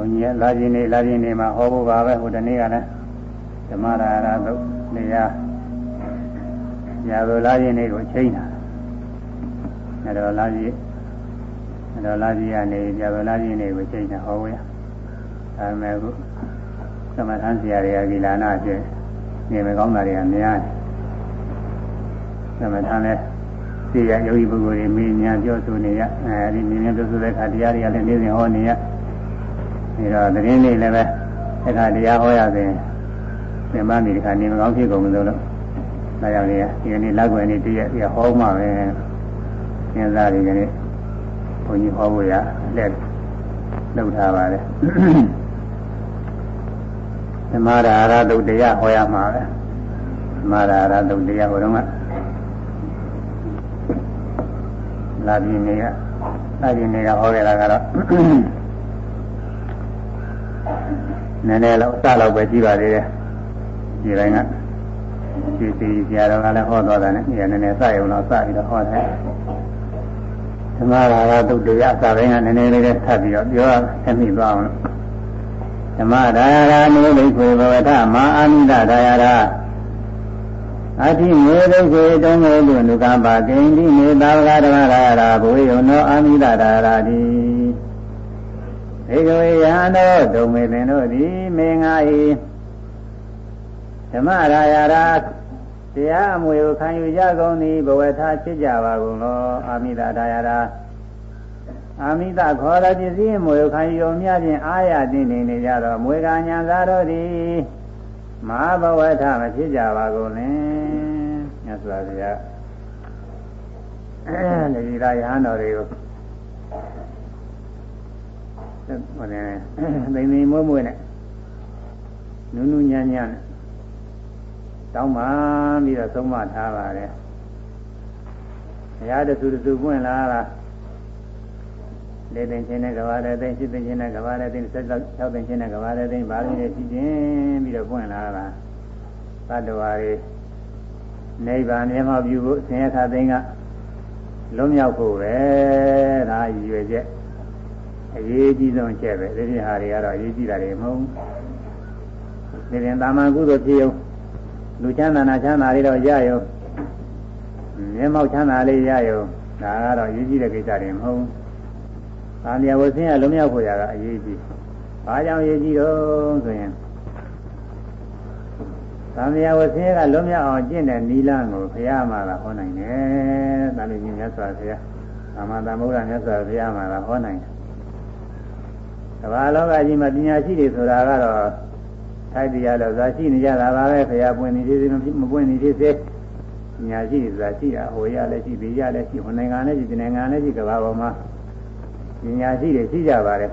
ုန်းကြီးလာခြင်းနေလာခြင်းနေမှာဟောဖို့ပါပဲဟိုတနေ့ကလည်းဓမ္မရာရသုတ်နေရာရာဇလာခြင်းနေကိုချိန်တာအဲတော့လာခြင်းအဲတော့လာခြင်းကနေရာဇလာခြင်းနေကိုချိန်တာဟောဝရအဲမဲ့ခုသမထဆရာတွေကဒီလာနာကျနေမကောင်းတာတွေကများတယ်သမထလည်းသိရယောဂီပုဂ္ဂိုလ်တွေမေးညာပြောဆိုနေရအဲဒီမြင်မြင်ပြောဆိုတဲ့အခါတရားတွေကလည်းနေ့စဉ်ဟောနေရ ဒါတော့သတင်းလေးလည်းပဲအဲ့ဒါတရားဟောရစဉ်သင်္ဘာမိဒီခါနေမကောင်းဖြစ်ကုန်လို့လို့ဒါကြောင့်လေဒီနေ့လောက်ွယ်နေ့တည့်ရက်ပြဟောမှပဲစဉ်းစားနေကြတယ်ဘုန်းကြီးဟောဖို့ရလက်လုပ်ထားပါလေသမာဓာရတုတ်တရားဟောရမှာပဲသမာဓာရတုတ်တရားဟောတော့ကလာပြီနေကလာပြီနေကဟောခဲ့တာကတော့ နည်းနည်းတော့အစတော့ပဲကြည့်ပါသေးတယ်ဒီတိုင်းကဒီစီဆရာတော်ကလည်းဟောသွားတာနဲ့ဒီနည်းနည်းစရုံတော့စပြီးတော့ဟောတယ်သမရာဂတုတ်တရားအစပိုင်းကနည်းနည်းလေးနဲ့ထပ်ပြီးတော့ပြောဆက်မိသွားအောင်လို့ဓမ္မဒါယရာနိဘိက္ခွေဘဝထမအာမိတဒါယရာအတိမေဘိက္ခွေတုံးမေလူနုကပါကိန္တိမေသာဝကဓမ္မဒါယရာဘဝေယောနောအာမိတဒါယရာတိ ဧကဝေယံသောဒုံမေသင်တို့သည်မေငါ၏ဓမ္မရာယရာတရားအမွေကိုခံယူကြကုန်သည်ဘဝထဖြစ်ကြပါကုန်လောအာမိတဒါယရာအာမိတခေါ်တော်ပစ္စည်းမွေခံယူမြဖြင့်အာရတင်နေနေကြတော့မွေကညာသာတော်သည်မဟာဘဝထမဖြစ်ကြပါကုန်လင်မြတ်စွာဘုရားအဲဒီရာယဟန်တော်တွေကို ဟိုနေသိသိမွေ့မွေ့နဲ့နုနုညံ့ညံ့နဲ့တောင်းပါပြီးတော့သုံးမထားပါတယ်ဘုရားတဆူတဆူပွင့်လာတာလေးသိန်းချင်းနဲ့ကဘာတဲ့သိန်းရှစ်သိန်းချင်းနဲ့ကဘာတဲ့သိန်းဆက်၆သိန်းချင်းနဲ့ကဘာတဲ့သိန်းဘာလို့လဲရှိချင်းပြီးတော့ပွင့်လာတာသတ္တဝါတွေနိဗ္ဗာန်မျက်မှောက်ပြုဖို့ဆင်းရဲခါသိန်းကလွတ်မြောက်ဖို့ပဲဒါရည်ရွယ်ချက် အရေးကြီးဆုံးချက်ပဲဒီပြဟာတွေကတော့အရေးကြီးတာတွေမဟုတ်ဘူးဒီရင်တာမန်ကုသိုလ်ဖြစ်ရုံလူချမ်းသာနာချမ်းသာလေးတော့ရရုံမျက်မှောက်ချမ်းသာလေးရရုံဒါကတော့အရေးကြီးတဲ့ကိစ္စတွေမဟုတ်ဘူး။သာမယဝဆင်းရလုံးမြောက်ဖို့ရကအရေးကြီး။ဘာကြောင့်အရေးကြီးတော့ဆိုရင်သာမယဝဆင်းရကလုံးမြောက်အောင်ကျင့်တဲ့နီလန်းကိုဘုရားမှာဟောနိုင်တယ်။သာမဏေမြတ်စွာဘုရားသမ္မာသမ္ဗုဒ္ဓမြတ်စွာဘုရားမှာဟောနိုင်တယ်။ ကမ္ဘာလောကကြီးမှာပညာရှိတွေဆိုတာကတော့ထိုက်တရားတော့ဇာရှိနေကြတာပါပဲဘုရားပွင့်နေသေးသေးမပွင့်နေသေးသေးပညာရှိတွေဇာရှိတာဟိုရလည်းရှိဘေးရလည်းရှိဟိုနိုင်ငံလည်းရှိဒီနိုင်ငံလည်းရှိကမ္ဘာပေါ်မှာပညာရှိတွေရှိကြပါတယ်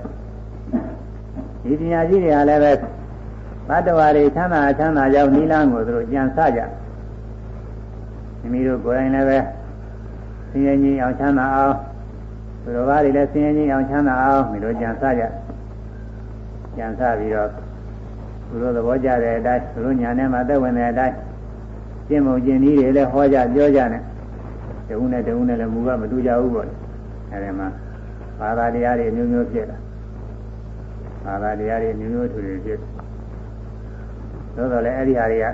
ဒီပညာရှိတွေကလည်းပဲဘတ်တော်တွေချမ်းသာချမ်းသာကြောင်းနိလန်းကိုသူတို့ကြံစကြမိမိတို့ကိုယ်တိုင်လည်းပဲဆင်းရဲကြီးအောင်ချမ်းသာအောင်သူတော်ဘာတွေလည်းဆင်းရဲကြီးအောင်ချမ်းသာအောင်မိတို့ကြံစကြ ကြံစပြီးတော့သူတို့သဘောကျတဲ့အတိုင်းသူတို့ညာထဲမှာသက်ဝင်တဲ့အတိုင်းကျင့်မှုကျင့်နည်းတွေလည်းဟောကြပြောကြနဲ့တဦးနဲ့တဦးနဲ့လည်းမူကမတူကြဘူးပေါ့အဲဒီမှာဘာသာတရားတွေမျိုးမျိုးဖြစ်လာဘာသာတရားတွေမျိုးမျိုးထူထူဖြစ်သို့တော်လည်းအဲ့ဒီဟာတွေက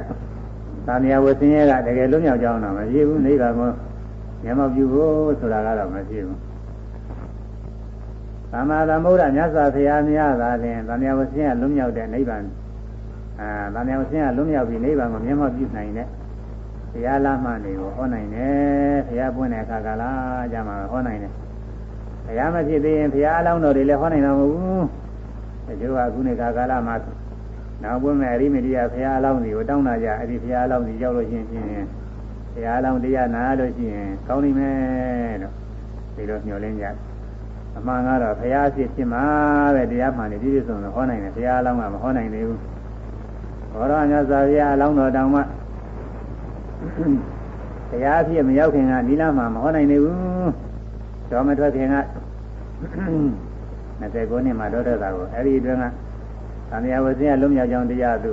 သာမယဝဆင်းရဲကတကယ်လုံးမြောက်ကြောင်းတော့မရှိဘူးနိဗ္ဗာန်ကိုမျက်မှောက်ပြုဖို့ဆိုတာကတော့မရှိဘူး သမ္မာသမ္ဗုဒ္ဓမြတ်စွာဘုရားများသာလျှင်သာမယဝဆင်းရဲလုံးမြောက်တဲ့နိဗ္ဗာန်အာသာမယဝဆင်းရဲလုံးမြောက်ပြီးနိဗ္ဗာန်ကိုမျက်မှောက်ပြုနိုင်တဲ့ဘုရားလမ်းမှန်တွေကိုဟောနိုင်တယ်ဘုရားပွင့်တဲ့အခါကလာကြမှာဟောနိုင်တယ်ဘုရားမဖြစ်သေးရင်ဘုရားအလောင်းတော်တွေလည်းဟောနိုင်မှာမဟုတ်ဘူးတချို့ကခုနေခါကာလမှာနောက်ပွင့်မဲ့အရိမတိယဘုရားအလောင်းတွေကိုတောင်းတာကြအဲ့ဒီဘုရားအလောင်းတွေရောက်လို့ရှိရင်ဖြင့်ဘုရားအလောင်းတရားနာလို့ရှိရင်ကောင်းနိုင်မယ်လို့ဒီလိုညှော်လင်းကြ အမှန်ကတော့ဘုရားဖြစ်ဖြစ်မှာပဲတရားမှန်နေပြည့်စုံလို့ဟောနိုင်တယ်ဘုရားအလောင်းကမဟောနိုင်သေးဘူးဘောရမြတ်စွာဘုရားအလောင်းတော်တောင်မှတရားဖြစ်မရောက်ခင်ကဒီလမှာမဟောနိုင်သေးဘူးတော်မထွက်ခင်က29နှစ်မှာတော့တဲ့တာကိုအဲ့ဒီအတွင်းကသံဃာဝဇင်းကလုံးမြောက်ကြောင်းတရားသူ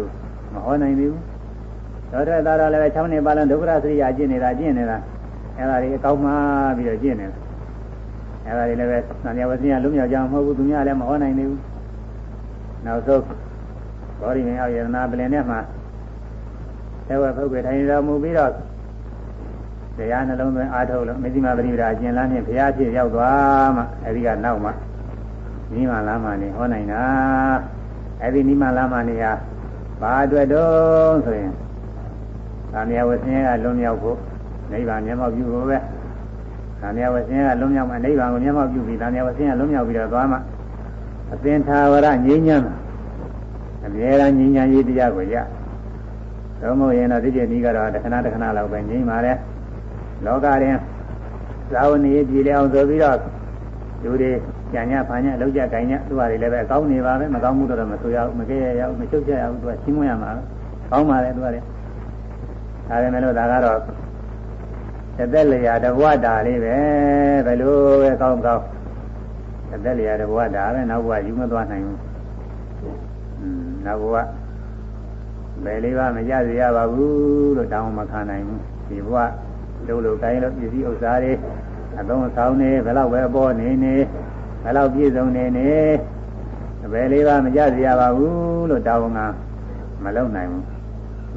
မဟောနိုင်သေးဘူးတော့တဲ့တာတော့လည်း6နှစ်ပါလုံးဒုက္ခရစရိယာကျင့်နေတာကျင့်နေတာအဲ့ဒါတွေအကောင်းမှပြီးတော့ကျင့်နေတာ အဲ့ဒါတွေလည်းပဲသံဃာဝဇင်းကလုံးမြောက်ကြောင်းမဟုတ်ဘူးသူများလည်းမဟောနိုင်သေးဘူးနောက်ဆုံးဘောဓိမင်းအောင်ယတနာပလင်နဲ့မှာသေဝပုဂ္ဂိုလ်ထိုင်တော်မူပြီးတော့တရားနှလုံးသွင်းအားထုတ်လို့မေဇိမပရိပဒါအကျဉ်းလမ်းဖြင့်ဘုရားဖြစ်ရောက်သွားမှအဲဒီကနောက်မှနိမလာမနေဟောနိုင်တာအဲဒီနိမလာမနေဟာဘာအတွက်တုံးဆိုရင်သာမယဝဆင်းရဲကလွန်မြောက်ဖို့နိဗ္ဗာန်မျက်မှောက်ပြုဖို့ပဲ သာမယဝဆင်းရဲကလွန်မြောက်မှနိဗ္ဗာန်ကိုမျက်မှောက်ပြုပြီးသာမယဝဆင်းရဲလွန်မြောက်ပြီးတော့သွားမှအသင်္သာဝရငြိမ်းချမ်းအမြဲတမ်းငြိမ်းချမ်းရေးတရားကိုရတော့မဟုတ်ရင်တော့ဒီပြည့်นี้ကတော့တခဏတခဏလောက်ပဲငြိမ်းပါလေလောကရင်သာဝနေပြည်လေအောင်ဆိုပြီးတော့လူတွေကြံ့ညဖန်ညလောက်ကြကြင်ညသူဟာတွေလည်းပဲအကောင်းနေပါပဲမကောင်းမှုတော့မဆိုရဘူးမကြရရဘူးမချုပ်ချရဘူးသူကရှင်းမွရမှာကောင်းပါလေသူကလည်းဒါပေမဲ့လို့ဒါကတော့ သက်သက်လျာတဘဝတာလေးပဲဘယ်လိုပဲကောင်းကောင်းသက်သက်လျာတဘဝတာပဲနောက်ဘဝယူမသွားနိုင်ဘူးอืมနောက်ဘဝဘယ်လေးပါမကြရရပါဘူးလို့တောင်းမခံနိုင်ဘူးဒီဘဝတို့လိုတိုင်းလို့ပစ္စည်းဥစ္စာတွေအသုံးအဆောင်နေဘယ်တော့ပဲအပေါ်နေနေဘယ်တော့ပြည့်စုံနေနေဘယ်လေးပါမကြရပါဘူးလို့တောင်းကမလုံနိုင်ဘူး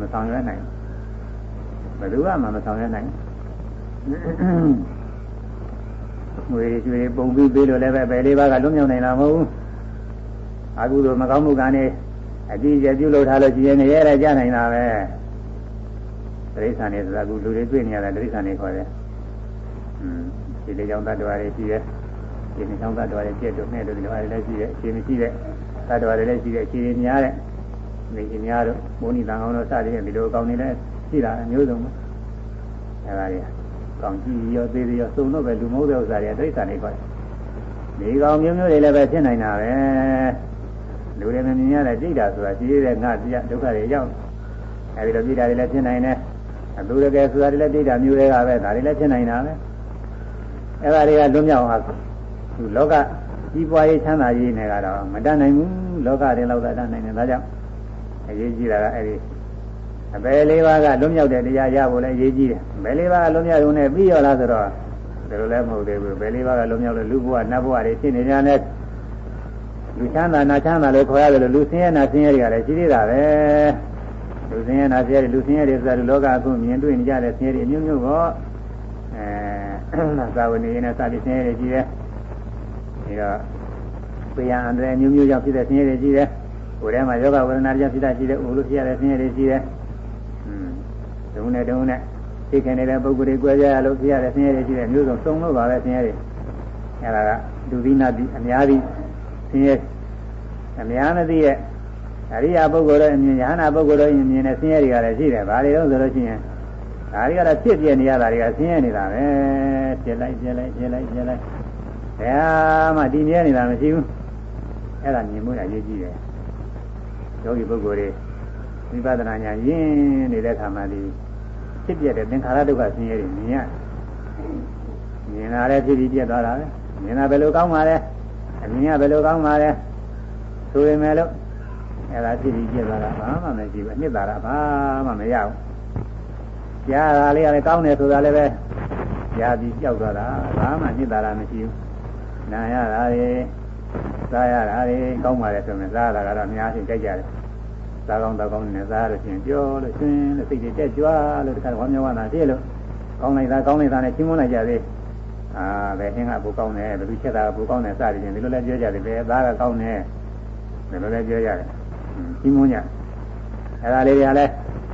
မဆောင်ရွက်နိုင်ဘူးဘယ်သူမှမဆောင်ရွက်နိုင် ငွေရွှေပုံပြီးပေးလို့လည်းပဲဘယ်လေးပါကလွတ်မြောက်နိုင်တာမဟုတ်ဘူးအခုလိုမကောင်းမှုကနဲ့အကြည့်ကျပြုလုပ်ထားလို့ကြည်ရင်ရဲရဲကြနိုင်တာပဲတိရစ္ဆာန်တွေဆိုတာကလူတွေတွေ့နေရတာတိရစ္ဆာန်တွေခေါ်တယ်။อืมဒီလေကြောင့်တ attva တွေရှိတယ်။ဒီနေကြောင့်တ attva တွေပြည့်တို့နဲ့တို့ဒီလိုအားတွေလည်းရှိတယ်။အခြေမရှိတဲ့တ attva တွေလည်းရှိတယ်။အခြေများတဲ့နေကြီးများတို့မိုးနီတန်အောင်တို့စသည်ဖြင့်ဒီလိုအကောင်းနေလည်းရှိတာအမျိုးစုံပဲ။အဲဒါတွေကော င်းကြည့်ရောသေးသေးရောစုံတော့ပဲလူမဟုတ်တဲ့ဥစ္စာတွေတိရစ္ဆာန်တွေခေါ်တယ်။ဒီကောင်မျိုးမျိုးတွေလည်းပဲဖြစ်နိုင်တာပဲ။လူတွေမမြင်ရတဲ့ကြိတ်တာဆိုတာရှိသေးတဲ့ငါပြဒုက္ခတွေရောက်အဲဒီလိုကြိတ်တာတွေလည်းဖြစ်နိုင်တယ်။အတူတကယ်ဆိုတာတွေလည်းဒိဋ္ဌာမျိုးတွေကပဲဒါတွေလည်းဖြစ်နိုင်တာပဲအဲ့ဒါတွေကလွတ်မြောက်အောင်သူလောကကြီးပွားရေးချမ်းသာရေးနဲ့ကတော့မတတ်နိုင်ဘူးလောကတွေလောက်သာတတ်နိုင်တယ်ဒါကြောင့်အရေးကြီးတာကအဲ့ဒီ အပယ်လေးပါးကလွတ်မြောက်တဲ့တရားရဖို့လည်းအရေးကြီးတယ်ဘယ်လေးပါးကလွတ်မြောက်ရုံနဲ့ပြီးရောလားဆိုတော့ဒါလိုလည်းမဟုတ်သေးဘူးဘယ်လေးပါးကလွတ်မြောက်လို့လူဘဝနတ်ဘဝတွေဖြစ်နေကြတယ်လူချမ်းသာနာချမ်းသာလို့ခေါ်ရတယ်လို့လူဆင်းရဲနာဆင်းရဲတွေကလည်းရှိသေးတာပဲလူဆင်းရဲနာဆင်းရဲလူဆင်းရဲတွေဆိုတာလူလောကအခုမြင်တွေ့နေကြတဲ့ဆင်းရဲတွေအမျိုးမျိုးပေါ့အဲသာဝနေရနဲ့စသည်ဆင်းရဲတွေကြီးတယ်ပြီးတော့ပေယံအန္တရာယ်မျိုးမျိုးကြောင့်ဖြစ်တဲ့ဆင်းရဲတွေကြီးတယ်ကိုယ်ထဲမှာယောဂဝေဒနာကြောင့်ဖြစ်တာရှိတယ်ဥလို့ဖြစ်ရတဲ့ဆင်းရဲတွေကြီးတယ်อืมဒုံ နဲ့ဒုံနဲ့သိခင်နေတဲ့ပုဂ္ဂိုလ်တွေကြွယ်ကြရလို့ဖြစ်ရတဲ့ဆင်းရဲတွေကြီးတယ်မျိုးစုံစုံလို့ပါပဲဆင်းရဲတွေအဲဒါကဒုသီနာတိအများကြီးဆင်းရဲအများမသိရဲ့အရိယာပုဂ္ဂိုလ်တို့အမြင်ယဟနာပုဂ္ဂိုလ်တို့အမြင်နဲ့ဆင်းရဲတွေကလည်းရှိတယ်။ဘာတွေတော့ဆိုလို့ရှိရင်ဒါတွေကတော့ဖြစ်ပြနေရတာတွေကဆင်းရဲနေတာပဲ။ပြက်လိုက်ပြက်လိုက်ပြက်လိုက်ပြက်လိုက်။ဘယ်မှတည်မြဲနေတာမရှိဘူး။အဲ့ဒါမြင်မှုအရေးကြီးတယ်။ယောဂီပုဂ္ဂိုလ်တွေဝိပဿနာဉာဏ်ရင်းနေတဲ့အခါမှာဒီ ဖြစ်ပြတဲ့သင်္ခါရဒုက္ခဆင်းရဲတွေမြင်ရမြင်လာတဲ့ဖြစ်ပြီးပြက်သွားတာပဲ။မြင်တာဘယ်လိုကောင်းပါလဲ။အမြင်ကဘယ်လိုကောင်းပါလဲ။ဆိုရင်လည်းအဲ့ဒါဖြစ်ပြီးပြက်သွားတာဘာမှမရှိဘူးအနှစ်သာရဘာမှမရဘူးကြားတာလေးကလည်းကောင်းတယ်ဆိုတာလည်းပဲကြားပြီးကြောက်သွားတာဘာမှနှစ်သာရမရှိဘူးနာရတာတွေစားရတာတွေကောင်းပါလေဆိုရင်စားရတာကတော့အများကြီးကြိုက်ကြတယ် စားကောင်းတော့ကောင်းနေစားရလို့ရှိရင်ပြောလို့ရှင်လို့စိတ်တွေတက်ကြွလို့တခါဝမ်းမြောက်ဝမ်းသာဖြစ်လို့ကောင်းလိုက်တာကောင်းလိုက်တာနဲ့ချင်းမွန်းလိုက်ကြသေးအာဘယ်ဟင်းကဘူကောင်းတယ်ဘယ်သူချက်တာဘူကောင်းတယ်စသည်ဖြင့်ဒီလိုလည်းပြောကြတယ်ဘယ်သားကကောင်းတယ်ဒီလိုလည်းပြောရတယ်ကြီးမွန်းကြအဲဒါလေးတွေကလည်း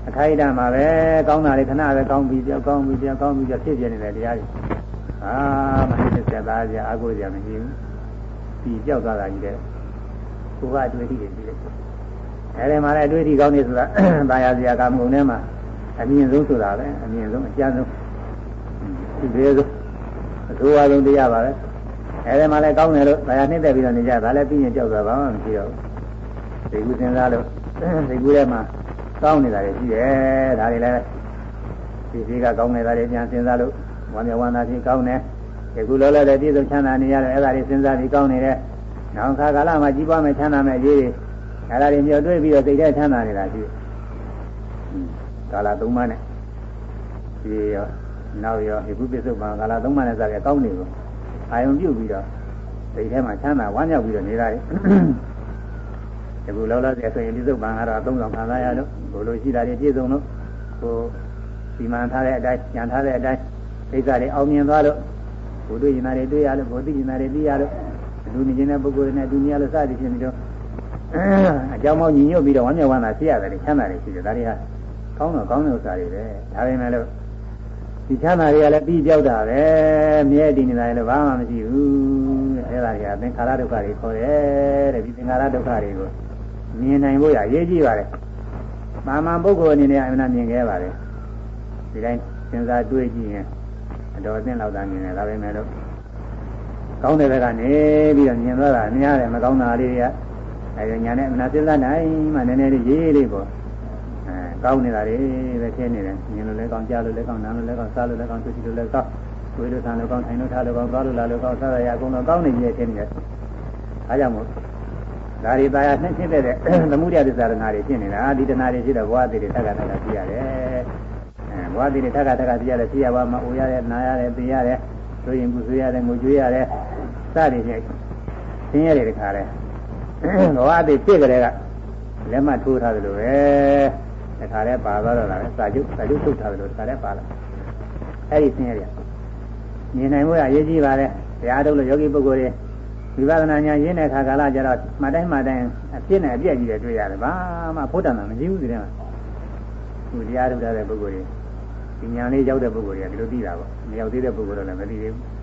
အခိုက်အတန့်မှာပဲကောင်းတာလေးခဏပဲကောင်းပြီးပြောကောင်းပြီးပြောကောင်းပြီးပြောဖြစ်ပြနေတဲ့တရားတွေအာမနစ်သက်သားကြအာကိုကြမရှိဘူးပြီးကြောက်သွားတာကြီးတဲ့ကိုကအတွေ့အထိတွေပြီးတယ် အဲဒီမှာလည်းအတွေ့အထိကောင်းနေဆိုတာတာယာစရာကမုံထဲမှာအမြင့်ဆုံးဆိုတာပဲအမြင့်ဆုံးအကျဉ်းဆုံးဒီသေးဆုံးအဆိုးအဆုံးတရားပါပဲအဲဒီမှာလည်းကောင်းတယ်လို့တာယာနှိမ့်သက်ပြီးတော့နေကြဒါလည်းပြီးရင်ကြောက်သွားဘာမှမရှိတော့ဘူးစိတ်ကူးစဉ်းစားလို့စိတ်ကူးထဲမှာကောင်းနေတာတွေရှိတယ်ဒါတွေလည်းဒီစီကကောင်းနေတာတွေပြန်စဉ်းစားလို့ဝမ်းမြောက်ဝမ်းသာခြင်းကောင်းတယ်ဒီကုလောလောတဲ့ပြည့်စုံချမ်းသာနေရတော့အဲ့ဒါတွေစဉ်းစားပြီးကောင်းနေတယ်နောက်ခါကာလမှာကြီးပွားမယ်ချမ်းသာမယ်အရေးတွေ အဲ့ဒါတွေမျှော်တွေးပြီးတော့စိတ်ထဲချမ်းသာနေတာရှိတယ်ကာလသုံးပါးနဲ့ဒီရောနောက်ရောဒီကုပစ္စုပန်ကာလသုံးပါးနဲ့စကားကောင်းနေကိုအာယုံပြုတ်ပြီးတော့စိတ်ထဲမှာချမ်းသာဝမ်းမြောက်ပြီးတော့နေတာလေခုလောလောဆယ်ဆိုရင်ဒီစုပ်ပံကတော့သုံးဆောင်ခံစားရလို့ဘို့လိုရှိတာတွေပြည့်စုံလို့ဟိုဒီမှန်ထားတဲ့အတိုင်းညံထားတဲ့အတိုင်းသိက္ခာတွေအောင်မြင်သွားလို့ဘုဒ္ဓရင်နာတွေတွေ့ရလို့ဘုဒ္ဓရင်နာတွေသိရလို့လူနေခြင်းတဲ့ပုဂ္ဂိုလ်တွေနဲ့ဒုနီယာလို့စသည်ဖြစ်နေတော့ အကြောင်းမောင်းညီညွတ်ပြီးတော့ဝမ်းမြောက်ဝမ်းသာရှိရတယ်ချမ်းသာတယ်ရှိတယ်ဒါတွေကကောင်းတော့ကောင်းတဲ့ဥစ္စာတွေပဲဒါပေမဲ့လို့ဒီချမ်းသာတွေကလည်းပြီးပြောက်တာပဲမြဲတည်နေတာလည်းဘာမှမရှိဘူးအဲဒါတွေကသင်္ခါရဒုက္ခတွေခေါ်တယ်တဲ့ဒီသင်္ခါရဒုက္ခတွေကိုမြင်နိုင်ဖို့ရအရေးကြီးပါတယ်မာမန်ပုဂ္ဂိုလ်အနေနဲ့အမှန်မြင်ခဲ့ပါတယ်ဒီတိုင်းစဉ်းစားတွေးကြည့်ရင်အတော်အသင့်လောက်သာမြင်တယ်ဒါပေမဲ့လို့ကောင်းတဲ့ဘက်ကနေပြီးတော့မြင်သွားတာအများတယ်မကောင်းတာလေးတွေက အဲဒီညာနဲ့အမှန်စဉ်းစားနိုင်မှနည်းနည်းလေးရေးလေးပေါ့အဲကောင်းနေတာတွေပဲဖြစ်နေတယ်မြင်လို့လည်းကောင်းကြားလို့လည်းကောင်းနားလို့လည်းကောင်းစားလို့လည်းကောင်းသိလို့လည်းကောင်းဝေလို့ဆံလို့ကောင်းထိုင်လို့ထားလို့ကောင်းသွားလို့လာလို့ကောင်းစားရရအကုန်လုံးကောင်းနေပြီဖြစ်နေတယ်အားကြောင့်မို့ဒါတွေတာယာနှိမ့်ဖြစ်တဲ့သမှုရသစ္စာရဏတွေဖြစ်နေတာဒီတဏှာတွေဖြစ်တော့ဘဝတည်တွေသက္ကသက္ကပြရတယ်အဲဘဝတည်တွေသက္ကသက္ကပြရတယ်ရှိရပါမှာအိုရတယ်နာရတယ်သိရတယ်ဆိုရင်ကုဆွေးရတယ်ငိုကြွေးရတယ်စသည်ဖြင့်သင်ရတယ်တခါလဲ ဘဝတည်ဖြစ်ကြတဲ့ကလက်မှတ်ထိုးထားတယ်လို့ပဲတခါလဲပါသွားတော့တာပဲစာချုပ်စာချုပ်ထုတ်ထားတယ်လို့တခါလဲပါလာအဲ့ဒီသင်ရတယ်မြင်နိုင်မှုအရေးကြီးပါတယ်တရားထုတ်လို့ယောဂီပုဂ္ဂိုလ်တွေဝိပဿနာဉာဏ်ရင်းတဲ့ခါကာလကျတော့မှတ်တိုင်းမှတ်တိုင်းအပြစ်နဲ့အပြည့်ကြီးတွေတွေ့ရတယ်ဘာမှဖို့တန်တာမရှိဘူးဒီထဲမှာသူတရားထုတ်တဲ့ပုဂ္ဂိုလ်တွေဒီဉာဏ်လေးရောက်တဲ့ပုဂ္ဂိုလ်တွေကဒီလိုသိတာပေါ့မရောက်သေးတဲ့ပုဂ္ဂိုလ်တော့လည်းမသိသေးဘူးဒီ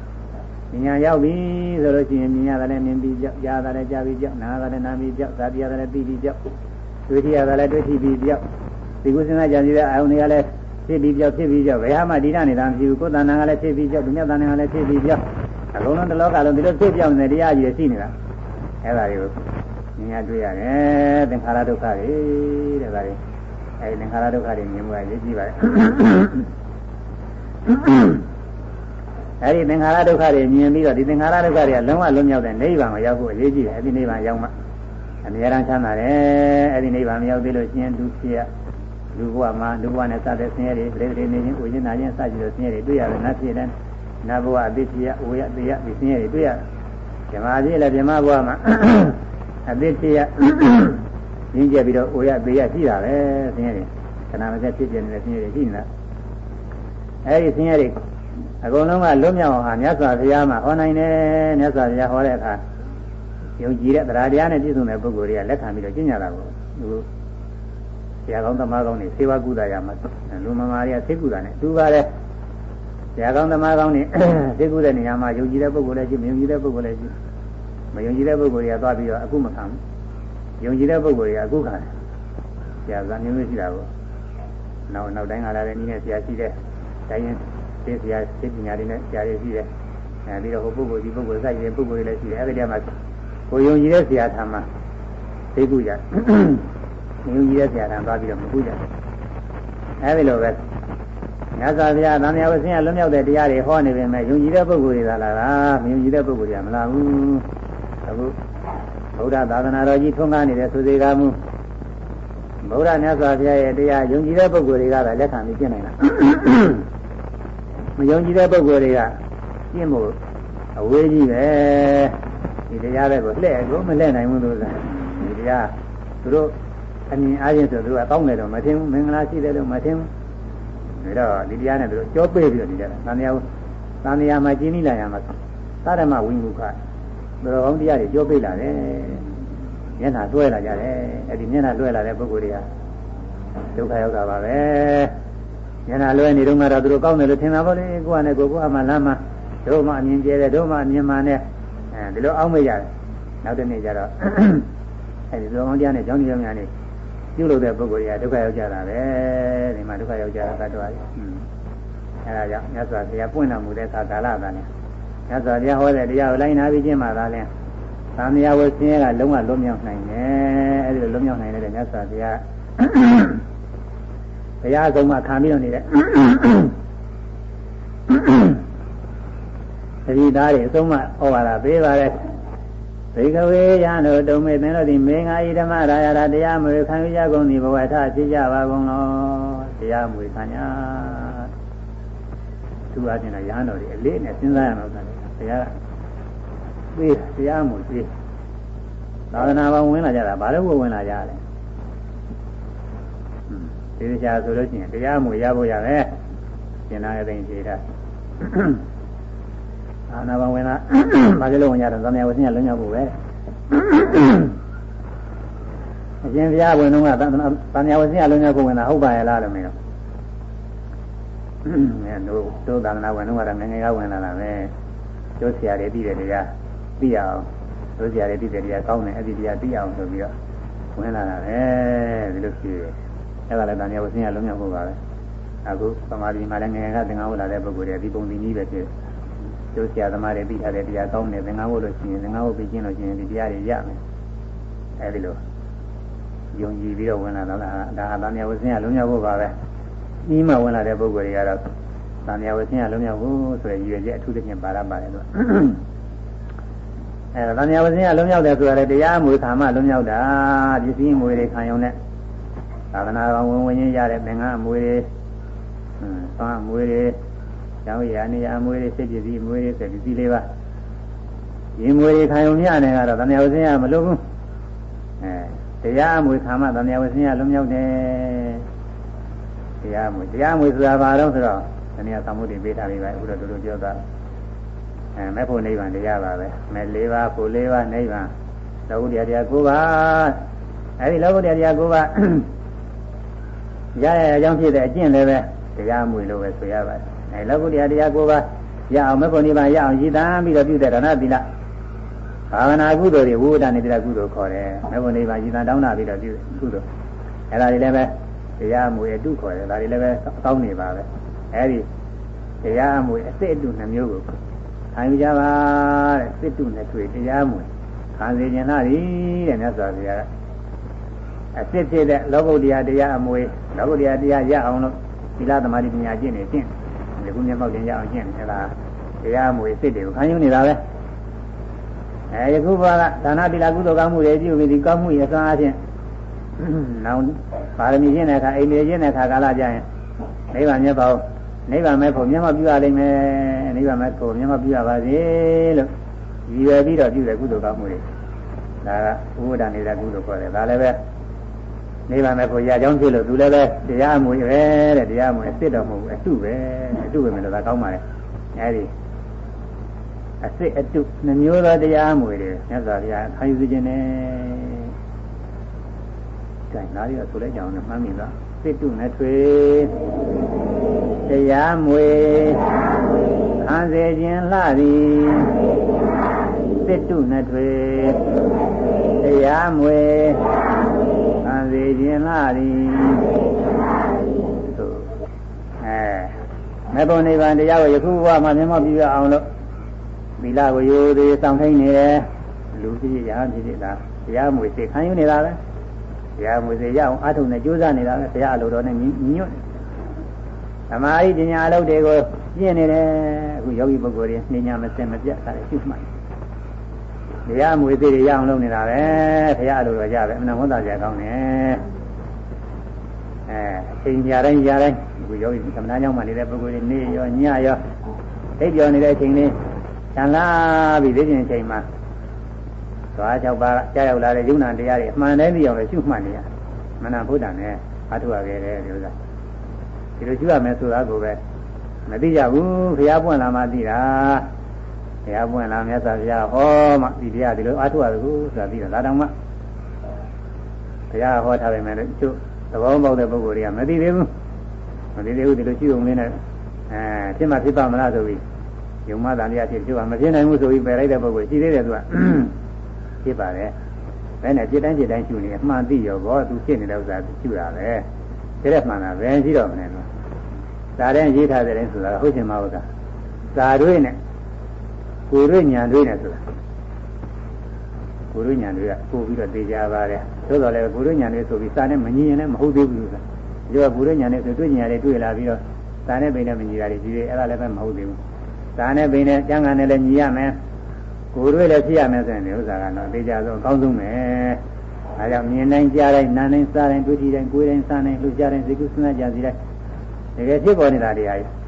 ဉာဏ်ရောက်ပြီဆိုလို့ရှိရင်မြင်ရတယ်လည်းမြင်ပြီးကြောက်ကြားရတယ်ကြားပြီးကြောက်နားရတယ်နားပြီးကြောက်သာတိရတယ်သိပြီးကြောက်တွေ့ထရတယ်လည်းတွေ့ထပြီးကြောက်ဒီကုသနာကြံစည်တဲ့အာယုန်တွေကလည်းဖြစ်ပြီးပြောက်ဖြစ်ပြီးပြောက်ဘယ်ဟာမှဒီရနေတာမရှိဘူးကိုယ်တဏ္ဍာကလည်းဖြစ်ပြီးပြောက်ဒုညတဏ္ဍာကလည်းဖြစ်ပြီးပြောက်အလုံးလုံးတစ်လောကလုံးဒီလိုဖြစ်ပြောက်နေတရားကြီးရှိနေတာအဲ့ဒါတွေကိုမြင်ရတွေ့ရတယ်သင်္ခါရဒုက္ခတွေတဲ့ဒါတွေအဲဒီသင်္ခါရဒုက္ခတွေမြင်မှုအရေးကြီးပါတယ် အဲဒီသင်္ခါရဒုက္ခတွေမြင်ပြီးတော့ဒီသင်္ခါရဒုက္ခတွေကလုံးဝလွတ်မြောက်တဲ့နိဗ္ဗာန်ကိုရောက်ဖို့အရေးကြီးတယ်အဲဒီနိဗ္ဗာန်ရောက်မှအမြဲတမ်းချမ်းသာတယ်အဲဒီနိဗ္ဗာန်မရောက်သေးလို့ရှင်ဒုဖြစ်ရလူဘဝမှာလူဘဝနဲ့စတဲ့ဆင်းရဲတွေပြိတ္တိနေခြင်းကိုရင်းနာခြင်းစကြည့်လို့ဆင်းရဲတွေတွေ့ရတယ်နတ်ဖြစ်တယ်နတ်ဘဝအတိဖြစ်ရဝေယတေယဒီဆင်းရဲတွေတွေ့ရတယ်ဓမ္မဖြစ်လည်းဓမ္မဘဝမှာအတိဖြစ်ရရင်းကျက်ပြီးတော့ဝေယတေယရှိတာပဲဆင်းရဲတွေခဏမစက်ဖြစ်ပြနေတဲ့ဆင်းရဲတွေရှိနေတာအဲဒီဆင်းရဲတွေ အကုန်လုံးကလွတ်မြောက်အောင်ဟာမြတ်စွာဘုရားမှာဟောနိုင်တယ်မြတ်စွာဘုရားဟောတဲ့အခါယုံကြည်တဲ့တရားတရားနဲ့ပြည့်စုံတဲ့ပုဂ္ဂိုလ်တွေကလက်ခံပြီးတော့ကျင့်ကြတာကိုသူဆရာကောင်းသမားကောင်းတွေစေဝကုသရမှာလူမမာတွေကသိကုသနဲ့အတူပါတယ်ဆရာကောင်းသမားကောင်းတွေသိကုတဲ့နေရာမှာယုံကြည်တဲ့ပုဂ္ဂိုလ်လည်းရှိမယုံကြည်တဲ့ပုဂ္ဂိုလ်လည်းရှိမယုံကြည်တဲ့ပုဂ္ဂိုလ်တွေကသွားပြီးတော့အခုမခံဘူးယုံကြည်တဲ့ပုဂ္ဂိုလ်တွေကအခုခံတယ်ဆရာကမျိုးမျိုးရှိတာကိုနောက်နောက်တိုင်းကလာတဲ့နည်းနဲ့ဆရာရှိတဲ့တိုင်းရင် သိဆရာသိပညာတွေနဲ့ဆရာတွေရှိတယ်အဲပြီးတော့ဟိုပုဂ္ဂိုလ်ဒီပုဂ္ဂိုလ်စိုက်တဲ့ပုဂ္ဂိုလ်တွေလည်းရှိတယ်အဲဒီတည်းမှာကိုယုံကြည်တဲ့ဆရာထာမှာသိကုကြမြူကြီးရဲ့ဆရာတန်သွားပြီးတော့မကူကြဘူးအဲဒီလိုပဲမြတ်စွာဘုရားသံဃာဝဆင်းရလွတ်မြောက်တဲ့တရားတွေဟောနေပေမဲ့ယုံကြည်တဲ့ပုဂ္ဂိုလ်တွေသာလာတာမယုံကြည်တဲ့ပုဂ္ဂိုလ်တွေကမလာဘူးအခုဗုဒ္ဓသာသနာတော်ကြီးထွန်းကားနေတဲ့သုသေးကားမှုဗုဒ္ဓမြတ်စွာဘုရားရဲ့တရားယုံကြည်တဲ့ပုဂ္ဂိုလ်တွေကလည်းလက်ခံပြီးကျင့်နိုင်တာ မယုံကြည်တဲ့ပုဂ္ဂိုလ်တွေကကျင့်ဖို့အဝေးကြီးပဲဒီတရားတွေကိုလှည့်ကိုမလှည့်နိုင်ဘူးလို့ဆိုတာဒီတရားသူတို့အမြင်အားဖြင့်ဆိုသူကကောင်းတယ်တော့မထင်ဘူးမင်္ဂလာရှိတယ်လို့မထင်ဘူးဒါတော့ဒီတရားနဲ့သူတို့ကြောပေးပြီးတော့နေကြတာသံဃာသံဃာမှာကျင်းနေလာရမှာသရမဝိမုခဘယ်တော်ကောင်းတရားတွေကြောပေးလာတယ်မျက်နှာလွှဲလာကြတယ်အဲ့ဒီမျက်နှာလွှဲလာတဲ့ပုဂ္ဂိုလ်တွေကဒုက္ခရောက်တာပါပဲ မျက်နှာလွှဲနေတော့မှတော့သူတို့ကောင်းတယ်လို့ထင်တာပေါ့လေကိုကနဲ့ကိုကိုအမှလမ်းမှာတို့မှအမြင်ကျဲတယ်တို့မှအမြင်မှနဲ့အဲဒီလိုအောက်မေ့ရတယ်နောက်တစ်နေ့ကျတော့အဲဒီသူတော်ကောင်းတရားနဲ့ကြောင်းကြောင်းများနေပြုလုပ်တဲ့ပုဂ္ဂိုလ်တွေကဒုက္ခရောက်ကြတာပဲဒီမှာဒုက္ခရောက်ကြတာသတ္တဝါတွေအဲဒါကြောင့်မြတ်စွာဘုရားပွင့်တော်မူတဲ့အခါကာလသာနဲ့မြတ်စွာဘုရားဟောတဲ့တရားကိုလိုက်နာပြီးကျင့်မှသာလဲသံဃာဝဆင်းရဲကလုံးဝလွတ်မြောက်နိုင်တယ်အဲဒီလိုလွတ်မြောက်နိုင်တဲ့မြတ်စွာဘုရား ဘုရားဆုံးမခံပြီးတော့နေတဲ့တတိသားတွေအဆုံးမဩဝါဒပေးပါတဲ့ဘေကဝေယံတို့တုံမေသင်တို့သည်မေငါဤဓမ္မရာယရာတရားမွေခံရကုန်သည်ဘဝထဖြစ်ကြပါကုန်လောတရားမွေခံရသူအချင်းတော့ရဟန်းတော်တွေအလေးနဲ့စဉ်းစားရမှာကလည်းတရားပေးတရားမွေပေးသာသနာ့ဘောင်ဝင်လာကြတာဘာလို့ဝင်လာကြလဲ ဒီလိုချာဆိုလို့ရှိရင်တရားမှုရဖို့ရမယ်ရှင်းလာတဲ့သိဖြေတာအာနာဘဝင်လာဘာလို့ဝင်ကြတော့သမယဝဆင်းရလွန်မြောက်ဖို့ပဲအရှင်ဘုရားဝင်တော့ကသမယဝဆင်းရလွန်မြောက်ဖို့ဝင်တာဟုတ်ပါရဲ့လားလို့မင်းတို့အဲတို့တို့သာသနာဝင်တော့ကငငယ်ကဝင်လာတာပဲကျိုးဆရာတွေပြီးတယ်တရားသိအောင်တို့ဆရာတွေပြီးတယ်တရားကောင်းတယ်အဲ့ဒီတရားသိအောင်ဆိုပြီးတော့ဝင်လာတာပဲဒီလိုရှိတယ် အဲ့ဒါလည်းတန်မြတ်ဝဆင်းရလုံးမြောက်ဖို့ပါပဲအခုသမာဓိမှာလည်းငယ်ငယ်ကသင်္ကန်းဝတ်လာတဲ့ပုဂ္ဂိုလ်တွေဒီပုံဒီနည်းပဲဖြစ်ကျိုးဆရာသမားတွေပြီးထားတဲ့တရားကောင်းတယ်သင်္ကန်းဝတ်လို့ရှိရင်သင်္ကန်းဝတ်ပြီးကျင်းလို့ရှိရင်ဒီတရားတွေရမယ်အဲဒီလိုယုံကြည်ပြီးတော့ဝင်လာတော့လားဒါဟာတန်မြတ်ဝဆင်းရလုံးမြောက်ဖို့ပါပဲဤမှဝင်လာတဲ့ပုဂ္ဂိုလ်တွေကတော့တန်မြတ်ဝဆင်းရလုံးမြောက်ဖို့ဆိုရည်ရွယ်ချက်အထူးသဖြင့်ပါရပါတယ်လို့အဲဒါတန်မြတ်ဝဆင်းရလုံးမြောက်တယ်ဆိုရတဲ့တရားမူခါမှလုံးမြောက်တာပစ္စည်းမွေတွေခံရုံနဲ့ သာသနာ့ဝင်ဝင်ရင်းရတဲ့သင်္ကန်းအမွေတွေဟမ်သွားအမွေတွေကျောင်းရနေရအမွေတွေစိတ်ကြည်ပြီးအမွေတွေစိတ်ကြည်လေးပါရင်မွေတွေခံုံမြနဲ့ကတော့တဏှာဝဆင်းရမလို့ဘူးအဲတရားအမွေခံမှတဏှာဝဆင်းရလုံးမြောက်တယ်တရားအမွေတရားအမွေဆိုတာဘာလို့ဆိုတော့တဏှာသမှုတွေပေးထားပြီးပါအခုတော့တို့တို့ပြောတာအဲမဲ့ဖို့နိဗ္ဗာန်တရားပါပဲမဲ့၄ပါးဖို့၄ပါးနိဗ္ဗာန်လောကုတရားတရား၉ပါးအဲဒီလောကုတရားတရား၉ပါး ရရအကြောင်းဖြစ်တဲ့အကျင့်လည်းပဲတရားမွေလို့ပဲဆိုရပါတယ်အဲလောကုတရားတရားကိုပါရအောင်မေဖို့နိဗ္ဗာန်ရအောင်ရည်တန်းပြီးတော့ပြုတဲ့ဒါနသီလဘာဝနာကုသိုလ်တွေဝိဝဒနေတိလကုသိုလ်ခေါ်တယ်မေဖို့နိဗ္ဗာန်ရည်တန်းတောင်းတာပြီးတော့ပြုကုသိုလ်အဲဒါတွေလည်းပဲတရားမွေအတုခေါ်တယ်ဒါတွေလည်းပဲကောင်းနေပါပဲအဲဒီတရားမွေအစစ်အတုနှမျိုးကိုခံယူကြပါတဲ့စစ်တုနဲ့တွေ့တရားမွေခံစေခြင်းလားဒီတဲ့မြတ်စွာဘုရားက အစစ်ဖြစ်တဲ့လောကုတ္တရာတရားအမွေလောကုတ္တရာတရားရအောင်လို့သီလသမာဓိပညာကျင့်နေကျင့်ဒီကုမျက်မှောက်တင်ရအောင်ကျင့်အဲဒါတရားအမွေစစ်တွေကိုခံယူနေတာပဲအဲယခုဘကဒါနသီလကုသိုလ်ကောင်းမှုတွေပြုပြီးဒီကောင်းမှုရဲ့အစွမ်းအချင်းနောက်ပါရမီကျင့်တဲ့အခါအိမ်နေကျင့်တဲ့အခါကာလကြရင်နိဗ္ဗာန်မြတ်ပေါ့နိဗ္ဗာန်မဲ့ဖို့မျက်မှောက်ပြုရလိမ့်မယ်နိဗ္ဗာန်မဲ့ဖို့မျက်မှောက်ပြုရပါစေလို့ရည်ရွယ်ပြီးတော့ပြုတဲ့ကုသိုလ်ကောင်းမှုတွေဒါကဥပဒနေတဲ့ကုသိုလ်ခေါ်တယ်ဒါလည်းပဲ နိဗ္ဗာန်မဲ့ကိုရကြောင်းဖြစ်လို့သူလည်းပဲတရားအမှုပဲတဲ့တရားအမှုအစ်စ်တော်မဟုတ်ဘူးအတုပဲအတုပဲမလို့ဒါကောင်းပါလေအဲဒီအစ်စ်အတုနှမျိုးသောတရားအမှုတွေမြတ်စွာဘုရားခံယူခြင်းနဲ့ကြိုင်လာရဆိုလိုက်ကြအောင်မှန်းမိလားစိတ်တုနဲ့ထွေတရားမွေခံစေခြင်းလှသည်စိတ်တုနဲ့ထွေတရားမွေခံ စေခြင်းလားသည်သို့အဲမေဘုံနိဗ္ဗာန်တရားကိုယခုဘဝမှာမျက်မှောက်ပြုရအောင်လို့သီလကိုရိုသေဆောင်ထိုင်းနေတယ်လူကြီးရာဖြစ်ဖြစ်လားတရားမွေစေခံယူနေတာပဲတရားမွေစေရအောင်အထုံနဲ့ကြိုးစားနေတာပဲတရားအလိုတော်နဲ့ညီညွတ်သမာဓိပညာအလုပ်တွေကိုပြင့်နေတယ်အခုယောဂီပုဂ္ဂိုလ်တွေနှိညာမစင်မပြတ်တာလည်းရှုမှတ် တရားမွေသေးတွေရအောင်လုပ်နေတာပဲဘုရားလိုတော့ကြပဲအမှန်ဝန်သားကြကောင်းတယ်အဲအချိန်ကြာတိုင်းကြာတိုင်းအခုယောဂီသမဏကြောင့်မှနေတဲ့ပုဂ္ဂိုလ်တွေနေရောညရောသိပြောနေတဲ့အချိန်လေးခြံလာပြီးသိခြင်းအချိန်မှာသွား၆ပါးကြားရောက်လာတဲ့ယုံနာတရားတွေအမှန်တည်းသိအောင်လည်းရှုမှတ်နေရမနာဘုဒ္ဓနဲ့အထုရခဲ့တယ်ဒီဥစ္စာဒီလိုရှုရမယ်ဆိုတာကိုပဲမသိကြဘူးဘုရားပွင့်လာမှသိတာ ဘုရားပွင့်လာမြတ်စွာဘုရားဟောမှဒီတရားဒီလိုအထုရတယ်ကိုဆိုတာပြီးတော့ဒါတောင်မှဘုရားဟောထားပေမဲ့လည်းသူသဘောပေါက်တဲ့ပုဂ္ဂိုလ်တွေကမသိသေးဘူးမသိသေးဘူးဒီလိုရှိုံလေးနဲ့အဲဖြစ်မှဖြစ်ပါမလားဆိုပြီးယုံမသာတရားဖြစ်ပြောမဖြစ်နိုင်ဘူးဆိုပြီးပယ်လိုက်တဲ့ပုဂ္ဂိုလ်ရှိသေးတယ်သူကဖြစ်ပါတယ်ဘယ်နဲ့ဖြစ်တိုင်းဖြစ်တိုင်းရှိနေအမှန်သိရောဘောသူဖြစ်နေတဲ့ဥစ္စာရှိရပဲဒါရက်မှန်တာပဲရှိတော့မနေဘူးဒါတဲ့ရေးထားတဲ့တိုင်းဆိုတာဟုတ်ရှင်မဟုတ်တာသာတွေနဲ့ ကိုယ်တို့ညာတွေးနေဆိုတာကိုယ်တို့ညာတွေကပို့ပြီးတော့သိကြပါတယ်သို့တော်လည်းကိုယ်တို့ညာတွေဆိုပြီးစာနဲ့မငြင်းရင်လည်းမဟုတ်သေးဘူးဆိုတာဒီကကိုယ်တို့ညာတွေဆိုတွေ့ညာတွေတွေ့လာပြီးတော့စာနဲ့ပိန်နဲ့မညီတာတွေကြီးတယ်အဲ့ဒါလည်းပဲမဟုတ်သေးဘူးစာနဲ့ပိန်နဲ့ကျမ်းဂန်နဲ့လည်းညီရမယ်ကိုယ်တို့လည်းဖြစ်ရမယ်ဆိုရင်ဒီဥစ္စာကတော့သိကြဆုံးအကောင်းဆုံးပဲအဲကြောင့်မြင်တိုင်းကြားတိုင်းနားတိုင်းစားတိုင်းတွေ့ထိတိုင်းကိုယ်တိုင်းစားတိုင်းလှူကြတိုင်းစိတ်ကူးစဉ်းစားကြစီတိုင်းတကယ်ဖြစ်ပေါ်နေတာတရားကြီး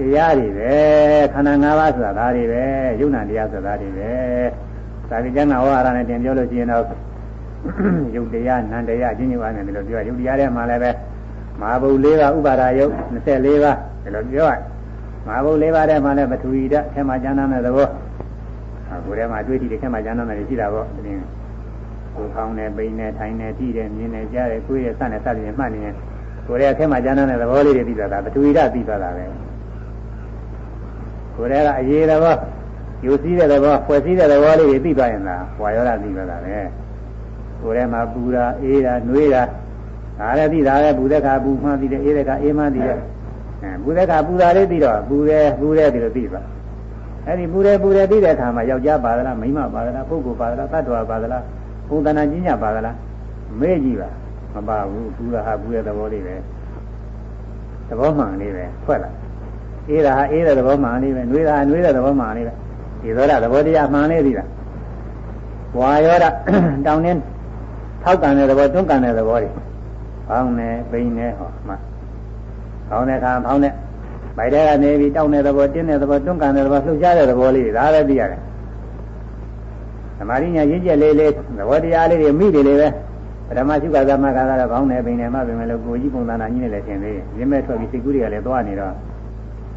တရားတွေပဲခန္ဓာ၅ပါးဆိုတာဒါတွေပဲယုံနာတရားဆိုတာဒါတွေပဲသာဝိကျမ်းနာဝါရနဲ့တင်ပြောလို့ရှိရင်တော့ယုတ်တရားနန္တရားချင်းချင်းပါနေတယ်လို့ပြောရယုတ်တရားထဲမှာလည်းပဲမဟာဘုတ်၄ပါးဥပါဒါယုတ်24ပါးဒီလိုပြောရမဟာဘုတ်၄ပါးထဲမှာလည်းပထဝီဓာတ်ထဲမှာကျမ်းနာတဲ့သဘောအခုထဲမှာအတွေ့အထိတွေထဲမှာကျမ်းနာတယ်ရှိတာပေါ့ဒီကိုခေါင်းနဲ့ပိန်နဲ့ထိုင်နဲ့ထိတယ်မြင်နဲ့ကြားတယ်ကိုယ်ရဲ့စနဲ့စသည်နဲ့မှတ်နေရင်ကိုယ်ရဲ့အထက်မှာကျမ်းနာတဲ့သဘောလေးတွေပြီးသွားတာပထဝီဓာတ်ပြီးသွားတာပဲ ကိုယ်ရဲ့ကအရေးသဘောယူစည်းတဲ့သဘောဖွဲ့စည်းတဲ့သဘောလေးတွေပြီးသွားရင်လားဝါရောဓပြီးသွားတာပဲကိုယ်ထဲမှာပူတာအေးတာနှွေးတာဒါလည်းပြီးတာပဲပူတဲ့ခါပူမှပြီးတယ်အေးတဲ့ခါအေးမှပြီးတယ်အဲပူတဲ့ခါပူတာလေးပြီးတော့ပူတယ်ပူတယ်ပြီးတော့ပြီးသွားအဲ့ဒီပူတယ်ပူတယ်ပြီးတဲ့အခါမှာယောက်ျားပါသလားမိန်းမပါသလားပုဂ္ဂိုလ်ပါသလားတ attva ပါသလားဘုံတဏ္ဍာကြီးညပါသလားမေ့ကြည့်ပါမပါဘူးပူတာဟာပူတဲ့သဘောလေးပဲသဘောမှန်လေးပဲထွက်လာ အေးတာဟာအေးတဲ့သဘောမှန်လေးပဲနှွေးတာဟာနှွေးတဲ့သဘောမှန်လေးပဲဒီသောတာသဘောတရားမှန်လေးသိလားဝါရောတာတောင်းနေထောက်ကန်တဲ့သဘောတွန်းကန်တဲ့သဘောတွေဖောင်းနေပိန်နေဟောမှဖောင်းတဲ့ခါဖောင်းတဲ့ဗိုက်ထဲကနေပြီးတောင်းတဲ့သဘောတင်းတဲ့သဘောတွန်းကန်တဲ့သဘောလှုပ်ရှားတဲ့သဘောလေးဒါလည်းသိရတယ်သမာဓိညာရင့်ကျက်လေးလေးသဘောတရားလေးတွေမိတယ်လေပဲပထမရှိကသမကကတော့ခေါင်းနဲ့ပိန်နဲ့မှပြင်မယ်လို့ကိုကြီးပုံသဏ္ဍာန်ကြီးနဲ့လည်းသင်သေးရင်းမဲ့ထွက်ပြီးစိတ်ကူးတွေကလည်းသွားနေတော့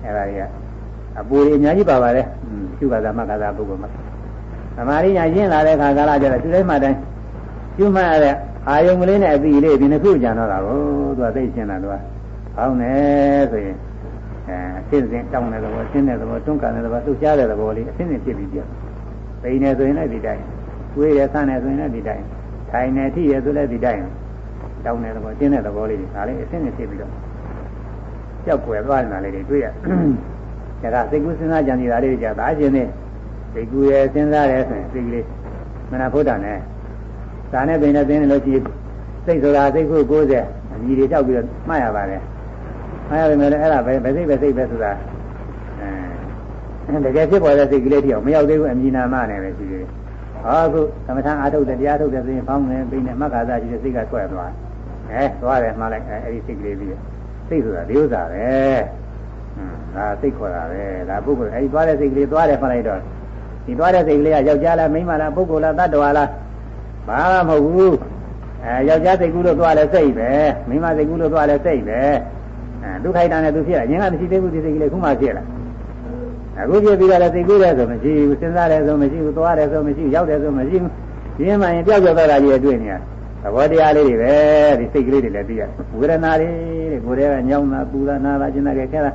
အဲဒါတွေကအပူတွေအများကြီးပါပါတယ်ရှုကသမကသာပုဂ္ဂိုလ်မှာသမာဓိညာရင့်လာတဲ့ခါကာလကျတော့သူတိုင်းမှတိုင်းကျွမှတ်ရတဲ့အာယုံကလေးနဲ့အပြီးလေးဒီနှစ်ခုကြံတော့တာကိုသူကသိရှင်းတာသူကခေါင်းနဲ့ဆိုရင်အဲအစစ်စင်တောင်းတဲ့သဘောရှင်းတဲ့သဘောတွန်းကန်တဲ့သဘောလှုပ်ရှားတဲ့သဘောလေးအစစ်စင်ဖြစ်ပြီးပြပိန်နေဆိုရင်လည်းဒီတိုင်းတွေးရဆန်းနေဆိုရင်လည်းဒီတိုင်းထိုင်နေထိရဆိုလည်းဒီတိုင်းတောင်းတဲ့သဘောရှင်းတဲ့သဘောလေးတွေဒါလေးအစစ်စင်ဖြစ်ပြီးတော့ ကြောက်ွယ်သွားနေတာလေးတွေတွေ့ရဒါကစိတ်ကူးစဉ်းစားကြံနေတာလေးတွေကြာဒါရှင်နေစိတ်ကူးရစဉ်းစားရဲဆိုရင်စိတ်ကလေးမနာဖို့တာနဲ့ဒါနဲ့ပင်နဲ့သိနေလို့ရှိစိတ်ဆိုတာစိတ်ခု90အမြည်တွေတောက်ပြီးတော့မှတ်ရပါတယ်မှတ်ရပေမဲ့လည်းအဲ့ဒါပဲပဲစိတ်ပဲစိတ်ပဲဆိုတာအဲတကယ်ဖြစ်ပေါ်တဲ့စိတ်ကလေးတည်းအောင်မရောက်သေးဘူးအမြင်နာမှနဲ့ပဲရှိသေးတယ်ဟောအခုသမထအာထုတ်တဲ့တရားထုတ်တဲ့ဆိုရင်ဖောင်းနေပိနေမက္ခာသာရှိတဲ့စိတ်ကဆွဲသွားအဲသွားတယ်မှလိုက်အဲ့ဒီစိတ်ကလေးပြီး စိတ်ဆိုတာဒီဥစ္စာပဲဟွန်းဒါစိတ်ခေါ်တာပဲဒါပုဂ္ဂိုလ်အဲဒီသွားတဲ့စိတ်ကလေးသွားတယ်မှလိုက်တော့ဒီသွားတဲ့စိတ်ကလေးကယောက်ျားလားမိန်းမလားပုဂ္ဂိုလ်လားတ attva လားဘာမှမဟုတ်ဘူးအဲယောက်ျားစိတ်ကူးလို့သွားလဲစိတ်ပဲမိန်းမစိတ်ကူးလို့သွားလဲစိတ်ပဲအဲဒုက္ခိတနဲ့သူဖြစ်လာငင်းကမရှိသေးဘူးဒီစိတ်ကလေးခုမှဖြစ်လာအခုဖြစ်ပြီးတော့လည်းစိတ်ကူးတယ်ဆိုမရှိဘူးစဉ်းစားတယ်ဆိုမရှိဘူးသွားတယ်ဆိုမရှိဘူးရောက်တယ်ဆိုမရှိဘူးဒီမှရင်ပြောက်ပြောက်သွားတာကြီးတွေ့နေရ သဘောတရားလေးတွေပဲဒီစိတ်ကလေးတွေလည်းသိရဝေဒနာတွေတဲ့ကိုယ်တည်းကညောင်းတာပူတာနာတာကျင်တာခဲတာ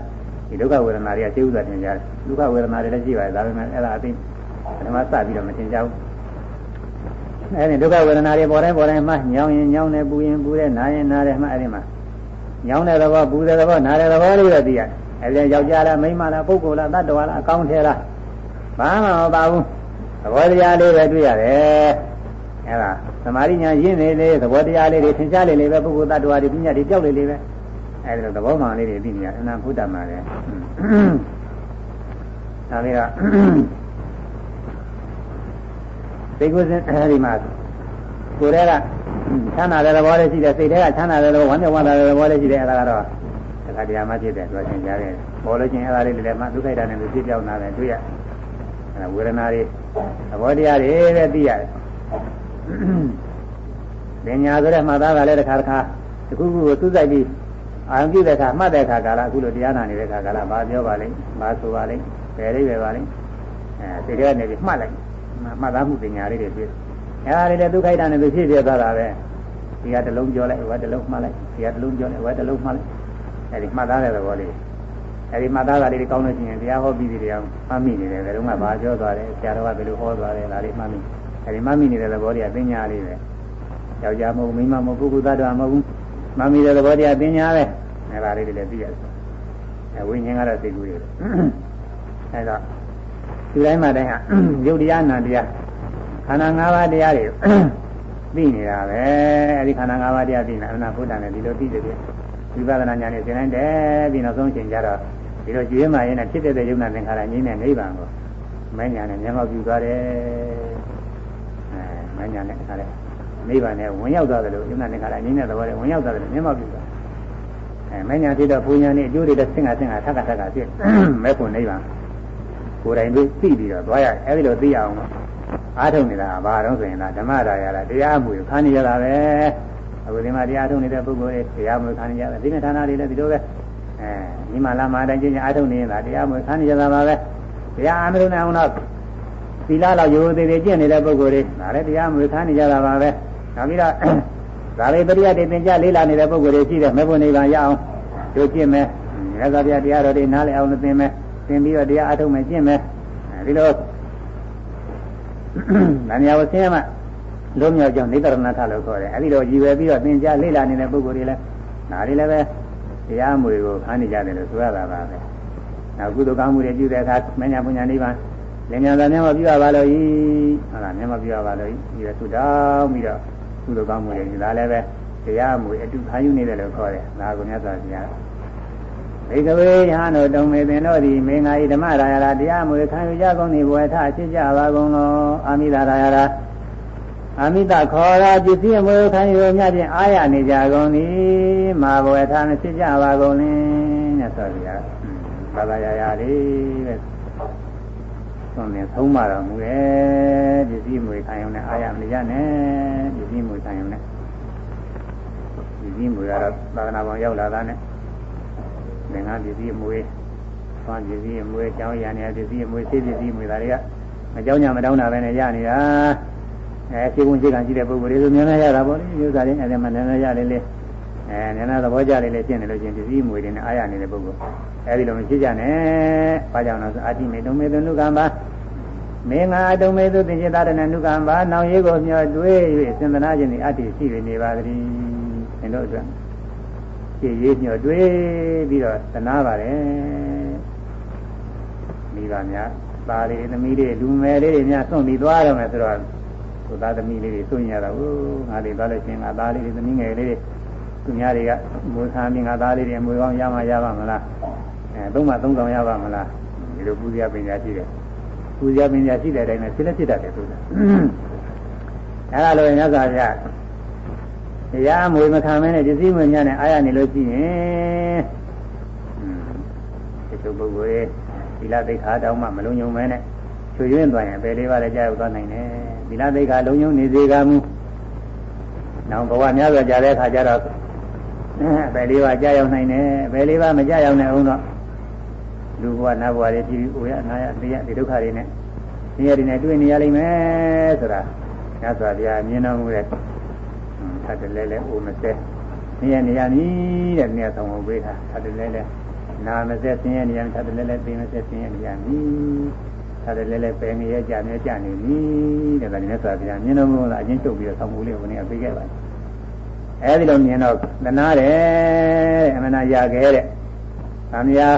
ဒီဒုက္ခဝေဒနာတွေကသိဥစွာသင်ကြတယ်ဒုက္ခဝေဒနာတွေလည်းရှိပါတယ်ဒါပေမဲ့အဲ့ဒါအသိပထမစပြီးတော့မသင်ကြဘူးအဲဒီဒုက္ခဝေဒနာတွေပေါ်တိုင်းပေါ်တိုင်းမှညောင်းရင်ညောင်းတယ်ပူရင်ပူတယ်နားရင်နားတယ်မှအဲဒီမှာညောင်းတဲ့သဘောပူတဲ့သဘောနားတဲ့သဘောလေးပဲသိရတယ်အဲဒီယောက်ျားလားမိန်းမလားပုဂ္ဂိုလ်လားတ attva လားအကောင်းထဲလားဘာမှမပါဘူးသဘောတရားလေးပဲတွေ့ရတယ်အဲဒါသမာဓိညာရင်းနေလေသဘောတရားလေးတွေသင်ရှားလေလေပဲပုဂ္ဂိုလ်တ attva တွေပညာတွေကြောက်လေလေပဲအဲဒီလိုသဘောမှန်လေးတွေသိနေရအနန္တဘုဒ္ဓမှာလေဒါလေးကစိတ်ကိုယ်စဉ်အဲဒီမှာကိုယ်တည်းကချမ်းသာတဲ့သဘောလေးရှိတယ်စိတ်ထဲကချမ်းသာတဲ့သဘောဝမ်းမြောက်ဝမ်းသာတဲ့သဘောလေးရှိတယ်အဲဒါကတော့တခါတရားမှဖြစ်တယ်ဆိုရှင်ကြားတယ်ပေါ်လို့ချင်းအဲဒါလေးလည်းမှဒုက္ခိတနဲ့ဖြစ်ပြောင်းလာတယ်တွေ့ရအဲဝေဒနာတွေသဘောတရားတွေပဲသိရတယ် ပညာဆိုတဲ့မှတ်သားကလည်းတစ်ခါတစ်ခါတစ်ခုခုကိုသူ့ဆိုင်ပြီးအာရုံပြုတဲ့အခါမှတ်တဲ့အခါကာလအခုလိုတရားနာနေတဲ့အခါကာလဘာပြောပါလိမ့်ဘာဆိုပါလိမ့်ဘယ်လေးပဲပါလိမ့်အဲစိတ်ထဲကနေပြီးမှတ်လိုက်မှတ်သားမှုပညာလေးတွေတွေ့အဲဒါလေးလည်းဒုက္ခိတနဲ့သူဖြစ်ပြသွားတာပဲဒီကတလုံးပြောလိုက်ဟိုကတလုံးမှတ်လိုက်ဒီကတလုံးပြောလိုက်ဟိုကတလုံးမှတ်လိုက်အဲဒီမှတ်သားတဲ့သဘောလေးအဲဒီမှတ်သားတာလေးတွေကောင်းလို့ရှိရင်တရားဟောပြီးပြီးတရားမှတ်မိနေတယ်ဘယ်တော့မှဘာပြောသွားတယ်ဆရာတော်ကဘယ်လိုဟောသွားတယ်ဒါလေးမှတ်မိ အဲဒီမှတ်မိနေတဲ့သဘောတွေကပညာလေးပဲယောက်ျားမဟုတ်မိန်းမမဟုတ်ပုဂ္ဂိုလ်သတ္တဝါမဟုတ်ဘူးမှတ်မိတဲ့သဘောတရားပညာပဲအဲဒါလေးတွေလည်းသိရတယ်အဲဝိညာဉ်ကတော့သိကူရတယ်အဲတော့ဒီတိုင်းမှတိုင်းဟာယုတ်တရားနာတရားခန္ဓာ၅ပါးတရားတွေသိနေတာပဲအဲဒီခန္ဓာ၅ပါးတရားသိနေတာအနာဘုဒ္ဓနဲ့ဒီလိုသိတယ်ဝိပဿနာဉာဏ်နဲ့သင်တိုင်းတယ်ပြီးနောက်ဆုံးချိန်ကျတော့ဒီလိုကျွေးမှရင်နဲ့ဖြစ်တဲ့ယုံနာသင်္ခါရငြိမ်းတဲ့နိဗ္ဗာန်ကိုမဉာဏ်နဲ့မျက်မှောက်ပြုသွားတယ်အဲ မဉာဏ်နဲ့ခါတဲ့နိဗ္ဗာန်နဲ့ဝင်ရောက်သွားတယ်လို့ယုံနာသင်္ခါရငြိမ်းတဲ့သဘောနဲ့ဝင်ရောက်သွားတယ်လို့မျက်မှောက်ပြုသွားအဲမညာဖြစ်တော့ဘုံညာနဲ့အကျိုးတွေလည်းဆင်ကဆင်ကထပ်ကထပ်ကဖြစ်မဲ့ဖို့နိဗ္ဗာန်ကိုယ်တိုင်တွေ့သိပြီးတော့သွားရအဲဒီလိုသိရအောင်အားထုတ်နေတာဘာတော့ဆိုရင်လားဓမ္မရာရလားတရားမှုခါနေရတာပဲအခုဒီမှာတရားထုတ်နေတဲ့ပုဂ္ဂိုလ်တွေတရားမှုခါနေကြတယ်ဒီနေ့ဌာနတွေလည်းဒီလိုပဲအဲဒီမှာလာမှာတိုင်းချင်းအားထုတ်နေတာတရားမှုခါနေကြတာပါပဲတရားအမလို့နေအောင်တော့ သီလလောက်ရိုးသေးသေးကျင့်နေတဲ့ပုဂ္ဂိုလ်တွေဒါလည်းတရားမှုခါနေကြတာပါပဲနောက်ပြီးတော့ဒါလေးပရိယတ်တွေသင်ကြားလေးလာနေတဲ့ပုဂ္ဂိုလ်တွေရှိတယ်မေဖို့နိဗ္ဗာန်ရအောင်တို့ကျင့်မယ်ရသော်ပြတရားတော်တွေနားလည်အောင်သင်မယ်သင်ပြီးတော့တရားအားထုတ်မယ်ကျင့်မယ်ဒီလိုနာမည်ဝဆင်းရမှလုံးမြောက်ကြောင့်နေတရဏထလို့ခေါ်တယ်အဲဒီလိုရည်ရွယ်ပြီးတော့သင်ကြားလေ့လာနေတဲ့ပုဂ္ဂိုလ်တွေလည်းဒါတွေလည်းပဲတရားမွေကိုခန်းနေကြတယ်လို့ဆိုရတာပါပဲနောက်ကုသိုလ်ကောင်းမှုတွေပြုတဲ့အခါမညာပုညာနိဗ္ဗာန် လင်ညာသာမျက်မှပြုရပါလို့ဤဟုတ်လားမျက်မှပြုရပါလို့ဤဒီလိုသုတောင်းပြီးတော့ကုသိုလ်ကောင်းမှုတွေဒါလည်းပဲတရားမွေအတူခံယူနေတယ်လို့ခေါ်တယ်ဒါကိုမြတ်စွာဘုရားဘေကဝေယဟန်တို့တုံမေပင်တို့သည်မေငါဤဓမ္မရာယရာတရားမွေခံယူကြကုန်သည်ဘဝထဖြစ်ကြပါကုန်သောအာမိတာရာယရာအာမိတခေါ်ရာပစ္စည်းအမွေခံယူမြတ်ဖြင့်အာရနေကြကုန်သည်မာဘဝထမဖြစ်ကြပါကုန်လင်မြတ်စွာဘုရားဘာသာရာရာလေးပဲ သွန်သင်ဆုံးမတော်မူရဲ့ပစ္စည်းမွေခံယူနဲ့အာရမနေကြနဲ့ပစ္စည်းမွေခံယူနဲ့ပစ္စည်းမွေကတော့သာသနာပေါ်ရောက်လာတာနဲ့သင်္ဃပစ္စည်းအမွေသွမ်းပစ္စည်းအမွေကျောင်းရံနေပစ္စည်းအမွေစေပစ္စည်းအမွေဒါတွေကအကြောင်းညာမတောင်းတာပဲနဲ့ရနေတာအဲစေကုန်းစေကံရှိတဲ့ပုဂ္ဂိုလ်တွေဆိုများများရတာပေါ့လေမျိုးစားတွေအဲ့ဒါမှလည်းလည်းရလေလေ အဲနည်းနည်းသဘောကျလေလေရှင်းတယ်လို့ချင်းပစ္စည်းအမွေတွေနဲ့အားရနေတဲ့ပုဂ္ဂိုလ်အဲဒီလိုမရှိကြနဲ့ဘာကြောင့်လဲဆိုအာတိမေတုံမေတုနုကံပါမင်းငါတုံမေသူသင်္ချတာရဏနုကံပါနောင်ရေးကိုမျှော်တွေး၍စင်္သနာခြင်းဤအတ္တိရှိနေပါသည်သင်တို့အတွက်ကြည်ရေးညှော်တွေးပြီးတော့သနာပါတယ်မိဘများသားလေးသမီးလေးလူငယ်လေးတွေများစွန့်ပြီးသွားတော့မယ်ဆိုတော့သူသားသမီးလေးတွေစွန့်ရတာဟိုငါတွေသွားလို့ရှိရင်ငါသားလေးတွေသမီးငယ်လေးတွေ သူများတွေကမွေးစားပြီးငါသားလေးတွေမွေးကောင်းရမှရပါမလားအဲသုံးမှသုံးဆောင်ရပါမလားဒီလိုပူဇော်ပညာရှိတယ်ပူဇော်ပညာရှိတဲ့အတိုင်းနဲ့ဖြစ်လက်ဖြစ်တတ်တယ်သူကအဲဒါလိုညဇာပြတရားမွေမခံမဲနဲ့ပစ္စည်းမွေညနဲ့အားရနေလို့ရှိရင်ဒီလိုပုဂ္ဂိုလ်ရဲ့သီလသိက္ခာတောင်းမှမလုံးုံမဲနဲ့ချွေရင်းသွားရင်ပဲလေးပါးလည်းကြားရောက်သွားနိုင်တယ်သီလသိက္ခာလုံးုံနေစေကမူနောက်ဘဝများစွာကြာတဲ့အခါကျတော့ ပဲလေးပါးကြားရောက်နိုင်တယ်ပဲလေးပါးမကြားရောက်နိုင်အောင်တော့လူဘဝနတ်ဘဝတွေပြည်ပြီးအိုရအနာရအတရားဒီဒုက္ခတွေနဲ့ဆင်းရဲတွေနဲ့တွေ့နေရလိမ့်မယ်ဆိုတာညစွာဘုရားမြင်တော်မူတဲ့တ်တလဲလဲအိုမစဲနေရနေရနီးတဲ့နေရာဆောင်ကိုပေးတာသတ်တလဲလဲနာမစဲဆင်းရဲနေရသတ်တလဲလဲသိမစဲဆင်းရဲနေရနီးသတ်တလဲလဲပယ်ငရဲကြနေကြနေနီးတဲ့ဒါနဲ့ဆိုပြမြင်တော့မလို့အချင်းချုပ်ပြီးတော့ဆောင်မှုလေးကိုနေရာပေးခဲ့ပါ အဲဒီလိုမြင်တော့သနာတယ်အမနာရခဲ့တဲ့။ဗာမယာ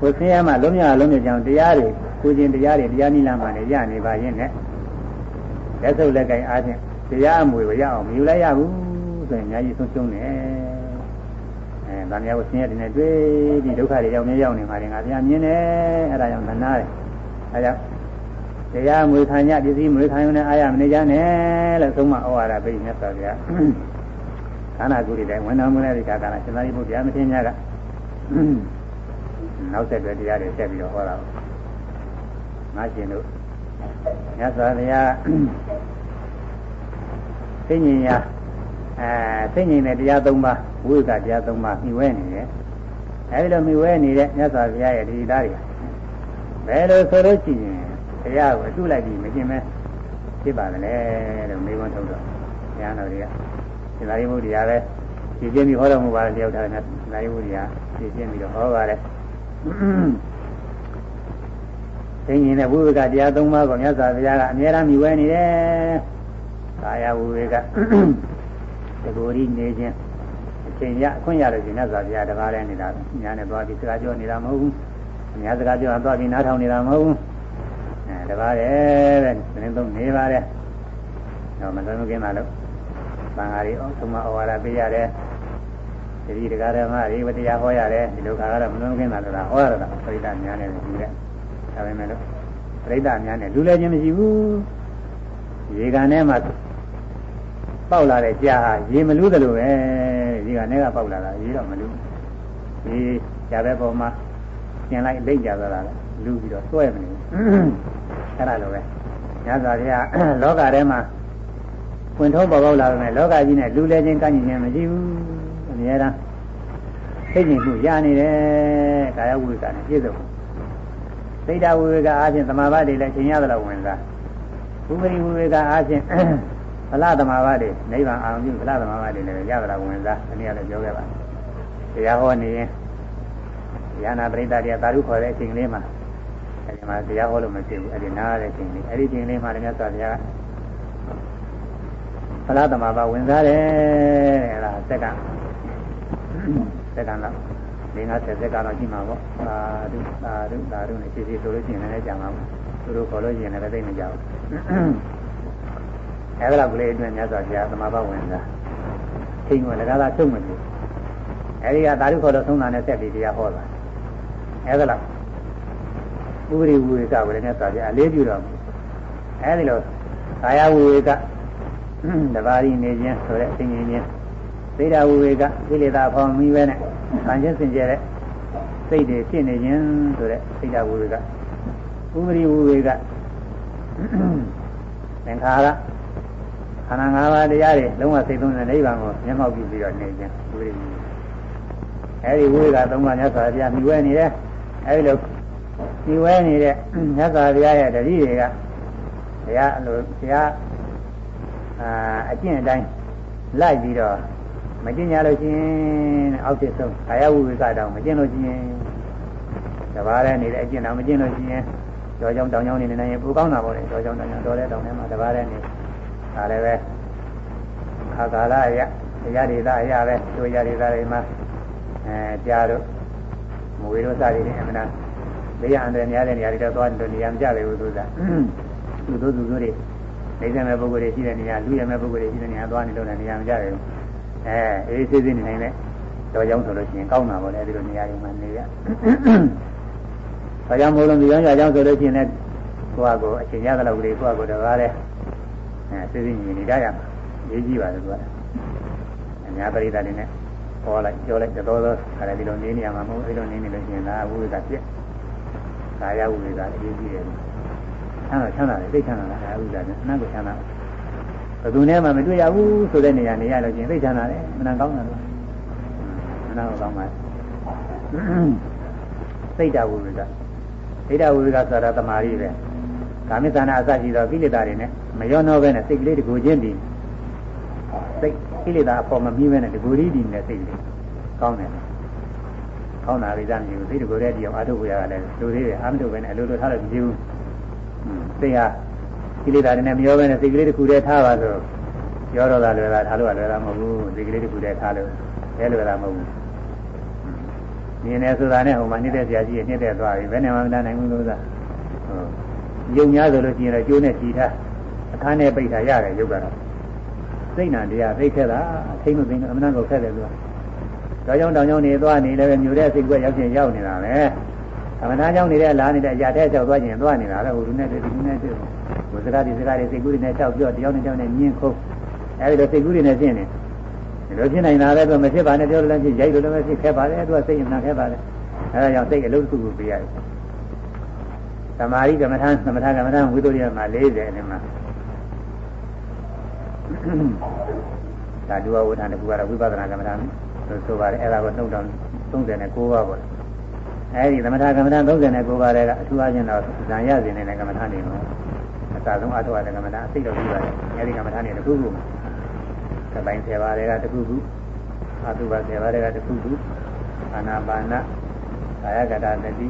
ကိုဆင်းရဲမှလုံးမြလုံးမြကြောင်တရားတွေကိုချင်းတရားတွေတရားနိလမ်းမှလည်းရနေပါရင်နဲ့လက်စုပ်လက်ကင်အားဖြင့်တရားအမွေကိုရအောင်မယူလိုက်ရဘူးဆိုရင်အများကြီးဆုံးရှုံးတယ်အဲဗာမယာကိုဆင်းရဲတဲ့တွေ့ပြီးဒုက္ခတွေရောက်နေရောက်နေမှာငါဘုရားမြင်တယ်အဲဒါကြောင့်သနာတယ်အဲကြောင့်တရားမွေခံရပစ္စည်းမွေခံရနဲ့အာရမနေကြနဲ့လို့သုံးမဩဝါဒပေးမြတ်စွာဘုရား ခန္ဓာကိုယ်တွေတိုင်းဝန်တော်မူတဲ့ဒီကကလာရှင်သာရိပုတ္တရာမထေရများကနောက်ဆက်တွဲတရားတွေဆက်ပြီးတော့ဟောတာငါရှင်တို့မြတ်စွာဘုရားသိဉ္ဇင်ရာအဲသိဉ္ဇင်တဲ့တရား၃ပါးဝိကတရား၃ပါးမြှဝဲနေတယ်အဲဒီလိုမြှဝဲနေတဲ့မြတ်စွာဘုရားရဲ့ဒီသားတွေဘယ်လိုဆိုလို့ရှိရင်ဘုရားကိုအတုလိုက်ပြီးမကျင်မဲဖြစ်ပါလေလို့မေးခွန်းထုတ်တော့ဘုရားတော်တွေက ဒီလာရိမုဒ္ဒရာပဲဖြည့်ပြပြီးဟောတော်မူပါတယ်တယောက်ထားတဲ့လာရိမုဒ္ဒရာဖြည့်ပြပြီးတော့ဟောပါတယ်သိဉ္ဇင်တဲ့ဝိဝကတရား၃ပါးကိုမြတ်စွာဘုရားကအမြဲတမ်းမြှဝဲနေတယ်ကာယဝိဝေကတကူရီနေခြင်းအချိန်ရအခွင့်ရလို့ရှင်မြတ်စွာဘုရားတကားလဲနေတာညာနဲ့သွားပြီးစကားပြောနေတာမဟုတ်ဘူးအများစကားပြောသွားပြီးနားထောင်နေတာမဟုတ်ဘူးအဲတကားတယ်တဲ့သတင်းသုံးနေပါတယ်တော့မသုံးမကင်းပါလို့ သံဃာတွေအဆုံးမဩဝါဒပေးရတယ်တတိတကားဓမ္မတွေဝတရားဟောရတယ်ဒီလိုခါကတော့မလုံးကင်းတာလားဟောရတာပရိသတ်များနေတယ်ဒီကဒါပေမဲ့လို့ပရိသတ်များနေလူလည်းချင်းမရှိဘူးရေကန်ထဲမှာပေါက်လာတဲ့ကြာဟာရေမလူးသလိုပဲရေကန်ထဲကပေါက်လာတာရေတော့မလူးဒီကြာတဲ့ပုံမှာကျင်လိုက်လိမ့်ကြသွားတာလေလူပြီးတော့တွဲမနေအဲ့ဒါလိုပဲညဇာဗျာလောကထဲမှာ ဝင်ထုံးပေါ်ပေါက်လာတယ်လောကကြီးနဲ့လူလဲချင်းကန့်ညင်ခြင်းမရှိဘူးအများအားသိကျင်မှုရနေတယ်ကာယဝိကနဲ့ပြည့်စုံစိတ်ဓာဝိကအားဖြင့်သမာဘတွေလည်းချိန်ရသလောက်ဝင်စားဘုပရိဝိကအားဖြင့်ဗလာသမာဘတွေနိဗ္ဗာန်အောင်ပြုဗလာသမာဘတွေလည်းရသလောက်ဝင်စားဒီနေ့လည်းပြောခဲ့ပါတရားဟောနေရင်ဉာဏပရိသတ်တွေသာဓုခေါ်တဲ့အချိန်လေးမှာအဲဒီမှာတရားဟောလို့မရှိဘူးအဲဒီနားတဲ့အချိန်လေးအဲဒီချိန်လေးမှာလည်းမြတ်စွာဘုရား ဖလားသမာဘဝင်စားတယ်တဲ့အဲဒါစက္ကန့်စက္ကန့်တော့၄50စက္ကန့်တော့ရှိမှာပေါ့သာဓုသာဓုသာဓုနဲ့ရှိရှိဆိုလို့ရှိရင်လည်းကြာမှာပေါ့သူတို့ခေါ်လို့ရှိရင်လည်းသိနေကြဘူးအဲဒါလောက်ကလေးအတွင်းမြတ်စွာဘုရားသမာဘဝင်စားချိန်ကလည်းကားသာချုပ်မလို့အဲဒီကသာဓုခေါ်လို့သုံးတာနဲ့ဆက်ပြီးတရားဟောတာအဲဒါလောက်ဥပရိဝေကဝေနဲ့ဆိုကြအလေးပြုတော်မူအဲဒီလိုကာယဝေက တဘာရီနေခြင်းဆိုတဲ့အစဉ်ချင်းချင်းသိတာဝေကကိလေသာဖောင်မိပဲနဲ့ခံချင်းစင်ကြဲတဲ့စိတ်တွေဖြစ်နေခြင်းဆိုတဲ့သိတာဝေကဥပရိဝေကသင်္ခါရခန္ဓာ၅ပါးတရားတွေလုံးဝစိတ်သုံးတဲ့နိဗ္ဗာန်ကိုမျက်မှောက်ပြုပြီးတော့နေခြင်းဥပရိဝေအဲဒီဝေကသုံးပါးမြတ်စွာဘုရားမြှဝဲနေတယ်အဲဒီလိုဒီဝဲနေတဲ့မြတ်စွာဘုရားရဲ့တတိတွေကဘုရားအလိုဘုရား အာအကျင့်အတိုင်းလိုက်ပြီးတော့မကျင့်ကြလို့ရှိရင်အောက်ဖြစ်ဆုံးကာယဝိဝေကတောင်မကျင့်လို့ရှိရင်တပါးလည်းနေတဲ့အကျင့်တော်မကျင့်လို့ရှိရင်ကြောကြောင်တောင်ကြောင်နေနေရင်ပူကောင်းတာပေါ့လေကြောကြောင်တောင်ကြောင်တော်တဲ့တောင်ထဲမှာတပါးလည်းနေဒါလည်းပဲခါကာလအရာတရားဒေသအရာပဲတို့ရဒေသတွေမှာအဲကြားတို့မဝေတို့စသည်ဖြင့်အမှန်ဘေးရန်တယ်များတဲ့နေရာတွေတော့သွားတယ်နေရာမကြပဲဘူးသူကသူတို့သူတို့တွေ နေစမဲ့ပုဂ္ဂိုလ်တွေရှိတဲ့နေရာလူရမဲ့ပုဂ္ဂိုလ်တွေရှိတဲ့နေရာသွားနေလို့လည်းနေရာမကြပဲဘူးအဲအေးဆေးဆေးနေနိုင်တဲ့တော်ကြောင်းဆိုလို့ရှိရင်ကောင်းတာပေါ့လေအဲဒီလိုနေရာတွေမှာနေရတော်ကြောင်းမို့လို့ဒီကြောင်းကြောင်းဆိုလို့ရှိရင်လည်းကိုယ့်အကိုအချိန်ရတဲ့လောက်ကလေးကိုယ့်အကိုတကားတဲ့အဲဆေးဆေးညီနေကြရမှာရေးကြည့်ပါလေသူကအများပရိသတ်တွေနဲ့ဟောလိုက်ပြောလိုက်တော်တော်ခါတယ်ဒီလိုနေနေရမှာမဟုတ်အဲဒီလိုနေနေလို့ရှိရင်ဒါဝိဝေကပြက်ကာယဝိဝေကအရေးကြီးတယ်။ အဲတော့ချမ်းသာတယ်သိချမ်းသာတာကာယဝိဝေကနဲ့အနတ်ကိုချမ်းသာဘယ်သူနဲ့မှမတွေ့ရဘူးဆိုတဲ့နေရာနေရလို့ချင်းသိချမ်းသာတယ်မနာကောင်းတာလို့မနာကောင်းပါစိတ်တဝိဝေကစိတ်တဝိဝေကဆိုတာတမာရီပဲကာမိသနာအစရှိသောကိလေသာတွေနဲ့မရောနှောပဲနဲ့စိတ်ကလေးတကူချင်းတည်စိတ်ကိလေသာအပေါ်မပြီးပဲနဲ့တကူရီးတည်နေတဲ့စိတ်လေးကောင်းတယ်ကောင်းတာရိသမရှိဘူးသိတကိုယ်တည်းဒီအောင်အာထုပ်ကိုရတာလည်းလူသေးတယ်အာမထုပ်ပဲနဲ့အလိုလိုထားလို့မကြည့်ဘူး သိဟာကိလေသာတွေနဲ့မရောပဲနဲ့စိတ်ကလေးတစ်ခုတည်းထားပါဆိုရောတော့တာလွယ်တာထားလို့လွယ်တာမဟုတ်ဘူးစိတ်ကလေးတစ်ခုတည်းထားလို့လဲလွယ်တာမဟုတ်ဘူးမြင်နေဆိုတာနဲ့ဟိုမှာနေတဲ့ဆရာကြီးရဲ့နေတဲ့သွားပြီဘယ်နဲ့မှမတတ်နိုင်ဘူးလို့သာဟုတ်ယုံများဆိုလို့ရှိရင်တော့ကျိုးနဲ့ကြည်ထားအခန်းနဲ့ပိတ်ထားရတယ်ယုတ်ကတော့စိတ်နာတရားသိခဲ့တာအထိမ့်မသိဘူးအမှန်တော့ခက်တယ်သူကတောကြောင်တောင်ကြောင်နေသွားနေလည်းပဲမြို့တဲ့စိတ်ကွက်ရောက်ချင်းရောက်နေတာပဲ သမထကြောင့်နေတဲ့လာနေတဲ့အရာတဲ့ကြောက်သွားခြင်းသွားနေတာပဲဟိုလူနဲ့ဒီလူနဲ့တွေ့ဟိုစကားဒီစကားတွေစိတ်ကူးတွေနဲ့တောက်ပြောတယောက်နဲ့တယောက်နဲ့မြင်းခုံးအဲဒီလိုစိတ်ကူးတွေနဲ့ရှင်းနေဒီလိုဖြစ်နိုင်တာလည်းသူမဖြစ်ပါနဲ့ပြောလို့လည်းဖြစ်ရိုက်လို့လည်းဖြစ်ခဲ့ပါလေသူကစိတ်ရမှန်ခဲ့ပါလေအဲဒါကြောင့်စိတ်အလုံးတစ်ခုကိုပြရတယ်သမာဓိကမ္မထာသမထကမ္မထာဝိသုရိယမှာ40အဲ့မှာဒါဒုဝဝဋ္ဌာန်တကူကတော့ဝိပဿနာကမ္မထာဆိုပါတယ်အဲ့ဒါကိုနှုတ်တော်39ပါးပေါ့ အဲဒီသမထကမ္မထာ39ပါးတွေကအထူးအချင်းတော့ဇံရစဉ်နေတဲ့ကမ္မထာနေမှာအစဆုံးအထောက်အတဲ့ကမ္မထာအသိတော်ပြီးပါတယ်အဲဒီကမ္မထာနေတစ်ခုခုကပိုင်း10ပါးတွေကတစ်ခုခုအတုပါ10ပါးတွေကတစ်ခုခုအာနာပါနကာယကတာတတိ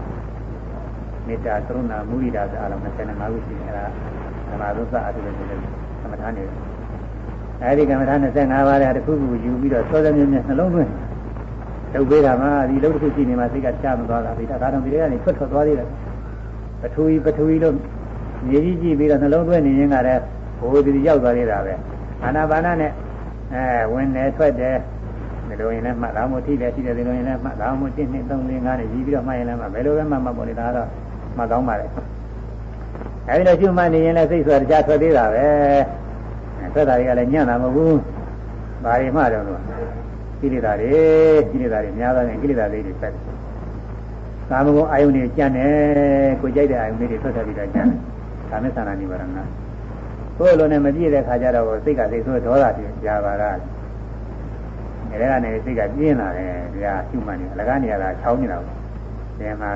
မေတ္တာကရုဏာမုဒိတာဆိုအလုံး25ခုရှိတယ်အဲဒါဓမ္မသုသအတုလည်းဆိုတဲ့ကမ္မထာနေတယ်အဲဒီကမ္မထာ25ပါးတဲ့တစ်ခုခုယူပြီးတော့သောသမြဲမြဲနှလုံးသွင်း လုပ်ပေးတာမှဒီလုပ်တစ်ခုရှိနေမှစိတ်ကချမသွားတာဒီဒါတော့ဒီထဲကနေထွက်ထွက်သွားသေးတယ်ပထဝီပထဝီလို့မြေကြီးကြည့်ပြီးတော့နှလုံးသွင်းနေရင်ကလည်းဘိုးဒီရောက်သွားသေးတာပဲအာနာပါနနဲ့အဲဝင်တယ်ထွက်တယ်ဒီလိုရင်လည်းမှတ်တော်မူထိတယ်ရှိတယ်ဒီလိုရင်လည်းမှတ်တော်မူ1 2 3 4 5နဲ့ရည်ပြီးတော့မှတ်ရင်လည်းမှဘယ်လိုပဲမှတ်မှတ်ပေါ်လေဒါတော့မှတ်ကောင်းပါလေအဲဒီလိုရှုမှတ်နေရင်လည်းစိတ်ဆိုတာကြားထွက်သေးတာပဲထွက်တာတွေကလည်းညံ့တာမဟုတ်ဘူး။ဘာတွေမှတော့လို့ ကိလေသာတွေကိလေသာတွေများသောဖြင့်ကိလေသာလေးတွေဆက်တယ်။ကာမဂုဏ်အာယုန်တွေကြံ့တယ်ကိုကြိုက်တဲ့အာယုန်လေးတွေထွက်ထွက်ပြီးတော့ကြံ့တယ်။ကာမသနာနိဗ္ဗာန်ကိုယ်လိုနဲ့မပြည့်တဲ့ခါကျတော့စိတ်ကစိတ်ဆိုးဒေါသဖြစ်ကြပါလားအဲဒါကနေစိတ်ကပြင်းလာတယ်တရားရှုမှတ်နေအလကားနေရတာချောင်းနေတာပေါ့ဒီမှာ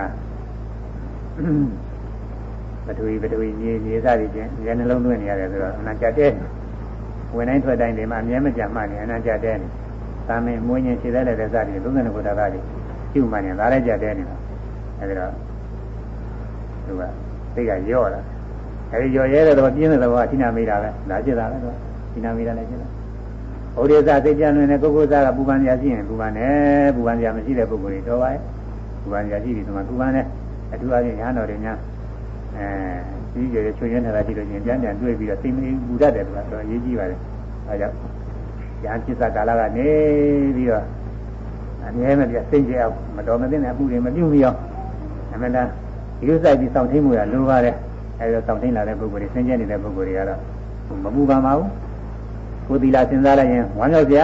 ပထဝီပထဝီမြေမြေစသည်ချင်းဉာဏ်နှလုံးသွင်းနေရတယ်ဆိုတော့အနာကြတဲ့ဝင်တိုင်းထွက်တိုင်းဒီမှာအမြဲမပြတ်မှနေအနာကြတဲ့ သာမင်မွေးရင်ခြေသက်လည်းတဲ့စသည်32ခုတာကတွေရှုမှတ်နေဒါလည်းကြတဲ့နေတာအဲဒီတော့သူကစိတ်ကရော့လာအဲဒီရော့ရဲတဲ့တော့ပြင်းတဲ့တော့အဋ္ဌိနာမိတာပဲဒါဖြစ်တာပဲတော့အဋ္ဌိနာမိတာလည်းဖြစ်တာဩရိသစိတ်ကြံနေတဲ့ပုဂ္ဂိုလ်သားကပူပန်ကြရှိရင်ပူပန်တယ်ပူပန်ကြမရှိတဲ့ပုဂ္ဂိုလ်တွေတော့ပါရဲ့ပူပန်ကြရှိပြီဆိုမှပူပန်တယ်အထူးအဖြင့်ညာတော်တွေများအဲကြီးကျယ်ချွေရင်းနေတာကြည့်လို့ချင်းပြန်ပြန်တွေ့ပြီးတော့သိမင်းပူတတ်တယ်ကွာတော့အရေးကြီးပါတယ်အဲကြောင့် ညာจิตကာလကနေပြီးတော့အမြဲမပြစိတ်ကြအောင်မတော်မသိတဲ့အမှုတွေမပြုမိအောင်အမှန်တမ်းဒီလိုစိုက်ပြီးစောင့်ထိန်မှုရလိုပါတယ်အဲဒါစောင့်ထိန်လာတဲ့ပုဂ္ဂိုလ်တွေဆင်းရဲနေတဲ့ပုဂ္ဂိုလ်တွေကတော့မပူပန်ပါဘူးကိုယ်သီလာစဉ်းစားလိုက်ရင်ဝမ်းမြောက်ကြ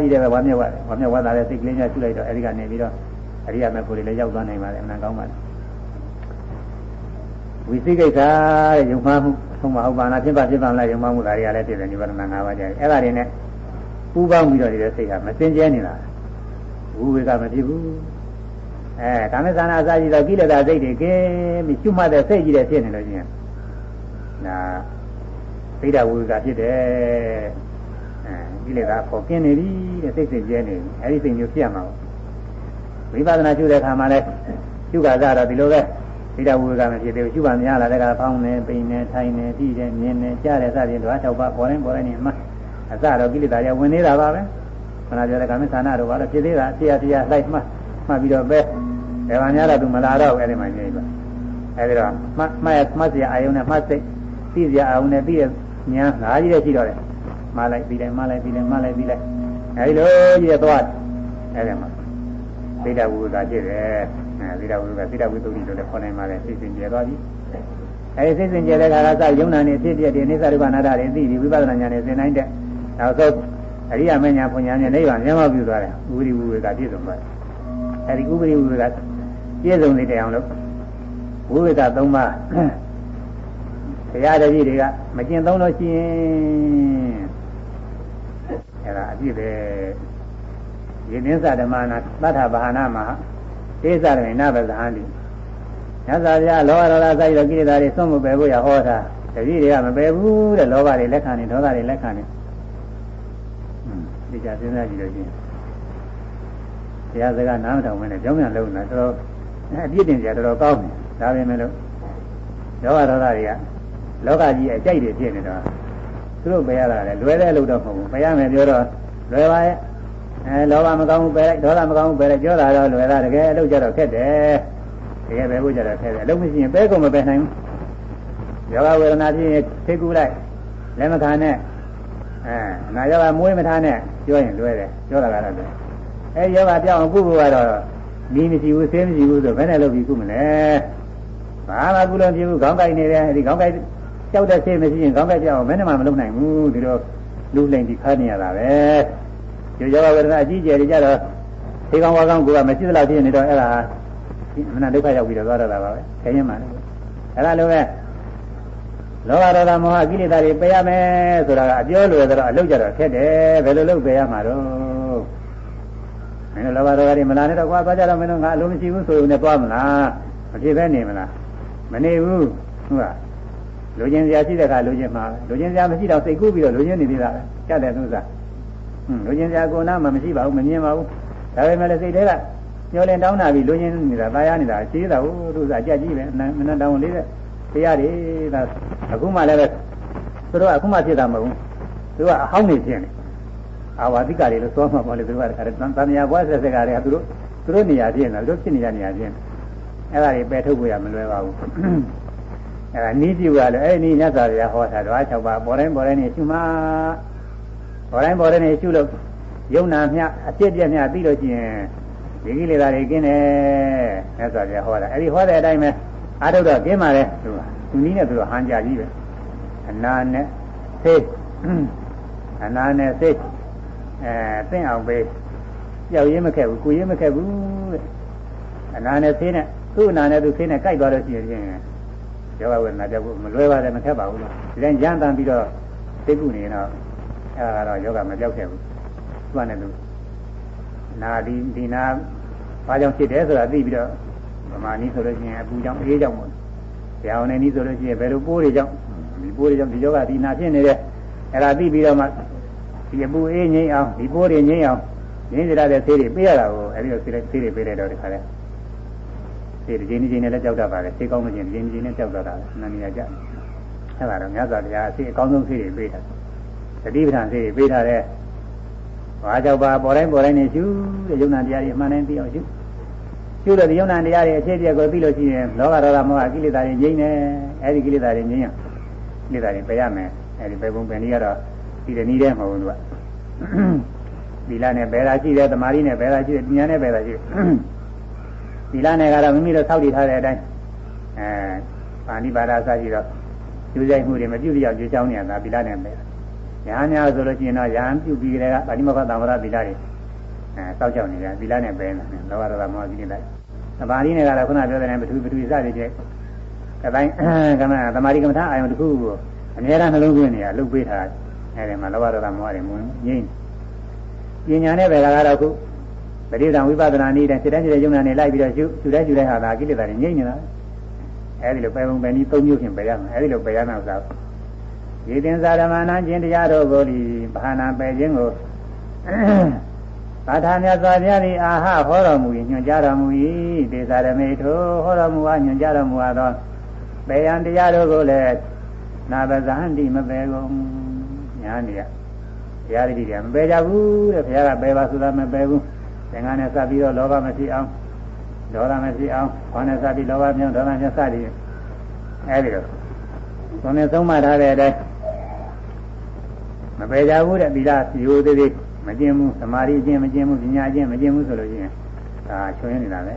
ကြီးတယ်ပဲဝမ်းမြောက်ဝမ်းမြောက်ဝမ်းသာတဲ့စိတ်ကလေးများရှုလိုက်တော့အဲဒီကနေပြီးတော့အရိယာမေဖို့တွေလည်းရောက်သွားနိုင်ပါတယ်အမှန်ကောင်းပါတယ်ဝိသိကိစ္စတဲ့ယုံမှမှုဆုံးမဟုတ်ပါလားဖြစ်ပါဖြစ်ပါလားယုံမှမှုဒါတွေကလည်းပြည့်တယ်နိဗ္ဗာန်၅ပါးကြတယ်အဲ့ဒါတွေနဲ့ ပူပေါင်းပြီးတော့ဒီစိတ်ကမစင်ကြဲနေတာဝိဝေကမဖြစ်ဘူးအဲကာမသနာအစာကြီးတော့ကိလေသာစိတ်တွေကင်းပြီးရှုမှတ်တဲ့စိတ်ကြီးတဲ့ဖြစ်နေလို့ချင်းဒါသိတာဝိဝေကဖြစ်တယ်အဲကိလေသာပေါ်ကင်းနေပြီတဲ့စိတ်စိတ်ကျဲနေပြီအဲဒီစိတ်မျိုးဖြစ်ရမှာဝိပဿနာရှုတဲ့အခါမှာလဲရှုကစားတော့ဒီလိုပဲသိတာဝိဝေကမဖြစ်သေးဘူးရှုပါများလာတဲ့ကဖောင်းနေပိန်နေထိုင်နေကြည့်တယ်မြင်နေကြားတယ်စသည်တော့၆ပါးပေါ်တိုင်းပေါ်တိုင်းနေမှ အစတော့ကိလေသာရဝင်နေတာပါပဲခဏပြောတဲ့ကာမသနာတော့ဘာလို့ဖြစ်သေးတာတရားတရားလိုက်မှမှပြီးတော့ပဲဘယ်မှာများတော့သူမလာတော့အဲ့ဒီမှာနေပါအဲ့ဒီတော့မှမှတ်မှတ်စရာအာယုံနဲ့မှတ်စိတ်သိစရာအာယုံနဲ့ပြီးတဲ့ညာငါးကြီးတဲ့ရှိတော့တယ်မှလိုက်ပြီးတယ်မှလိုက်ပြီးတယ်မှလိုက်ပြီးလိုက်အဲ့ဒီလိုကြီးတဲ့သွားအဲ့ဒီမှာသိတာဝိဝေကဖြစ်တယ်အဲသိတာဝိဝေကသိတာဝိသုဒ္ဓိလို့လည်းခေါ်နိုင်ပါတယ်သိစဉ်ကျဲသွားပြီအဲဒီသိစဉ်ကျဲတဲ့ခါကစယုံနာနေဖြစ်ပြတဲ့အိသရူပနာတာတွေသိပြီးဝိပဿနာဉာဏ်နဲ့သင်နိုင်တဲ့ နောက်ဆုံးအရိယာမညာဖွညာနဲ့နိဗ္ဗာန်မျက်မှောက်ပြုသွားတယ်ဥပရိဝိဝေကပြည့်စုံသွားတယ်အဲဒီဥပရိဝိဝေကပြည့်စုံနေတဲ့အောင်လို့ဝိဝေက၃ပါးဘုရားတပည့်တွေကမကျင့်သုံးလို့ရှိရင်အဲဒါအပြည့်ပဲယင်းသစ္စာဓမ္မနာသတ္ထဘာနာမှာသေသရမေနဗဇဟန္တိညဇာပြလောဘဒေါသစိုက်တော့ကိလေသာတွေစွန့်မပယ်ဖို့ရဟောတာတပည့်တွေကမပယ်ဘူးတဲ့လောဘတွေလက်ခံနေဒေါသတွေလက်ခံနေ ဒီကြစဉ်းစားကြည့်လို့ရှိရင်တရားစကားနားမထောင်မနဲ့ကြောင်းပြန်လုံးတာတော်တော်အပြစ်တင်ကြတော်တော်ကောင်းတယ်ဒါပေမဲ့လို့လောဘဒေါသတွေကလောကကြီးအကြိုက်တွေဖြစ်နေတော့သူတို့ပယ်ရတာလေလွယ်တဲ့အလုပ်တော့မဟုတ်ဘူးပယ်ရမယ်ပြောတော့လွယ်ပါရဲ့အဲလောဘမကောင်းဘူးပယ်လိုက်ဒေါသမကောင်းဘူးပယ်လိုက်ပြောတာတော့လွယ်တာတကယ်အလုပ်ကြတော့ခက်တယ်တကယ်ပဲဖို့ကြတော့ခက်တယ်အလုပ်မရှိရင်ပဲကုန်မပယ်နိုင်ဘူးယောဂဝေဒနာဖြစ်ရင်သိကူလိုက်လက်မခံနဲ့ အဲနာယောဂမွေးမထားနဲ့ပြောရင်လွယ်တယ်ပြောတာကတော့လွယ်အဲယောဂပြောင်းအောင်ကုဖို့ကတော့နီးမရှိဘူးဆေးမရှိဘူးဆိုဘယ်နဲ့လုပ်ပြီးကုမလဲဘာမှကုလို့မဖြစ်ဘူးခေါင်းကိုက်နေတယ်ဒီခေါင်းကိုက်ကြောက်တဲ့ဆေးမရှိရင်ခေါင်းကိုက်ပြောင်းအောင်ဘယ်နဲ့မှမလုပ်နိုင်ဘူးဒီလိုလူလိမ့်ဒီခါနေရတာပဲဒီယောဂဝေဒနာအကြီးကျယ်တွေကြတော့ဒီကောင်ဝါကောင်ကမရှိသလောက်ဖြစ်နေတော့အဲ့ဒါမနာဒုက္ခရောက်ပြီးတော့သွားတော့တာပါပဲခရင်မှလည်းအဲ့ဒါလိုပဲ လောဘဒေါသမောဟကိလေသာတွေပယ်ရမယ်ဆိုတာကအပြောလွယ်တော့အလုပ်ကြတော့ခက်တယ်ဘယ်လိုလုပ်ပယ်ရမှာတော့မင်းတို့လောဘဒေါသတွေမလာနဲ့တော့ကွာသွားကြတော့မင်းတို့ငါအလုံးမရှိဘူးဆိုရင်လည်းသွားမလားမဖြစ်ပဲနေမလားမနေဘူးဟုတ်လားလူချင်းစရာရှိတဲ့အခါလူချင်းမှာလူချင်းစရာမရှိတော့စိတ်ကူးပြီးတော့လူချင်းနေသေးတာပဲကြတဲ့သူစားဟွန်းလူချင်းစရာကိုနာမှမရှိပါဘူးမမြင်ပါဘူးဒါပေမဲ့လည်းစိတ်ထဲကညှော်လင်တောင်းတာပြီးလူချင်းနေတာตายရနေတာရှိတာဟုတ်သူစားကြက်ကြီးပဲမနှတောင်းလေးတဲ့ တရားတွေဒါအခုမှလည်းပဲသူတို့ကအခုမှဖြစ်တာမဟုတ်ဘူးသူကအဟောင်းနေဖြစ်နေအာဝါတိကတွေလို့သွားမှာပေါ့လေသူတို့ကတခါတည်းတန်မြာဘွားဆက်ဆက်ကတွေကသူတို့သူတို့နေရာဖြစ်နေတာသူတို့ဖြစ်နေရနေရာဖြစ်နေအဲ့ဒါတွေပယ်ထုတ်ဖို့ရမလွယ်ပါဘူးအဲ့ဒါနီးပြူကလည်းအဲ့ဒီညဇာရဟောတာတော့၆ပါးပေါ်တိုင်းပေါ်တိုင်းနေရှုမှပေါ်တိုင်းပေါ်တိုင်းနေရှုလို့ယုံနာမြအပြစ်ပြက်မြပြီးလို့ရှိရင်ဒီကိလေသာတွေကင်းတယ်ညဇာရဟောတာအဲ့ဒီဟောတဲ့အတိုင်းပဲ အားထုတ်တော့ကျင်းပါလေသူကသူနည်းနဲ့သူကဟန်ကြကြီးပဲအနာနဲ့သိအနာနဲ့သိအဲသိအောင်ပဲကြောက်ရေးမခက်ဘူးကိုရေးမခက်ဘူးတဲ့အနာနဲ့သိနဲ့သူ့အနာနဲ့သူသိနဲ့ကြိုက်သွားလို့ရှိရင်ယောဂဝေဒနာကြောက်ဖို့မလွဲပါနဲ့မထက်ပါဘူးလို့ဒီတိုင်းကြမ်းတမ်းပြီးတော့သိကုနေတော့အဲဒါကတော့ယောဂမကြောက်ခဲ့ဘူးသူကလည်းသူနာဒီဒီနာဘာကြောင့်ဖြစ်တယ်ဆိုတာသိပြီးတော့ ဗမာနည်းဆိုလို့ရှိရင်အပူကြောင့်အေးကြောင့်ပေါ့။တရားဝင်နည်းဆိုလို့ရှိရင်ဘယ်လိုပိုးတွေကြောင့်ဒီပိုးတွေကြောင့်ဒီယောဂဒီနာဖြစ်နေတယ်အဲ့ဒါသိပြီးတော့မှဒီအပူအေးငိမ့်အောင်ဒီပိုးတွေငိမ့်အောင်ငိမ့်ကြတဲ့ဆေးတွေပေးရတာကိုအဲ့ဒီလိုဆေးတွေဆေးတွေပေးလိုက်တော့ဒီခါလဲဆေးဒီချင်းချင်းနဲ့လည်းကြောက်တတ်ပါလေဆေးကောင်းလို့ချင်းဒီချင်းချင်းနဲ့ကြောက်တတ်တာနာမည်ကြအဲ့ဒါတော့မြတ်စွာဘုရားအဆေးအကောင်းဆုံးဆေးတွေပေးတာတတိပဌာန်ဆေးတွေပေးထားတဲ့ဘာကြောင့်ပါပေါ်တိုင်းပေါ်တိုင်းနေရှုတဲ့ယုံနာတရားတွေအမှန်တိုင်းသိအောင်ရှု ရှုတဲ့ယုံနာတရားတွေအခြေပြကိုသိလို့ရှိရင်လောဘဒေါသမောဟကိလေသာတွေငြိမ့်နေအဲဒီကိလေသာတွေငြိမ့်ရင်ကိလေသာတွေပယ်ရမယ်အဲဒီပယ်ပုံပယ်နည်းကတော့ဒီတနည်းတည်းမဟုတ်ဘူးသူကသီလနဲ့ပယ်တာရှိတယ်သမာဓိနဲ့ပယ်တာရှိတယ်ပညာနဲ့ပယ်တာရှိတယ်သီလနဲ့ကတော့မိမိတို့ဆောက်တည်ထားတဲ့အတိုင်းအဲပါဠိပါဒအစရှိတော့ယူဆိုင်မှုတွေမပြုတ်ပြောက်ကြွချောင်းနေတာသီလနဲ့ပယ်ရဟန်းများဆိုလို့ရှိရင်တော့ရဟန်းပြုပြီးတဲ့ကပါဠိမခသံဝရသီလတွေ အဲစောက်ကြောက်နေတယ်သီလနဲ့ပယ်နေတာလောဘဒေါသမောဟကိလေသာသမာဓိနဲ့ကတော့ခုနပြောတဲ့ပထဝီပထဝီစသည်ဖြင့်အတိုင်းကမသမာဓိကမ္မထာအာယုံတစ်ခုကိုအများအားနှလုံးသွင်းနေရလှုပ်ပေးထားအဲဒီမှာလောဘဒေါသမောဟတွေမဝင်ငြိမ့်ပညာနဲ့ပဲကတော့ခုပရိသံဝိပဿနာနည်းတဲ့စိတ်တိုင်းစိတ်တိုင်းယုံနာနေလိုက်ပြီးတော့ရှုရှုတိုင်းရှုတိုင်းဟာဒါကိလေသာတွေငြိမ့်နေတာအဲဒီလိုပဲပုံပဲနည်း၃မျိုးဖြင့်ပယ်ရမယ်အဲဒီလိုပယ်ရမယ်ဆိုရေတင်္ဇာဓမ္မနာကျင့်တရားတို့ကိုဒီဘာနာပယ်ခြင်းကို သာထာမြတ်စွာဘုရားသည်အာဟဟောတော်မူ၏ညွှန်ကြားတော်မူ၏ဒေသရမေထိုဟောတော်မူအားညွှန်ကြားတော်မူသောပေယံတရားတို့ကိုလည်းနာပဇန်တိမပယ်ကုန်ညာနေရဘုရားတိတွေကမပယ်ကြဘူးတဲ့ဘုရားကပယ်ပါဆိုတာမပယ်ဘူးသင်္ကန်းနဲ့စပ်ပြီးတော့လောဘမရှိအောင်ဒေါသမရှိအောင်ခေါင်းနဲ့စပ်ပြီးလောဘမြောင်းဒေါသမြောင်းစသည်အဲဒီလိုဘုံနဲ့သုံးမှထားတဲ့အတိုင်းမပယ်ကြဘူးတဲ့သီလစီဟိုသေးသေး မကျင်ဘူးသမာဓိကျင်မကျင်ဘူးပညာကျင်မကျင်ဘူးဆိုလို့ရှိရင်ဒါချွင်းနေတာပဲ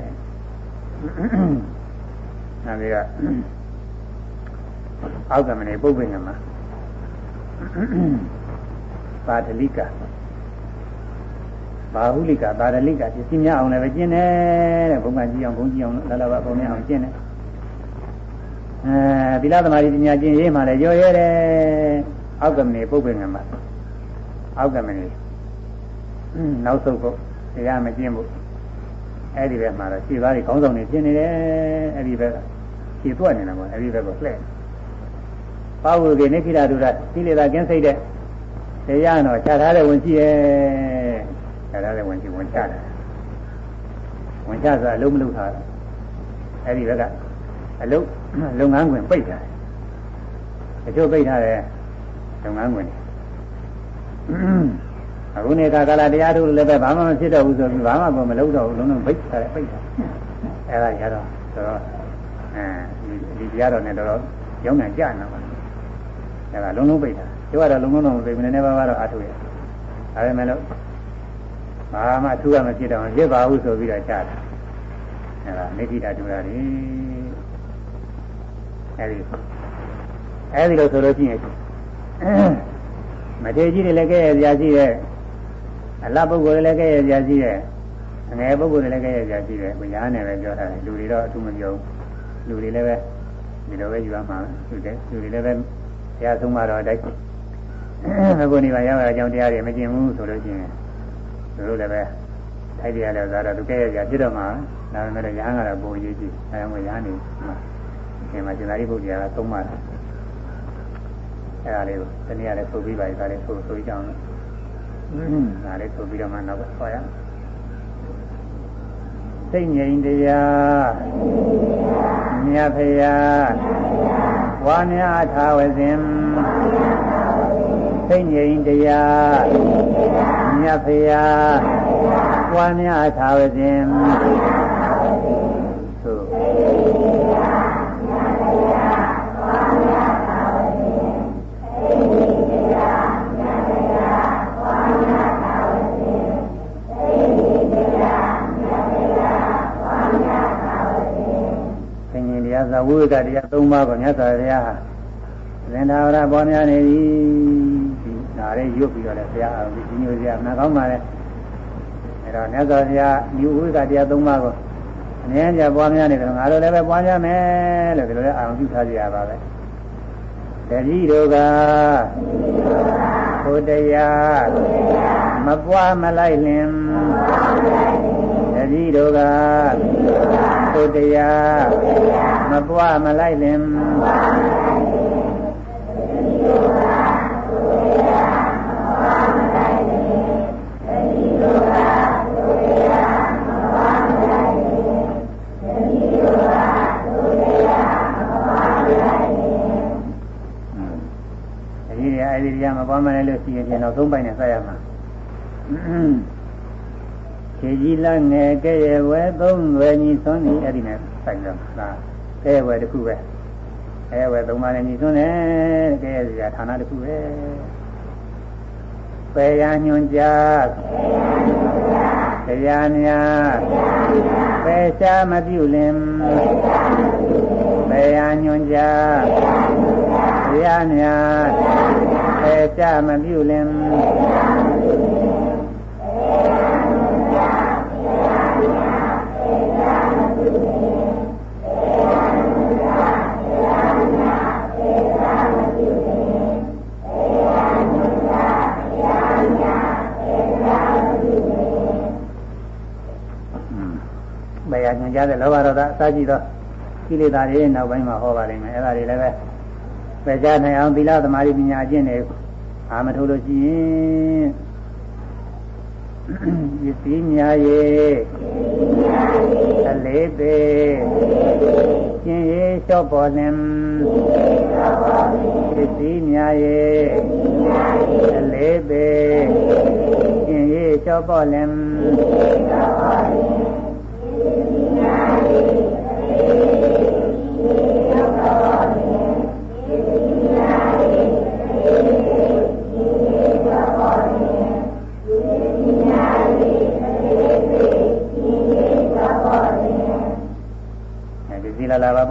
အဲဒီကအောက်ကမနေပုပ္ပိငမှာပါဒလိကဘာဟုလိကပါဒလိကပစ္စည်းများအောင်လည်းပဲကျင့်တယ်တဲ့ဘုံကကြည့်အောင်ဘုံကြည့်အောင်လာလာပါဘုံနဲ့အောင်ကျင့်တယ်အဲသီလသမာဓိပညာကျင့်ရေးမှလည်းရောရဲတယ်အောက်ကမနေပုပ္ပိငမှာအောက်ကမနေ နောက်ဆုံးဖို့တရားမကျင့်ဘူးအဲ့ဒီဘက်မှာတော့ခြေသားတွေခေါင်းဆောင်နေဖြစ်နေတယ်အဲ့ဒီဘက်ကခြေသွက်နေတာပေါ့အဲ့ဒီဘက်ကိုလှည့်ပါဝုကေနိခိတာဒုရသီလေသာကျင်းစိတ်တဲ့တရားတော့ခြားထားတဲ့ဝင်ရှိရဲ့ခြားထားတဲ့ဝင်ရှိဝင်ချတယ်ဝင်ချဆိုတာအလုံးမလုံးထားအဲ့ဒီဘက်ကအလုံးလုပ်ငန်းခွင်ပိတ်ထားတယ်အကျိုးပိတ်ထားတဲ့လုပ်ငန်းခွင် အခုနေကကာလတရားထုတ်လည်းပဲဘာမှမဖြစ်တော့ဘူးဆိုပြီးဘာမှမလုပ်တော့ဘူးလုံးလုံးပိတ်ထားတယ်ပိတ်ထားအဲ့ဒါကြတော့ဆိုတော့အဲဒီတရားတော်နဲ့တော့ရောင်းနိုင်ကြနေပါအဲ့ဒါလုံးလုံးပိတ်ထားသူကတော့လုံးလုံးတော့မပိတ်ဘူးနည်းနည်းပါးပါးတော့အထုရဒါပေမဲ့လို့ဘာမှအထူးကမဖြစ်တော့ရစ်ပါဘူးဆိုပြီးတော့ကြားတယ်အဲ့ဒါနိတိတာတူတာတွေအဲ့ဒီအဲ့ဒီလိုဆိုလို့ရှိရင်မထေကြီးတွေလည်းကဲရစရာရှိရဲ့ အလတ်ပုဂ္ဂိုလ်တွေလည်းကဲရစရာရှိရဲ့ငယ်ပုဂ္ဂိုလ်တွေလည်းကဲရစရာရှိတယ်ဘုရားနဲ့ပဲပြောထားတယ်လူတွေတော့အထူးမပြောဘူးလူတွေလည်းပဲဒီလိုပဲယူရမှာသူတယ်လူတွေလည်းပဲဘုရားဆုံးမတော်အတိုင်းအခုနေပါရောက်ရအကြောင်းတရားတွေမကျင်ဘူးဆိုလို့ရှိရင်သူတို့လည်းပဲထိုက်တရားလည်းသာတော့သူကဲရစရာဖြစ်တော့မှာဒါပေမဲ့ရဟန်းကတော့ပုံရေးကြည့်အဲဒါမှရဟန်းနေမှာဒီမှာရှင်သာရိပုတ္တရာကသုံးပါတာအဲ့ဒါလေးကိုတနည်းအားလည်းဆိုပြီးပါပြီဒါလေးဆိုဆိုကြအောင်လို့ ဒါလေးဆိုပြီးတော့မှနောက်ကဆွာရစိတ်ငြိမ်တရားမြတ်ဖရာဝါများထာဝစဉ်စိတ်ငြိမ်တရားမြတ်ဖရာဝါများထာဝစဉ် ဝိဝကတရား၃ပါးကိုမြတ်စွာဘုရားဟာသင်္သာဝရပေါ်များနေပြီဒီဒါလေးရွတ်ပြီးတော့လည်းဘုရားအောင်ဒီညိုစရာနာကောင်းပါလေအဲတော့မြတ်စွာဘုရားဒီဝိဝကတရား၃ပါးကိုအများကြီးပွားများနေတယ်ငါတို့လည်းပဲပွားများမယ်လို့ဒီလိုလည်းအာရုံပြုထားကြရပါပဲတတိတို့ကဘုတရားမပွားမလိုက်လင် တတိတို့ကဘုတရားမပွားမလိုက်လင်အဲဒီတရားမပွားမလဲလို့ရှိရင်တော့သုံးပိုင်းနဲ့ဆက်ရမှာ ခြေကြီးလက်ငယ်ကဲ့ရဲ့ဝဲသုံးွယ်ညီသွန်းနေအဲ့ဒီနဲ့ဆိုင်တော့ဒါကဲ့ရဲ့ဝဲတစ်ခုပဲကဲ့ရဲ့ဝဲသုံးပါးနဲ့ညီသွန်းတယ်ကဲ့ရဲ့စီကဌာနတစ်ခုပဲပယ်ရညွန်ကြားတရားများပယ်ရှားမပြုလင်ပယ်ရညွန်ကြားတရားများပယ်ရှားမပြုလင် ကြားတဲ့လောဘဒေါသအစရှိသောကိလေသာတွေနောက်ပိုင်းမှာဟောပါလိမ့်မယ်အဲ့ဒါတွေလည်းပဲပယ်ချနိုင်အောင်သီလသမာဓိပညာအကျင့်တွေအာမထုတ်လို့ရှိရင်ပစ္စည်းများရဲ့အလေးသေးကျင်ရေးလျှော့ပေါ်လင်ပစ္စည်းများရဲ့အလေးသေးကျင်ရေးလျှော့ပေါ်လင်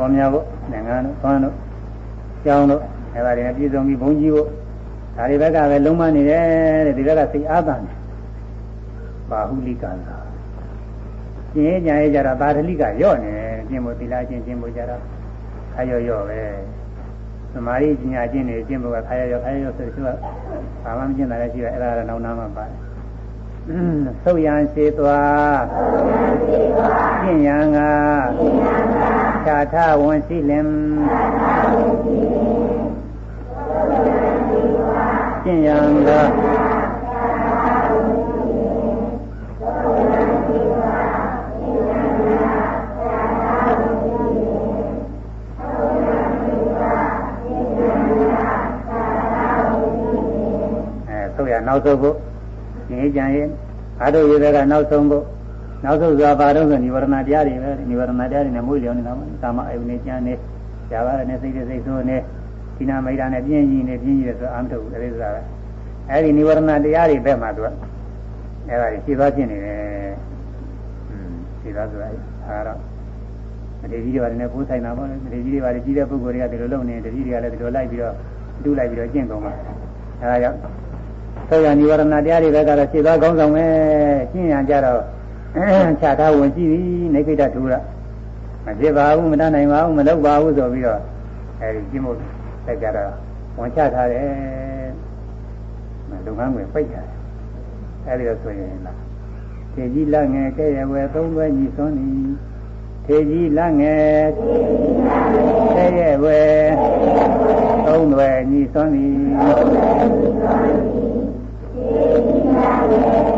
လာလာပါပေါ်များဖို့နိုင်ငံတို့သွမ်းတို့ကျောင်းတို့အဲဒါတွေနဲ့ပြည်စုံပြီးဘုံကြီးဖို့ဒါတွေဘက်ကပဲလုံးမနေတယ်တဲ့ဒီဘက်ကစိတ်အားသာနေဘာဟုလိကံသာကျင်းကြရဲကြတာသာဓလိကရော့နေကျင့်ဖို့သီလကျင့်ကျင့်ဖို့ကြတော့ခါရော့ရော့ပဲသမာဓိပညာကျင့်နေကျင့်ဖို့ကခါရော့ရော့ခါရော့ရော့ဆိုတော့ဘာမှမကျင့်တာလည်းရှိတယ်အဲ့ဒါကတော့နောက်နာမှပါတယ်သုတ်ရန်ရှိသွားကျင့်ရန်က ခြာထဝန်ရှိလင်ကျင့်ရန်ကနောက်ဆုံးဖို့ဉာဏ်ကြံရင်အာထုရေကနောက်ဆုံးဖို့ နောက်ဆုံးစွာပါတော့ဆိုនិဝရဏတရားတွေပဲនិဝရဏတရားတွေနဲ့မွေးလျော်နေတာပါကာမအယုန်နဲ့ကြံနေဇာဝရနဲ့စိတ်နဲ့စိတ်ဆိုးနေဒီနာမိတ်တာနဲ့ပြင်းကြီးနေပြင်းကြီးတယ်ဆိုအာမထုတ်ဘူးအဲဒီဆိုတာပဲအဲဒီនិဝရဏတရားတွေဘက်မှာသူကအဲဒါကြီးရှင်းသွားခြင်းနေတယ်อืมရှင်းသွားဆိုတာအဲဒါမထေကြီးတွေပါတယ်နဲ့ပိုးဆိုင်တာပေါ့လေမထေကြီးတွေပါတယ်ကြီးတဲ့ပုဂ္ဂိုလ်တွေကဒီလိုလုပ်နေတတိတွေကလည်းဒီလိုလိုက်ပြီးတော့တူးလိုက်ပြီးတော့ကျင့်ကုန်ပါအဲဒါကြောင့်သောရនិဝရဏတရားတွေဘက်ကတော့ရှင်းသွားကောင်းဆောင်ပဲကျင့်ရကြတော့ ခြားထားဝင်ကြည့်ပြီနေခိတထူရမဖြစ်ပါဘူးမတတ်နိုင်ပါဘူးမလုပ်ပါဘူးဆိုပြီးတော့အဲဒီကျင့်ဖို့တက်ကြတော့ဝန်ချထားတယ်လုပ်ငန်းဝင်ပိတ်ရတယ်အဲဒီတော့ဆိုရင်လားထေကြီးလက်ငယ်ကဲ့ရဝဲသုံးဘွဲညီစွန်းနီထေကြီးလက်ငယ်ကဲ့ရဝဲသုံးဘွဲညီစွန်းနီလ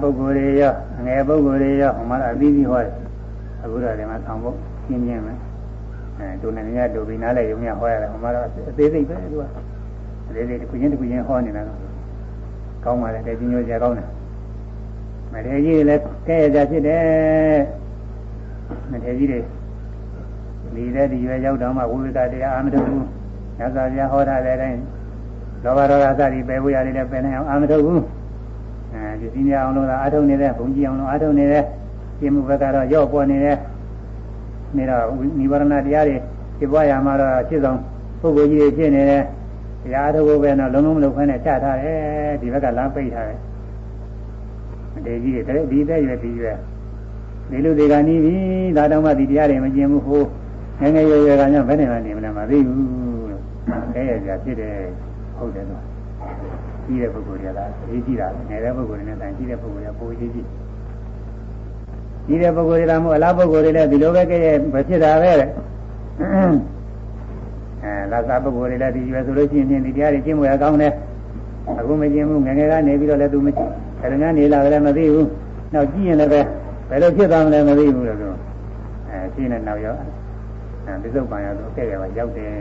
ပုဂ္ဂိုလ်တွေရောအငယ်ပုဂ္ဂိုလ်တွေရောဟိုမှာအသီးသီးဟောတယ်အခုတော့ဒီမှာဆောင်ဖို့ရှင်းပြမယ်အဲဒုနေမြတ်ဒုဘိနာလည်းရုံမြဟောရတယ်ဟိုမှာတော့အသေးစိတ်ပဲသူကအသေးစိတ်တစ်ခုချင်းတစ်ခုချင်းဟောနေတာတော့ကောင်းပါလေတည်ညိုကြကောင်းတယ်မထေကြီးလည်းကဲရကြဖြစ်တယ်မထေကြီးတွေဒီတဲ့ဒီရွယ်ရောက်တော့မှဝိဝေကတရားအာမထုတ်ဘူးညဇာပြဟောထားတဲ့အတိုင်းလောဘဒေါသစသည်ပယ်ဖို့ရတယ်လည်းပယ်နိုင်အောင်အာမထုတ်ဘူး အဲဒီစည်းများအောင်လို့သာအထုံနေတဲ့ဘုံကြီးအောင်လို့အထုံနေတဲ့ပြမှုဘက်ကတော့ရော့ပေါ်နေတဲ့နေတော့နိဗ္ဗာန်တရားတွေဖြစ်ပွားရမှာတော့ဖြစ်ဆုံးပုဂ္ဂိုလ်ကြီးတွေဖြစ်နေတယ်တရားထုတ်ဖို့ပဲတော့လုံးလုံးမလုပ်ခွင့်နဲ့ချထားတယ်ဒီဘက်ကလမ်းပိတ်ထားတယ်တေကြီးတွေဒီသက်ရွယ်ဒီရွယ်ဒီလူတွေကနီးပြီဒါတော့မှဒီတရားတွေမကျင်ဘူးဟိုငယ်ငယ်ရွယ်ရွယ်ကညဘယ်နဲ့မှနေမလဲမသိဘူးလို့အဲရကြဖြစ်တယ်ဟုတ်တယ်တော့ ကြီးတဲ့ပုဂ္ဂိုလ်တွေကအေးကြီးတာငယ်တဲ့ပုဂ္ဂိုလ်တွေနဲ့တိုင်ကြီးတဲ့ပုဂ္ဂိုလ်တွေကပိုကြီးကြီးကြီးတဲ့ပုဂ္ဂိုလ်တွေကမို့အလားပုဂ္ဂိုလ်တွေလည်းဒီလိုပဲကြည့်ရမဖြစ်တာပဲတဲ့အဲလာသာပုဂ္ဂိုလ်တွေလည်းဒီရွယ်ဆိုလို့ရှိရင်ဒီတရားတွေကျင့်မှုရကောင်းတယ်အခုမကျင့်ဘူးငယ်ငယ်ကနေပြီးတော့လည်းသူမကျင့်ခရဏနေလာလည်းမသိဘူးနောက်ကြည့်ရင်လည်းပဲဘယ်လိုဖြစ်သွားမလဲမသိဘူးလို့ဆိုအဲရှင်းနေနောက်ရောအဲပြစ္ဆုတ်ပံရတော့တဲ့ရပါရောက်တယ်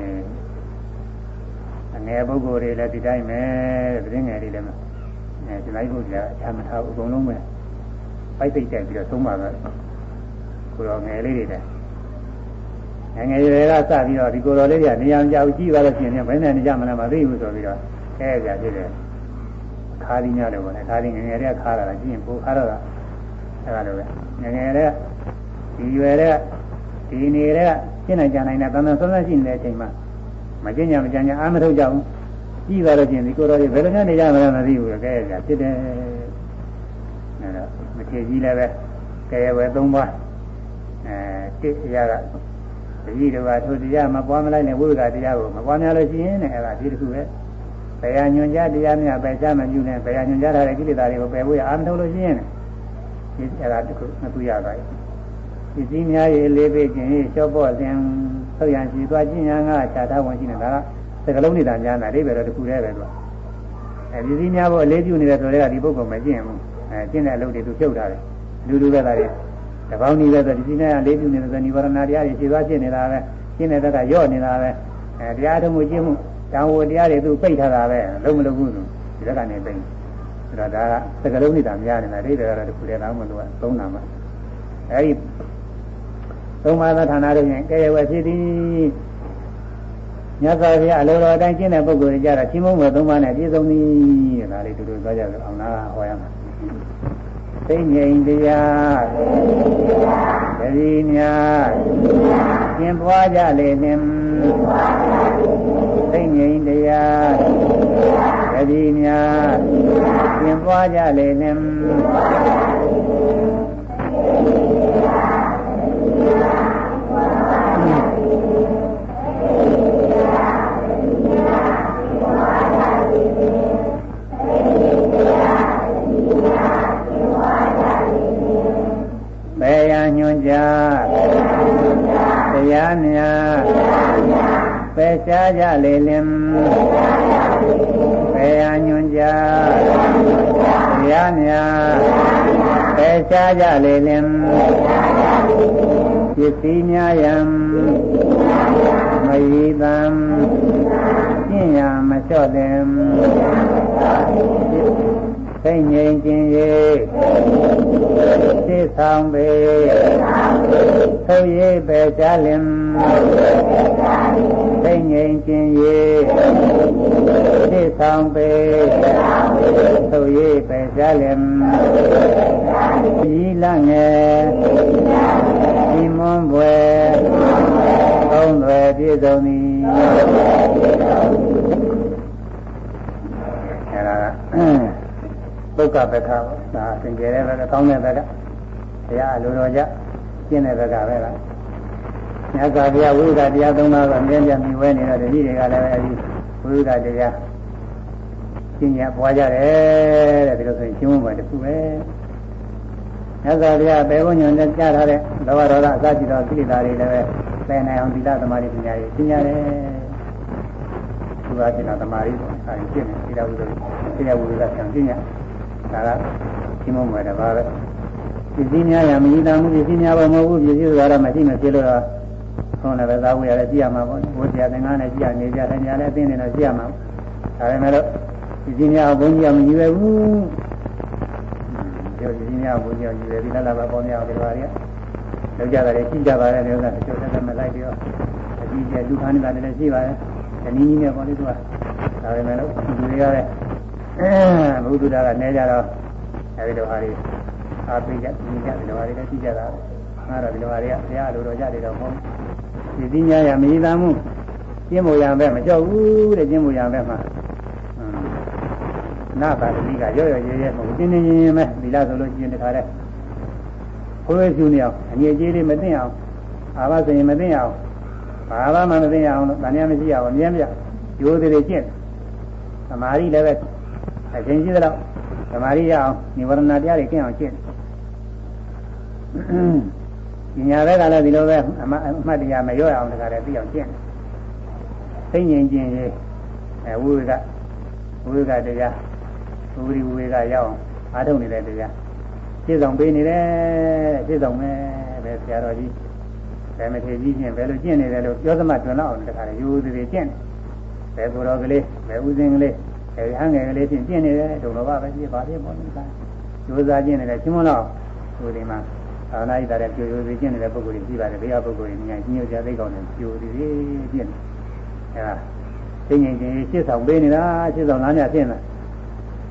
အငယ်ပုဂ္ဂိုလ်တွေလည်းဒီတိုင်းပဲတဲ့တင်းငယ်တွေလည်းအဲဒီလိုက်ဖို့ကြာအချမ်းမထားဘူးအကုန်လုံးပဲပိုက်သိတက်ပြီးတော့သုံးပါတော့ကိုတော်ငယ်လေးတွေတဲ့ငယ်ငယ်တွေကစပြီးတော့ဒီကိုတော်လေးတွေကနေရာကြောက်ကြည့်သွားလို့ရှိရင်ဘယ်နဲ့နေကြမလဲမသိဘူးဆိုပြီးတော့အဲကြဖြစ်တယ်ခါးရင်းရတယ်ပေါ့လေခါးရင်းငယ်ငယ်တွေကခါးလာတာကြည့်ရင်ပိုခါတော့တာအဲလိုပဲငယ်ငယ်တွေကဒီရွယ်တွေကဒီနေတဲ့ရှင်းနိုင်ကြနိုင်တဲ့တန်တန်ဆွမ်းဆွမ်းရှိနေတဲ့အချိန်မှာ မကျင့်ကြမကြံကြအားမထုတ်ကြဘူးကြည့်သွားလို့ချင်းဒီကိုယ်တော်ကြီးဘယ်လိုများနေကြမလဲမသိဘူးကဲကြဖြစ်တယ်အဲတော့မထေကြီးလည်းပဲကဲဝဲ၃ပါးအဲတိအရာကတတိတော်ကထိုတရားမပွားမလိုက်နဲ့ဝိဝကတရားကိုမပွားများလို့ရှိရင်လည်းအဲဒါဒီတစ်ခုပဲဘယ်ဟာညွန်ကြားတရားများပဲချမပြုနဲ့ဘယ်ဟာညွန်ကြားထားတဲ့ကိလေသာတွေကိုပယ်ဖို့ရအားမထုတ်လို့ရှိရင်ဒီအဲဒါတစ်ခုမကူရပါဘူးဒီစည်းများရေးလေးပေးခြင်းရေးလျှော့ပေါ့ခြင်း ဆောက်ရန်ရှိသွားခြင်းညာကခြားထားဝင်ရှိနေတာကစကလုံးနေတာများတာအိဗယ်တော့တစ်ခုတည်းပဲသူကအဲဒီစည်းများဖို့အလေးပြုနေတယ်ဆိုတော့ဒီပုဂ္ဂိုလ်မကျင့်ဘူးအဲကျင့်တဲ့အလုပ်တွေသူဖြုတ်ထားတယ်လူလူပဲသားတွေတပေါင်းနေပဲဆိုဒီစည်းများအလေးပြုနေတယ်ဆိုနိဗ္ဗာန်တရားတွေရှိသွားကျင့်နေတာပဲကျင့်တဲ့ဘက်ကရော့နေတာပဲအဲတရားထုံးမှုကျင့်မှုတောင်းဝတရားတွေသူပိတ်ထားတာပဲလုံးမလုံးဘူးသူဒီဘက်ကနေပိတ်ဆိုတော့ဒါကစကလုံးနေတာများနေတာအိဗယ်ကတော့တစ်ခုတည်းတော့မလို့ကသုံးနာမှာအဲဒီ သုံးပါးသောဌာနတွေရင်ကဲရဝဲဖြစ်သည်မြတ်စွာဘုရားအလိုတော်အတိုင်းကျင့်တဲ့ပုဂ္ဂိုလ်တွေကြတာချင်းမုံဘယ်သုံးပါးနဲ့ပြည့်စုံသည်ဒါလေးတူတူသွားကြလို့အောင်လားဟောရမှာသိငြိမ်တရားတတိများကျင့်ပွားကြလေနှင့်သိငြိမ်တရားတတိများကျင့်ပွားကြလေနှင့်ညွန်ကြားတရား များပယ်ရှားကြလေလင်ပယ်ရညွန်ကြားတရားများပယ်ရှားကြလေလင်ပစ္စည်းများယံမယီတံကျင့်ရမလျှော့တယ် သိငြိမ်ခြင်း၍သိဆောင်ပေသုရေးပဲချလင်သိငြိမ်ခြင်း၍သိဆောင်ပေသုရေးပဲချလင်ဤလငယ်ဒီမွန်ပွဲသုံးွယ်ပြည့်စုံသည်အဲ့ဒါ ပုဂ္ဂဘက်ကဒါသင်္ကြန်တဲ့ဘက်ကကောင်းတဲ့ဘက်ကတရားအလိုတော်ကြကျင့်တဲ့ဘက်ကပဲလားမြတ်စွာဘုရားဝိဒတရားသုံးပါးကအမြဲတမ်းမြှဝဲနေတော့တတိတွေကလည်းအဲဒီဝိဒတရားကျင့်ရပွားကြတယ်တဲ့ဒီလိုဆိုရင်ရှင်းဖို့ပဲတခုပဲမြတ်စွာဘုရားဘေဘုံညွန်နဲ့ကြားထားတဲ့လောဘဒေါသအစရှိသောကိလေသာတွေလည်းပဲပယ်နိုင်အောင်သီလသမာဓိပညာတွေရှင်းရတယ်သူကကျင့်တာသမာဓိပေါ့အဲဒီကျင့်တယ်သီလဝိသုဒ္ဓသီလဝိသုဒ္ဓဆံကျင့်ရ ဒါကရှင်းမမယ်တပါးပဲပစ္စည်းများရမည်တာမှုပစ္စည်းများပါမဟုတ်ဘူးပစ္စည်းဆိုတာမရှိမဖြစ်လို့တော့ခေါင်းလည်းပဲသာဝေရတယ်ကြည့်ရမှာပေါ့ဘုရားသင်္ကန်းနဲ့ကြည့်ရနေကြတယ်ညာလည်းအသိနေတော့ကြည့်ရမှာဒါပေမဲ့လို့ပစ္စည်းများဘုန်းကြီးကမကြီးပဲဘူးဒီပစ္စည်းများဘုန်းကြီးကကြီးပဲဒီလည်းလာပါပေါ်များဒီလိုပါရီလောက်ကြတယ်ကြည့်ကြပါတယ်လို့ဆိုတာတချို့တက်မလိုက်ပြီးတော့အကြီးကျယ်လူခန်းနေတာလည်းရှိပါတယ်တနည်းနည်းနဲ့ပေါ့လေသူကဒါပေမဲ့လို့လူတွေရတယ် အဲဘုဒ္ဓတာကနေကြတော့အဲဒီလိုဟာတွေအာပိကြဒီကြဒီလိုဟာတွေလည်းသိကြတာငါတော့ဒီလိုဟာတွေကဘုရားလိုတော်ကြတယ်တော့မဟုတ်ဒီပညာရမည်သားမှုကျင့်မို့ရံပဲမကြောက်ဘူးတဲ့ကျင့်မို့ရံပဲမှာနာပါတိကရော့ရော့ရဲရဲမဟုတ်တင်းတင်းရင်းရင်းပဲဒီလားဆိုလို့ကျင့်တခါတဲ့ခွေးကျူနေအောင်အငြိကြီးလေးမသိအောင်အာဘဆိုရင်မသိအောင်ဘာမှမသိအောင်လို့တန်ရမရှိအောင်အမြဲမြတ်ရိုးသေးသေးကျင့်သမာဓိလည်းပဲ အချိန်ကြီးသလောက်သမာဓိရအောင်និဝရဏတရားတွေကင်းအောင်ကျင့်ပညာဘက်ကလည်းဒီလိုပဲအမှတ်တရားမရောအောင်တခါတည်းသိအောင်ကျင့်သိဉ္ဉင်ကျင့်ရေးအဲဝိဝေကဝိဝေကတရားဝိဝိဝိဝေကရောက်အောင်အားထုတ်နေတဲ့တရားပြည့်စုံပေးနေတယ်ပြည့်စုံမယ်ပဲဆရာတော်ကြီးဘယ်မထေကြီးချင်းဘယ်လိုကျင့်နေတယ်လို့ပြောသမတွင်တော့အောင်တခါတည်းယူသေးသေးကျင့်ဘယ်ကိုယ်တော်ကလေးဘယ်ဥစဉ်ကလေး အဲဒီဟန်ငယ်ကလေးချင်းကျင့်နေတယ်ဒုလောဘပဲဖြစ်ပါသေးပေါ့လေ။ကျိုးစားကျင့်နေတယ်ချင်းမလို့ဟိုဒီမှာသာနာဣတာတဲ့ကျိုးကျိုးကျင့်နေတဲ့ပုဂ္ဂိုလ်တွေရှိပါတယ်ဘေးကပုဂ္ဂိုလ်တွေဉာဏ်ကြီးညိုကြသိကောင်းတယ်ကျိုးသေးသေးကျင့်အဲဒါသိငြိမ်ခြင်းရှင်းဆောင်ပေးနေတာရှင်းဆောင်လားညဖြစ်နေ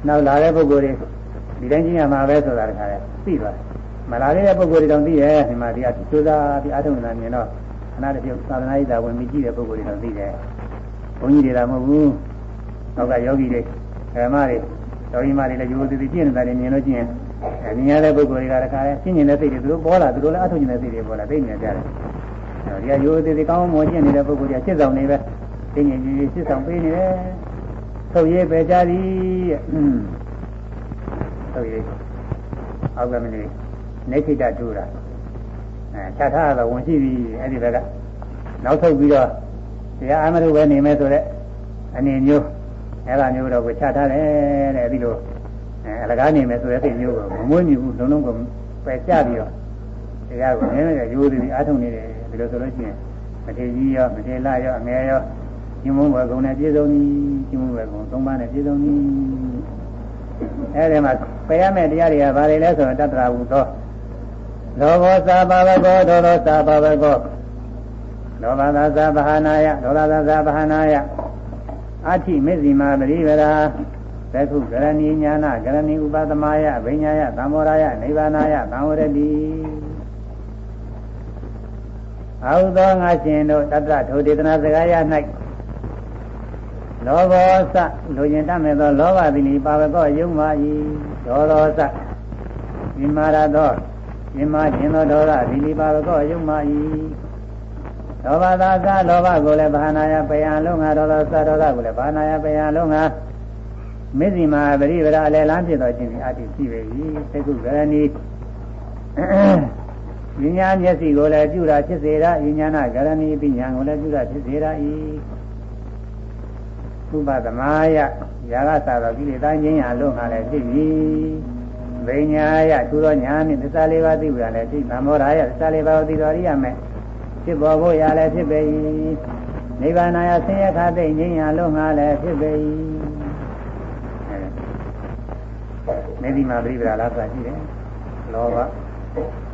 နောက်လာတဲ့ပုဂ္ဂိုလ်တွေဒီတိုင်းကျင့်ရမှာပဲဆိုတာတခါလဲသိသွားတယ်မလာတဲ့ပုဂ္ဂိုလ်တွေတောင်သိရဲ့ဒီမှာဒီအကျိုးစားဒီအထုံးနေတာမြင်တော့ခဏတည်းသာသနာ့ဣတာဝင်ပြီးကြည့်တဲ့ပုဂ္ဂိုလ်တွေတောင်သိတယ်ဘုန်းကြီးတွေကမဟုတ်ဘူး နောက်ကယောဂီတွေဓမ္မတွေတော်ကြီးမတွေလည်းရိုးသေးသေးကျင့်နေတာတွေမြင်လို့ကျင့်အဲမြင်ရတဲ့ပုဂ္ဂိုလ်တွေကတခါလဲရှင်းကျင်တဲ့စိတ်တွေသူတို့ပေါ်လာသူတို့လည်းအထုံးကျင်တဲ့စိတ်တွေပေါ်လာသိမြင်ကြတယ်အဲဒီကရိုးသေးသေးကောင်းမွန်ကျင့်နေတဲ့ပုဂ္ဂိုလ်တွေကစစ်ဆောင်နေပဲသိမြင်ကြီးကြီးစစ်ဆောင်ပေးနေတယ်ထုတ်ရေးပဲကြသည်တဲ့ထုတ်ရေးအောက်ကမလေးနေခိတတူတာအဲခြားထားတော့ဝင်ရှိပြီအဲ့ဒီဘက်ကနောက်ထုတ်ပြီးတော့တရားအမရုပဲနေမယ်ဆိုတော့အနေမျိုး အဲ့ဒါမျိုးတော့ကိုခြားထားတယ်တဲ့ဒီလိုအဲအလကားနေမယ်ဆိုတဲ့စိတ်မျိုးကိုမမွေးမြူဘူးလုံးလုံးကိုပယ်ချပြီးတော့တရားကိုနည်းနည်းရိုးသေးပြီးအားထုတ်နေတယ်ဒီလိုဆိုလို့ရှိရင်မထေကြီးရောမထေလာရောအငယ်ရောညမုံဘကုံနဲ့ပြည့်စုံသည်ညမုံဘကုံသုံးပါးနဲ့ပြည့်စုံသည်အဲဒီမှာပယ်ရမယ့်တရားတွေကဘာတွေလဲဆိုတော့တတ္တရာဟုသောလောဘောသာဘာဝကောဒေါသောသာဘာဝကောလောဘသာသာဘာနာယဒေါသသာသာဘာနာယ အဋ္ဌိမေဇိမာပရိဝရာသက္ခုကရဏီညာနာကရဏီဥပသမယဗိညာယသံမောရယနိဗ္ဗာနယသံဝရတိအာဟုသောငါရှင်တို့တတ္တထိုဒေသနာစကားရ၌လောဘောစလူကျင်တတ်မဲ့သောလောဘသည်နိပါဝကောယုံမာ၏ဒေါသောစဒီမာရသောဒီမာခြင်းသောဒေါသသည်နိပါဝကောယုံမာ၏ လောဘသာသလောဘကိုလည်းဘာနာယပယံလုံးငါဒေါသသဒေါသကိုလည်းဘာနာယပယံလုံးငါမေဇိမာပရိဝရအလယ်လမ်းဖြစ်တော်ခြင်းဒီအတ္တိရှိပေ၏သက္ကုကရဏီဉာဏ်မျက်စိကိုလည်းပြုတာဖြစ်စေတာဉာဏနာကရဏီပညာကိုလည်းပြုတာဖြစ်စေတာ၏ဥပသမာယယာကသာတော်ကိလေသာငြိမ်းရလုံးငါလည်းဖြစ်ပြီဗိညာယသူတော်ညာနှင့်သစ္စာလေးပါးသိကြလည်းဖြစ်သမောရာယသစ္စာလေးပါးသိတော်ရိယမဲ့ ဖြစ်ပေါ်ဖို့ရလည်းဖြစ်ပေ၏နိဗ္ဗာန်ယဆင်းရဲခါသိငြိမ်းရလုံးငါလည်းဖြစ်ပေ၏မေဒီမာပရိပဒါလားဆိုတာရှိတယ်လောဘ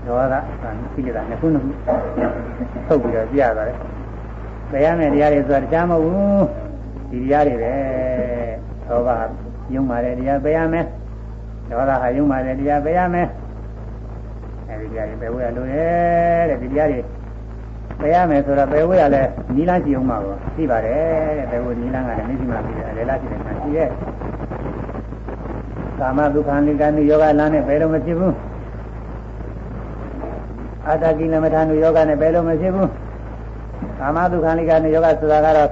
ဒေါသသံသိကြတာနှစ်ခုနှစ်ခုထုတ်ပြီးတော့ပြရပါတယ်တရားမဲ့တရားတွေဆိုတာတရားမဟုတ်ဘူးဒီတရားတွေပဲလောဘယုံပါတယ်တရားပြရမယ်ဒေါသဟာယုံပါတယ်တရားပြရမယ်အဲဒီတရားတွေပဲဝဲရလို့ရဲ့တဲ့ဒီတရားတွေ ပယ်ရမယ်ဆိုတော့ပယ်ဝေးရလဲနီလန်းကြည့်အောင်ပါဘောသိပါတယ်တဲ့ပယ်ဝေးနီလန်းကလည်းမရှိမှပြီးတယ်အလေလားရှိတယ်မှရှိရဲ့ကာမဒုက္ခနိကနိယောဂလမ်းနဲ့ပယ်လို့မဖြစ်ဘူးအာတကိလမထာနုယောဂနဲ့ပယ်လို့မဖြစ်ဘူးကာမဒုက္ခနိကနိယောဂဆိုတာကတော့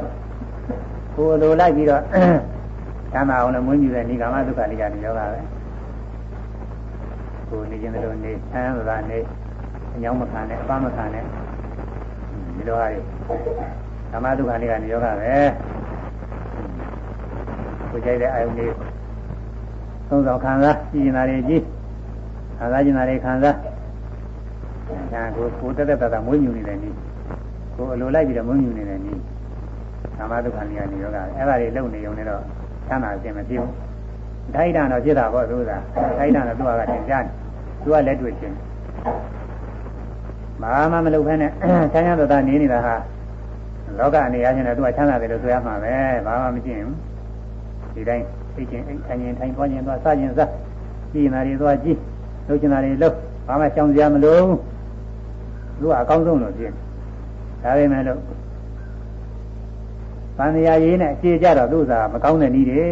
ကိုယ်လိုလိုက်ပြီးတော့ချမ်းသာအောင်လည်းမွေးမြူတဲ့ဒီကာမဒုက္ခနိကနိယောဂပဲကိုယ်နေခြင်းတို့နေဆန်းသာနေအညောင်းမခံနဲ့အပမခံနဲ့ ဒီလိုဟာတွေဓမ္မဒုက္ခတွေကနေယောဂပဲကိုကြိုက်တဲ့အာယုန်လေးသုံးဆောင်ခံစားကြည်နေတာတွေကြည်ခံစားကြင်တာတွေခံစားဒါကိုကိုတက်တက်တာမွေးမြူနေတဲ့နည်းကိုအလိုလိုက်ပြီးတော့မွေးမြူနေတဲ့နည်းဓမ္မဒုက္ခတွေကနေယောဂအဲ့ဒါတွေလုံနေုံနဲ့တော့ချမ်းသာခြင်းမဖြစ်ဘူးဒိုက်တာတော့ဖြစ်တာပေါ့သူကဒိုက်တာတော့သူကတင်ကြတယ်သူကလက်တွေ့ခြင်း ဘာမှမလုပ်ဖဲနဲ့ချမ်းသာသာနေနေတာဟာလောကအနေအချင်းနဲ့သူကချမ်းသာတယ်လို့ဆိုရမှာပဲဘာမှမကျင့်ဘူးဒီတိုင်းသိချင်းအိတ်ထိုင်ရင်ထိုင်သွားခြင်းသွားစခြင်းစားကြည်နာတွေသွားကြည့်လှုပ်ချင်တာတွေလှုပ်ဘာမှရှောင်စရာမလိုဘူးသူကအကောင်းဆုံးလို့ဖြစ်ဒါပေမဲ့လို့ဗန္ဓရာရေးနဲ့အခြေကြတော့သူ့သာမကောင်းတဲ့နည်းတွေ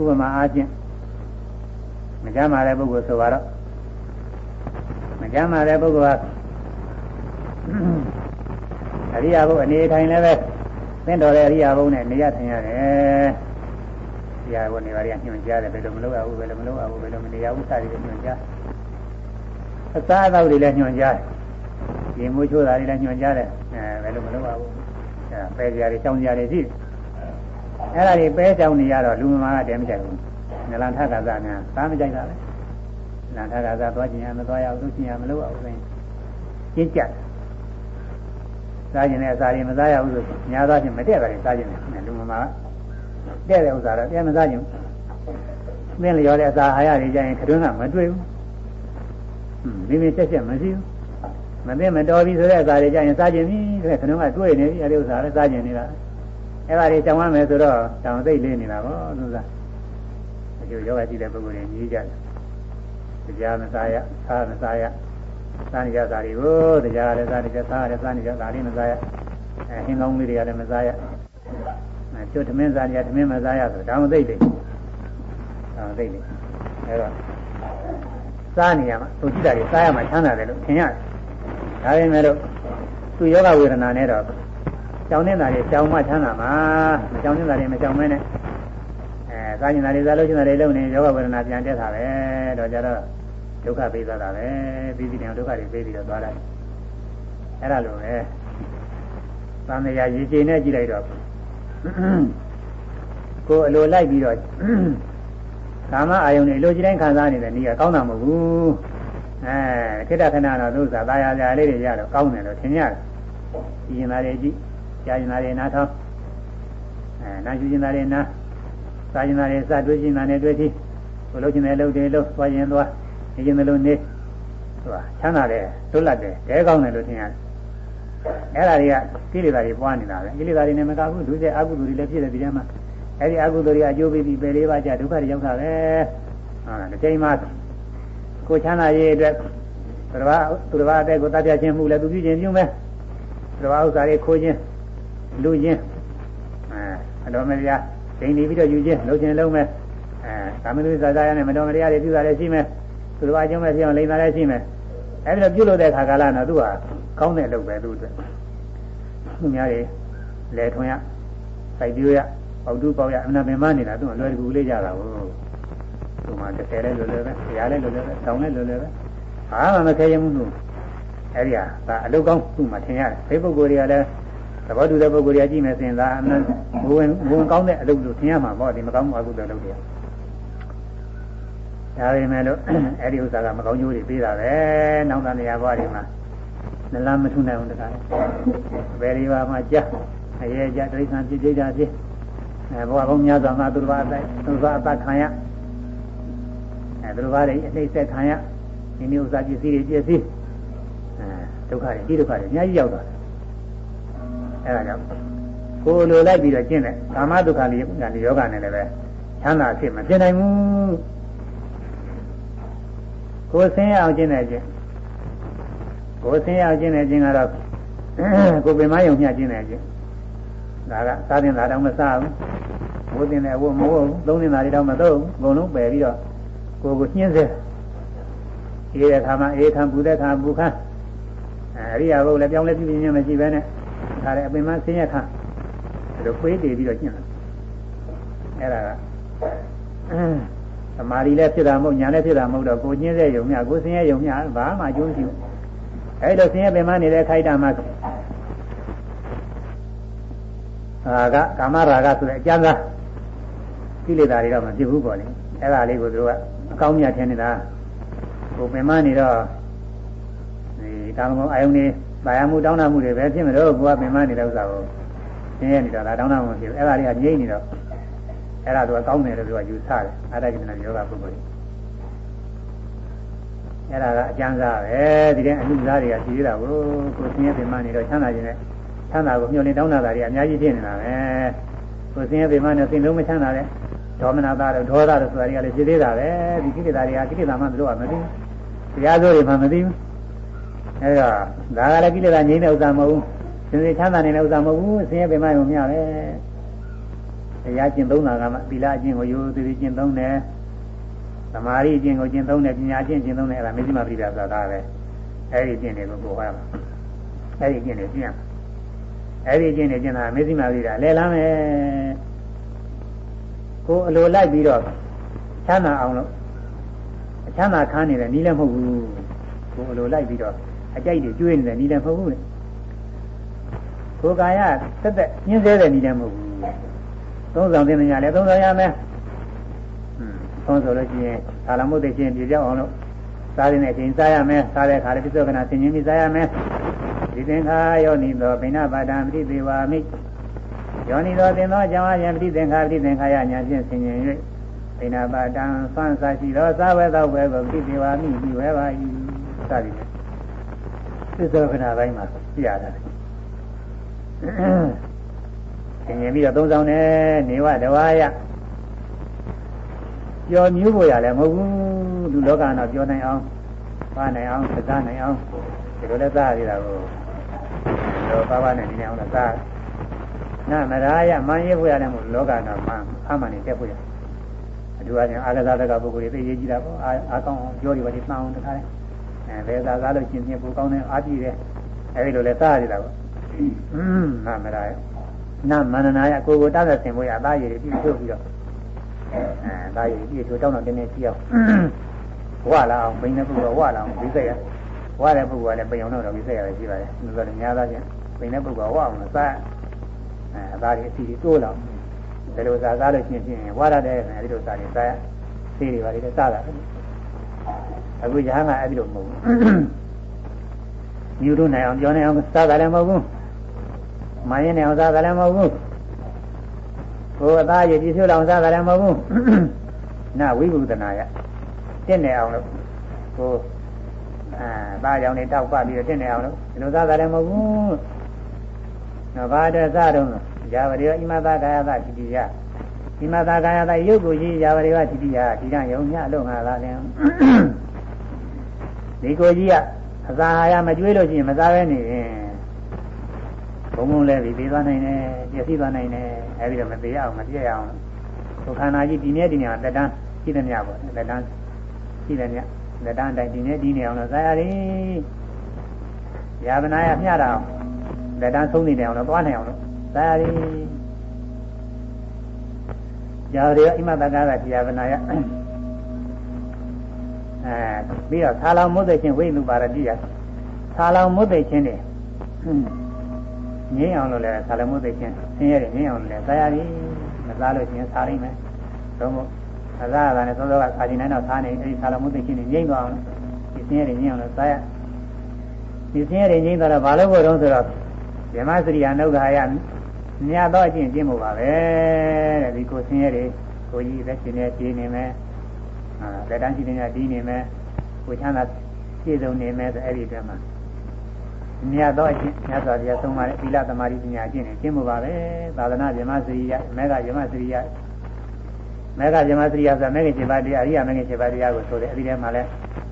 ဥပမာအားဖြင့်မကြမ်းပါတဲ့ပုဂ္ဂိုလ်ဆိုတော့မကြမ်းပါတဲ့ပုဂ္ဂိုလ်က အရိယာဘုအနေထိုင်လည်းပဲသင်တော်တဲ့အရိယာဘုနဲ့နေရထိုင်ရတယ်။ဒီဟာကိုနေပါရညွှန်ကြားတယ်ဘယ်လိုမလုပ်ရဘူးဘယ်လိုမလုပ်ရဘူးဘယ်လိုမနေရဘူးစသည်ဖြင့်ညွှန်ကြား။အစားအသောက်တွေလည်းညွှန်ကြားတယ်။ဒီမိုးချိုးတာတွေလည်းညွှန်ကြားတယ်။အဲဘယ်လိုမလုပ်ရဘူး။အဲပဲကြရတယ်၊ကြောင်ကြရတယ်ရှိတယ်။အဲ့ဒါတွေပဲကြောင်နေရတော့လူမမာကတည်းမကြိုက်ဘူး။နလန်ထကသာများသားမကြိုက်တာပဲ။နလန်ထကသာသွားခြင်းရမသွားရဘူးသူခြင်းရမလုပ်ရဘူးဆိုရင်ကျင့်ကြတယ် စားကျင်တဲ့အစာတွေမစားရဘူးဆိုညာသားချင်းမတည့်တာတွေစားကျင်တယ်လူမမာတဲ့တဲ့ဥစ္စာတော့ပြန်မစားကျင်ဘူးသင်လျော်တဲ့အစာအာရတွေကြရင်ခတွင်းကမတွေ့ဘူးမိမိချက်ချက်မရှိဘူးမသိမတော်ပြီဆိုတဲ့အစာတွေကြရင်စားကျင်ပြီတဲ့ခတွင်းကတွေ့နေပြီအဲဒီဥစ္စာလည်းစားကျင်နေတာအဲ့ဒါတွေကြောင်ရမယ်ဆိုတော့တောင်သိလေးနေတာပေါ့သူစားအကျိုးယောဂကြည့်တဲ့ပုဂ္ဂိုလ်တွေကြီးကြတယ်တရားမစားရစားမစားရ စားနေကြတာတွေကိုတရားလည်းစားနေကြစားရတယ်စားနေကြဒါလေးမစားရအဲဟင်းကောင်းလေးတွေကလည်းမစားရအဲကျွတ်သမင်းစားနေကြသမင်းမစားရဆိုဒါမှသိတယ်ဒါမှသိတယ်အဲတော့စားနေရမှာသူကြည့်တာတွေစားရမှာချမ်းသာတယ်လို့ထင်ရတယ်ဒါပေမဲ့လို့သူယောဂဝေဒနာနဲ့တော့ကြောင်းနေတာတွေကြောင်းမှချမ်းသာမှာမကြောင်းနေတာတွေမကြောင်းမဲနဲ့အဲစားနေတာတွေစားလို့ချင်တာတွေလုံနေယောဂဝေဒနာပြန်တက်တာပဲတော့ကြတော့ ဒုက္ခပေးသွားတာပဲပြီးပြီးတယ်ဒုက္ခတွေပေးပြီးတော့သွားတယ်အဲ့ဒါလိုပဲသံဃာရေကျိန်နဲ့ကြည့်လိုက်တော့ကိုယ်အလိုလိုက်ပြီးတော့ကာမအာယုန်တွေလိုချင်တိုင်းခံစားနေတဲ့နေရာကောင်းတာမဟုတ်ဘူးအဲခိတ္တခဏတော့သူစားသားရကြလေးတွေရတော့ကောင်းတယ်လို့ထင်ရတယ်ကြည်ရင်သားတွေကြည့်ကြားရင်သားတွေနားထောင်အဲနားယူရင်သားတွေနားစားရင်သားတွေစားတွေးရင်သားတွေတွေးကြည့်ကိုလိုချင်တဲ့လုပ်တွေလုပ်သွားရင်သွား နေရင်လည်းနေဟိုချမ်းသာတယ်လွတ်လပ်တယ်တဲကောင်းတယ်လို့ထင်ရတယ်အဲ့ဒါတွေကကိလေသာတွေပွားနေတာပဲကိလေသာတွေနဲ့မကဘူးဒုစရိုက်အကုသိုလ်တွေလည်းဖြစ်တယ်ဒီထဲမှာအဲ့ဒီအကုသိုလ်တွေအကျိုးပေးပြီးပယ်လေးပါးကြဒုက္ခတွေရောက်တာပဲဟုတ်လားဒီချိန်မှာကိုချမ်းသာရေးအတွက်သူတစ်ပါးသူတစ်ပါးအတဲ့ကိုတတ်ပြချင်းမှုလည်းသူပြုခြင်းပြုမယ်သူတစ်ပါးဥစ္စာတွေခိုးခြင်းလူချင်းအဲအတော်မတရားဒိန်နေပြီးတော့ယူခြင်းလှုပ်ခြင်းလုံးမယ်အဲကာမတုဇာဇာရနဲ့မတော်မတရားတွေပြုတာလည်းရှိမယ် သူတော်အကျုံးမဲ့ဖြစ်အောင်လိမ္မာလည်းရှိမယ်အဲဒီတော့ပြုလို့တဲ့ခါကာလတော့သူကကောင်းတဲ့လုပ်ပဲသူ့အတွက်သူများတွေလဲထွန်ရစိုက်ပြိုးရပေါတူပေါက်ရအမှန်ပင်မနေတာသူကလွယ်ကူလေးကြတာကိုသူမှတစ်ဆယ်လဲလွယ်လွယ်ပဲဆရာလဲလွယ်လွယ်ပဲတောင်းလဲလွယ်လွယ်ပဲဘာမှမခဲရင်ဘူးအဲဒီဟာဒါအလုပ်ကောင်းသူ့မှာထင်ရတယ်ဖေပုဂ္ဂိုလ်တွေကလည်းသဘောတူတဲ့ပုဂ္ဂိုလ်တွေကကြည့်မယ်ဆိုရင်ဒါအမှန်ဘဝင်ဘဝင်ကောင်းတဲ့အလုပ်လို့ထင်ရမှာပေါ့ဒီမကောင်းဘူးအကုသိုလ်လုပ်တယ် ဒါပေမဲ့လို့အဲ့ဒီဥစ္စာကမကောင်းကျိုးတွေပေးတာပဲနောက်သားနေရာဘွားတွေမှာနလမထုနိုင်အောင်တကားဘယ်ဒီပါမှကြာအရေးကြတိရစ္ဆာန်ဖြစ်ဖြစ်ကြဖြစ်အဲဘဝကောင်းများစွာမှာသူတစ်ပါးအသက်သူတစ်ပါးအသက်ခံရအဲသူတစ်ပါးတွေအနှိမ့်ဆက်ခံရဒီမျိုးဥစ္စာပစ္စည်းတွေပစ္စည်းအဲဒုက္ခတွေဒီဒုက္ခတွေအများကြီးရောက်သွားတယ်အဲဒါကြောင့်ကိုယ်လိုလိုက်ပြီးတော့ကျင့်တယ်ကာမဒုက္ခလေးကလည်းယောဂနဲ့လည်းပဲချမ်းသာဖြစ်မဖြစ်နိုင်ဘူး ကိုယ်ဆင်းရအောင်ကျင့်တဲ့ကျင့်ကိုယ်ဆင်းရအောင်ကျင့်တဲ့ကျင့်ကတော့ကိုယ်ပင်မယုံမျှကျင့်တဲ့ကျင့်ဒါကစားတင်တာတော့မစားဘူးဘိုးတင်တဲ့ဘိုးမဟုတ်ဘူးသုံးတင်တာတွေတော့မသုံးဘူးအကုန်လုံးပယ်ပြီးတော့ကိုယ်ကိုညှင်းစေအေးတဲ့ခါမှာအေးခံပူတဲ့ခါပူခံအရိယာဘုလည်းပြောင်းလဲပြပြင်းပြင်းမရှိဘဲနဲ့ဒါလည်းအပင်မဆင်းရဲခံဒါလိုခွေးတည်ပြီးတော့ကျင့်တယ်အဲ့ဒါက သမာဓိလည်းဖြစ်တာမဟုတ်ညာလည်းဖြစ်တာမဟုတ်တော့ကိုညင်းတဲ့ယုံမြကိုဆင်းရဲယုံမြဘာမှအကျိုးမရှိဘူးအဲဒီလိုဆင်းရဲပင်မနေတဲ့ခိုက်တာမှာအာကကာမရာဂဆိုတဲ့အကျဉ်းသားကိလေသာတွေတော့မဖြစ်ဘူးပေါ့လေအဲ့ဒါလေးကိုသူကအကောင်းမြတ်ထင်နေတာကိုပင်မနေတော့ဒီကာမဂုဏ်အာယုန်နေပါရမှုတောင်းတမှုတွေပဲဖြစ်မလို့ကိုကပင်မနေတဲ့ဥစ္စာကိုဆင်းရဲနေတာဒါတောင်းတမှုဖြစ်ဘူးအဲ့ဒါလေးကငြိမ့်နေတော့ အဲ့ဒါသူကကောင်းတယ်လို့သူကယူဆတယ်အာရကိဏယောဂပုဂ္ဂိုလ်အဲ့ဒါကအကျမ်းစာပဲဒီတဲ့အမှုသားတွေကရှိသေးတာကိုကိုဆင်းရဲပင်မနေတော့ချမ်းသာခြင်းနဲ့ချမ်းသာကိုမျှော်လင့်တောင်းတာတွေအများကြီးဖြစ်နေတာပဲကိုဆင်းရဲပင်မနဲ့စိတ်လုံးမချမ်းသာတဲ့တဒေါမနတာတို့ဒေါသတို့ဆိုတာတွေကလည်းဖြစ်သေးတာပဲဒီကိလေသာတွေကကိလေသာမှမလို့ရမသိဘူးတရားစိုးတွေမှမသိဘူးအဲဒါဒါကလည်းကိလေသာငြိမ်းတဲ့ဥစ္စာမဟုတ်ဘူးစင်စစ်ချမ်းသာနေတဲ့ဥစ္စာမဟုတ်ဘူးဆင်းရဲပင်မရုံမျှပဲ တရားကျင့်သုံးတာကမှသီလအကျင့်ကိုရိုးသေးသေးကျင့်သုံးတယ်သမာဓိအကျင့်ကိုကျင့်သုံးတယ်ပညာအကျင့်ကျင့်သုံးတယ်အဲ့ဒါမေဇိမပရိဒါဆိုတာပဲအဲ့ဒီကျင့်တွေကိုကိုဟောရမှာအဲ့ဒီကျင့်တွေကျင့်အဲ့ဒီကျင့်တွေကျင့်တာမေဇိမပရိဒါလဲလမ်းမယ်ကိုအလိုလိုက်ပြီးတော့ချမ်းသာအောင်လို့အချမ်းသာခံနေတဲ့နီးလည်းမဟုတ်ဘူးကိုအလိုလိုက်ပြီးတော့အကြိုက်တွေကျွေးနေတဲ့နီးလည်းမဟုတ်ဘူးလေကိုယ်ကာယသက်သက်ညှင်းဆဲတဲ့နီးလည်းမဟုတ်ဘူး သုံးဆောင်တဲ့ညာလည်းသုံးဆောင်ရမယ်သုံးဆိုလို့ရှိရင်သာလမုတ်တဲ့ချင်းပြေပြောက်အောင်လို့စားတဲ့အချိန်စားရမယ်စားတဲ့အခါလည်းပြစ္ဆုတ်ကနာဆင်ញင်းပြီးစားရမယ်ဒီသင်္ခါယောနိသောဘိနာပါဒံပရိသေဝါမိယောနိသောသင်သောကြောင့်အယံပရိသင်္ခါပရိသင်္ခါယညာဖြင့်ဆင်ញင်၍ဘိနာပါဒံသံသာရှိသောသာဝေသောဘွယ်ကိုပရိသေဝါမိပြီးဝဲပါ၏စသည်ဖြင့်ပြစ္ဆုတ်ကနာပိုင်းမှာပြရတ ယ်ဆင်ញင်ပြီးတော့သုံးဆောင်တယ်နေဝတဝါယပြောမြူးဖို့ရလည်းမဟုတ်ဘူးလူလောကတော့ပြောနိုင်အောင်ပါနိုင်အောင်စားနိုင်အောင်ဒီလိုလဲစားရတာကိုတော့ပါပါနဲ့နေအောင်လို့စားနာမရာယမန်ရေးဖို့ရလည်းမဟုတ်လောကတော့မန်အမှန်နဲ့တက်ဖို့ရအထူးအားဖြင့်အာဂသာတကပုဂ္ဂိုလ်တွေသိရေးကြည့်တာပေါ့အာကောင်းအောင်ပြောတွေပါဒီမှန်အောင်တခါလဲအဲဘယ်သာစားလို့ရှင်ပြပိုကောင်းတယ်အားကြည့်တယ်အဲဒီလိုလဲစားရတာပေါ့อืมနာမရာယ နာမန္နနာယကိုကိုတားတဲ့ဆင်ဖို့ရအသားရည်ပြီးဖြုတ်ပြီးတော့အဲဒါရည်ပြည့်ချိုးတောင်းတော့တင်းနေကြည့်အောင်ဝလာအောင်ဘိန်းတဲ့ပုဂ္ဂိုလ်ဝလာအောင်ဒီစိတ်ရဝတဲ့ပုဂ္ဂိုလ်ကလည်းပိန်အောင်တော့ဒီစိတ်ရတယ်ရှိပါတယ်ဒီလိုလည်းများသားချင်းဘိန်းတဲ့ပုဂ္ဂိုလ်ဝအောင်လို့စားအဲအသားရည်အစီတိုးလာဒီလိုစားစားလို့ရှိရင်ဝရတဲ့အဲဒီလိုစားနေစားရသေးတွေပါလေစားတာအခုရဟန်းကအဲ့ဒီလိုမဟုတ်ဘူးယူလို့နိုင်အောင်ပြောနိုင်အောင်စားတာလည်းမဟုတ်ဘူး မရင်နိုင်အောင်စားတာလည်းမဟုတ်ဘူးကိုယ်အသားရည်ပြည့်စုံအောင်စားတာလည်းမဟုတ်ဘူးနာဝိဘုဒနာယတင့်နေအောင်လို့ကိုအာသားကြောင့်နေတောက်ပပြီးတော့တင့်နေအောင်လို့ဒီလိုစားတာလည်းမဟုတ်ဘူးနော်ဘာတဲ့စားတော့ဇာဝရိယဣမသာကာယသတိတိယဣမသာကာယသယုတ်ကိုကြီးဇာဝရိယတိတိယဒီကယုံညလို့ငါလာတယ်ဒီကိုကြီးကအစာဟာရမကျွေးလို့ရှိရင်မစားဘဲနေရင် ဘုံဘုံလဲပြီးပြီးသွားနိုင်တယ်ပြည့်စည်သွားနိုင်တယ်အဲဒီတော့မသေးအောင်မပြည့်အောင်ဒုက္ခနာကြီးဒီနေ့ဒီနေ့လက်တန်းရှိတယ်မြပေါ့လက်တန်းရှိတယ်မြလက်တန်းတိုင်းဒီနေ့ဒီနေ့အောင်လို့ဇာရည်ယာဗနာယမျှတာအောင်လက်တန်းဆုံးနေတယ်အောင်လို့သွားနိုင်အောင်လို့ဇာရည်ယာရေအိမတကားကယာဗနာယအဲပြီးတော့သာလောင်မုတ်သိချင်းဝိသုပါရတိယသာလောင်မုတ်သိချင်းနေ ငင်းအောင်လို့လည်းသာလမုသိချင်းဆင်းရဲတယ်ငင်းအောင်လို့လည်းသာရည်မစားလို့ချင်းစားနိုင်မယ်သို့မဟုတ်သာသာကလည်းသောသောကစာချင်တိုင်းတော့စားနေအဲဒီသာလမုသိချင်းနေငိမ့်သွားအောင်ဒီဆင်းရဲတယ်ငင်းအောင်လို့စားရဒီဆင်းရဲတယ်ငိမ့်သွားတော့ဘာလို့ဖို့တုံးဆိုတော့ဇမစရိယာနုဂါယမြတ်တော့အကျင့်ကျင့်မှုပါပဲတဲ့ဒီကိုဆင်းရဲတယ်ကိုကြီးသက်ရှင်နေတည်နေမယ်အာလက်တန်းရှိနေတည်နေမယ်ကိုချမ်းသာပြည့်စုံနေမယ်ဆိုအဲ့ဒီတည်းမှာ မြတ်သောအကျင့်မြတ်စွာဘုရားဆုံးမတဲ့သီလသမာဓိပညာအကျင့်နဲ့ကျင့်မှုပါပဲသာသနာ့ဗြဟ္မစရိယမေဃဗြဟ္မစရိယမေဃဗြဟ္မစရိယဆိုတာမေဃ7ပါးတရားအရိယာမေဃ7ပါးတရားကိုဆိုတယ်အဲဒီထဲမှာလဲ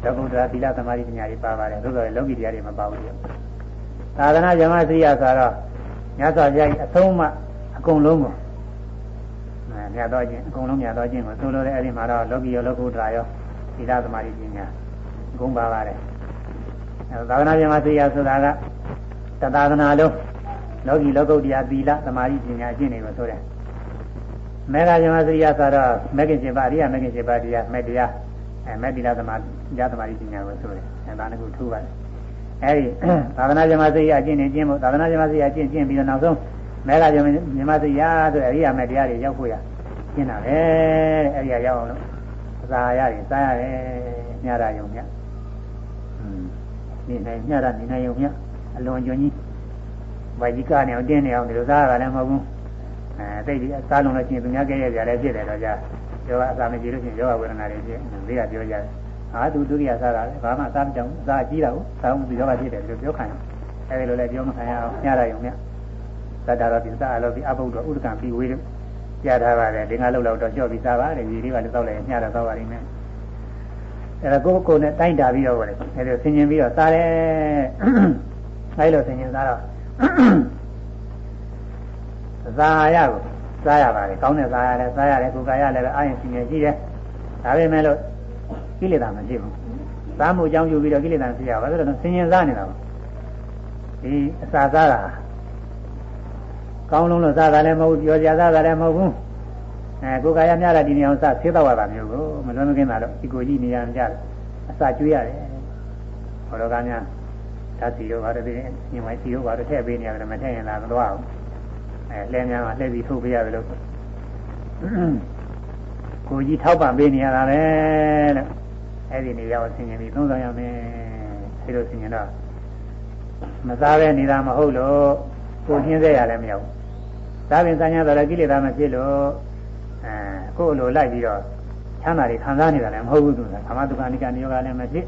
လောကုတ္တရာသီလသမာဓိပညာတွေပါပါတယ်သို့တော်လောကီတရားတွေမပါဘူးသာသနာ့ဗြဟ္မစရိယဆိုတော့မြတ်စွာဘုရားအဆုံးမအကုန်လုံးကိုမြတ်သောခြင်းအကုန်လုံးမြတ်သောခြင်းကိုဆိုလိုတဲ့အဲဒီမှာတော့လောကီရောလောကုတ္တရာရောသီလသမာဓိပညာဂုဏ်ပါပါတယ် သာသနာ့ပြန်မှာသိရဆိုတာကတသာသနာလုံးလောကီလောကုတ္တရာသီလသမာဓိပညာအကျင့်တွေကိုဆိုတယ်မေဃဇမစရိယဆိုတော့မေခင်ရှင်ပါအရိယမေခင်ရှင်ပါတရားမေတရားအဲမေတိလသမာဓိญาသမာဓိပညာကိုဆိုတယ်အဲဒါကထူးပါတယ်အဲဒီသာသနာ့ဇမစရိယအကျင့်နေကျင့်ဖို့သာသနာ့ဇမစရိယအကျင့်ကျင့်ပြီးတော့နောက်ဆုံးမေဃဇမစရိယဆိုအရိယမေတရားတွေရောက်ဖို့ရကျင့်တာပဲတဲ့အဲဒီကရောက်အောင်လို့အစာရတယ်စားရတယ်ညတာယုံည နေနိုင်ညတာနေနိုင်ုံမြအလွန်ကျွန်းကြီးဝိုင်ကြီးကနေအောင်တင်းနေအောင်ဒီလိုစားရတာလည်းမဟုတ်ဘူးအဲတိတ်ပြီးစားလုံးလို့ရှိရင်သူများကဲရကြလည်းဖြစ်တယ်တော့ကြာယောဂအစာမကြည့်လို့ရှိရင်ယောဂဝေဒနာတွေဖြစ်နေကပြောကြတယ်ဟာသူဒုတိယစားတာလေဘာမှအစားမကြောင်အစာကြီးတာကိုစားမှုဒီယောဂဖြစ်တယ်လို့ပြောခံရအဲဒီလိုလည်းပြောမခံရအောင်ညတာယုံမြသတ္တရောပိသအလောပိအဘုဒ္ဓဥဒကံပြီးဝေးလို့ကြားထားပါတယ်ဒီငါလောက်လောက်တော့ကြော့ပြီးစားပါတယ်ဒီလေးကလည်းတောက်လိုက်ညတော့တောက်ပါလိမ့်မယ် အဲ့ဒါကိုယ်ကိုယ်နဲ့တိုင်းတာပြီးတော့ပေါ့လေအဲ့ဒါဆင်ញင်ပြီးတော့စားတယ်အဲ့လိုဆင်ញင်စားတော့ဇာရကိုစားရပါတယ်ကောင်းတဲ့စားရတယ်စားရတယ်ကိုယ်ကာယလည်းပဲအာရင်ဆင်ញင်ရှိတယ်ဒါပေမဲ့လို့ကိလေသာမရှိဘူးစားမှုအကြောင်းယူပြီးတော့ကိလေသာမရှိရပါဘူးဆိုတော့ဆင်ញင်စားနေတာပါဒီအစာစားတာကောင်းလုံးလို့စားတာလည်းမဟုတ်ဘူးပြောကြစားတာလည်းမဟုတ်ဘူး အဲကိုယ်ကာယများတာဒီနေအောင်စဆေးတော့ရတာမျိုးကိုမလွန်မကင်းတာတော့ဒီကိုကြီးနေရကြတယ်အစာကျွေးရတယ်ဘောတော်ကများဓာတ်စီရောဘာတည်းညမိုင်းစီရောဘာတည်းထည့်ပေးနေရတယ်မထည့်ရင်လာမသွားဘူးအဲလှဲများမှာလှဲပြီးထုတ်ပေးရတယ်လို့ကိုကြီးထောက်ပံ့ပေးနေရတာပဲလို့အဲ့ဒီနေရာကိုဆင်ញင်ပြီးသုံးဆောင်ရမယ်အဲလိုဆင်ញင်တော့မစားပဲနေတာမဟုတ်လို့ကိုညှင်းစေရလည်းမရဘူးဒါပင်စံရတော့လည်းကိလေသာမဖြစ်လို့ အဲကိုယ်လိုလိုက်ပြီးတော့ချမ်းသာတွေခံစားနေတာလည်းမဟုတ်ဘူးသူကကာမတုခဏိကနိယောဂလည်းမဖြစ်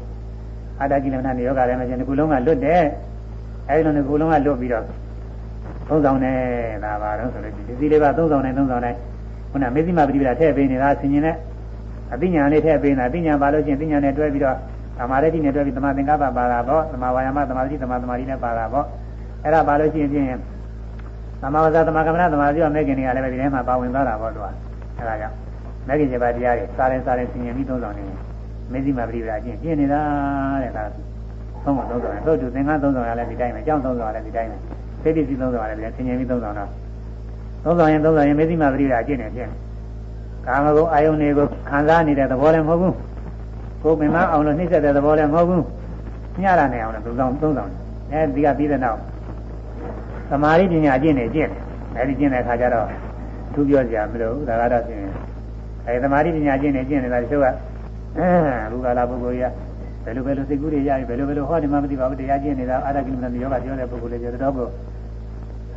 အာတကိလမဏနိယောဂလည်းမဖြစ်ဒီကုလုံးကလွတ်တယ်အဲဒီလိုဒီကုလုံးကလွတ်ပြီးတော့သုံးဆောင်နေဒါပါတော့ဆိုလို့ဒီစီလေးပါသုံးဆောင်နေသုံးဆောင်နေခုနမေဇိမပฏิပဒါထည့်ပေးနေတာဆင်ញင်နဲ့အသိဉာဏ်လေးထည့်ပေးနေတာအသိဉာဏ်ပါလို့ချင်းသိဉာဏ်နဲ့တွဲပြီးတော့သမာဓိနဲ့တွဲပြီးသမာသင်္ကပ္ပပါတာပေါ့သမာဝါယာမသမာဓိသမာသမာဓိနဲ့ပါတာပေါ့အဲ့ဒါပါလို့ချင်းဖြင့်သမာဝဇ္ဇသမာကမ္မနာသမာဓိရောမဲ့ခင်တွေကလည်းပဲဒီထဲမှာပါဝင်သွားတာပေါ့သူက အဲ့ဒါကြောင့်မဲ့ခင်7ပါးတရားတွေစားရင်စားရင်ဆင်ញင်ပြီးသုံးဆောင်နေမေဇိမပฏิပဒါချင်းပြင်းနေတာတဲ့ဒါသုံးဆောင်သုံးဆောင်တို့တူသင်္ကန်းသုံးဆောင်ရလဲဒီတိုင်းပဲကြောင်းသုံးဆောင်ရလဲဒီတိုင်းပဲသိပ္ပစီသုံးဆောင်ရလဲဒီတိုင်းဆင်ញင်ပြီးသုံးဆောင်တော့သုံးဆောင်ရင်သုံးဆောင်ရင်မေဇိမပฏิပဒါအကျင့်နေဖြစ်ကာမဂုဏ်အာယုန်တွေကိုခံစားနေတဲ့သဘောလည်းမဟုတ်ဘူးကိုယ်ပင်မအောင်လို့နှိမ့်ဆက်တဲ့သဘောလည်းမဟုတ်ဘူးညရနေအောင်လို့သုံးဆောင်သုံးဆောင်အဲဒီကပြီးတဲ့နောက်သမာဓိပညာအကျင့်နေကျင့်တယ်အဲဒီကျင့်တဲ့အခါကျတော့ သူပြောကြမလို့ဒါကတော့ရှင်အဲသမာဓိပညာကျင့်နေကျင့်နေတာတချို့ကအဲဘုရားလာပုဂ္ဂိုလ်ကြီးဘယ်လိုဘယ်လိုစိတ်ကူးတွေရပြီဘယ်လိုဘယ်လိုဟောဒီမှာမသိပါဘူးတရားကျင့်နေတာအာရကိလမဏယောဂပြောတဲ့ပုဂ္ဂိုလ်လေးပြောတော့ဘု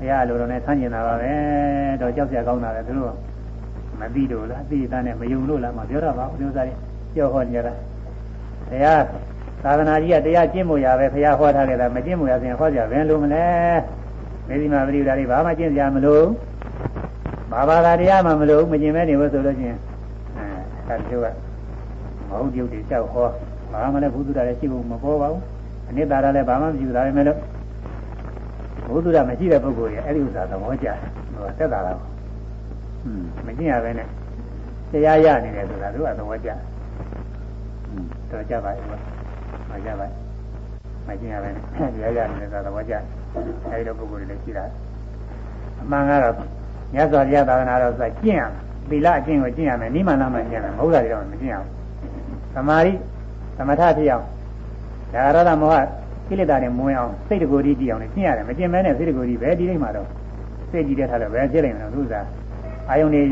ရားလိုတော့နဲ့ဆန်းကျင်တာပါပဲတော့ကြောက်ကြကောင်းတာလေသူတို့မသိလို့လားသိတာနဲ့မယုံလို့လားမပြောတော့ပါဘူးဥစ္စာတွေပြောဟောကြတာတရားသာသနာကြီးကတရားကျင့်မို့ရပဲဘုရားဟောထားခဲ့တာမကျင့်မို့ရဆိုရင်ဟောကြဘယ်လိုမလဲမေဒီမာပရိဒါတွေဘာမှကျင့်ကြမလို့ ဘာဘာသာတရားမှမလို့မကျင့်မဲနေလို့ဆိုလို့ချင်းအဲဒါတို့ကမဟုတ်ပြုတ်တွေကြောက်ဟောဘာမှလည်းဘုသူတာလည်းရှိဖို့မပေါ်ပါဘူးအနိတ္တရာလည်းဘာမှမရှိဘူးဒါပေမဲ့လို့ဘုသူတာမရှိတဲ့ပုဂ္ဂိုလ်ရဲ့အဲ့ဒီဥစ္စာသဘောကျတယ်ဟိုသက်တာလားอืมမကျင့်ရပဲနဲ့တရားရနေတယ်ဆိုတာသူကသဘောကျอืมတော့ကြပါရဲ့မကြပါမကျင့်ရပဲနဲ့တရားရနေတယ်ဆိုတာသဘောကျအဲဒီလိုပုဂ္ဂိုလ်တွေလည်းရှိတာအမှန်ကတော့ မြတ်စွာဘုရားသာသနာတော်ဆိုကျင့်ရမယ်သီလအကျင့်ကိုကျင့်ရမယ်နိမန္နမှကျင့်ရမယ်မဟုတ်တာတွေတော့မကျင့်ရဘူးသမာဓိသမထဖြစ်အောင်ဒါရဒမောဟကိလေသာတွေမဝင်အောင်စိတ်တကူတည်းကြည့်အောင်လည်းကျင့်ရတယ်မကျင့်မဲနဲ့စိတ်တကူတည်းပဲဒီလိမ့်မှာတော့စိတ်ကြည့်တဲ့ထားလို့ပဲဖြစ်နိုင်တယ်သူစားအာယုန်တွေ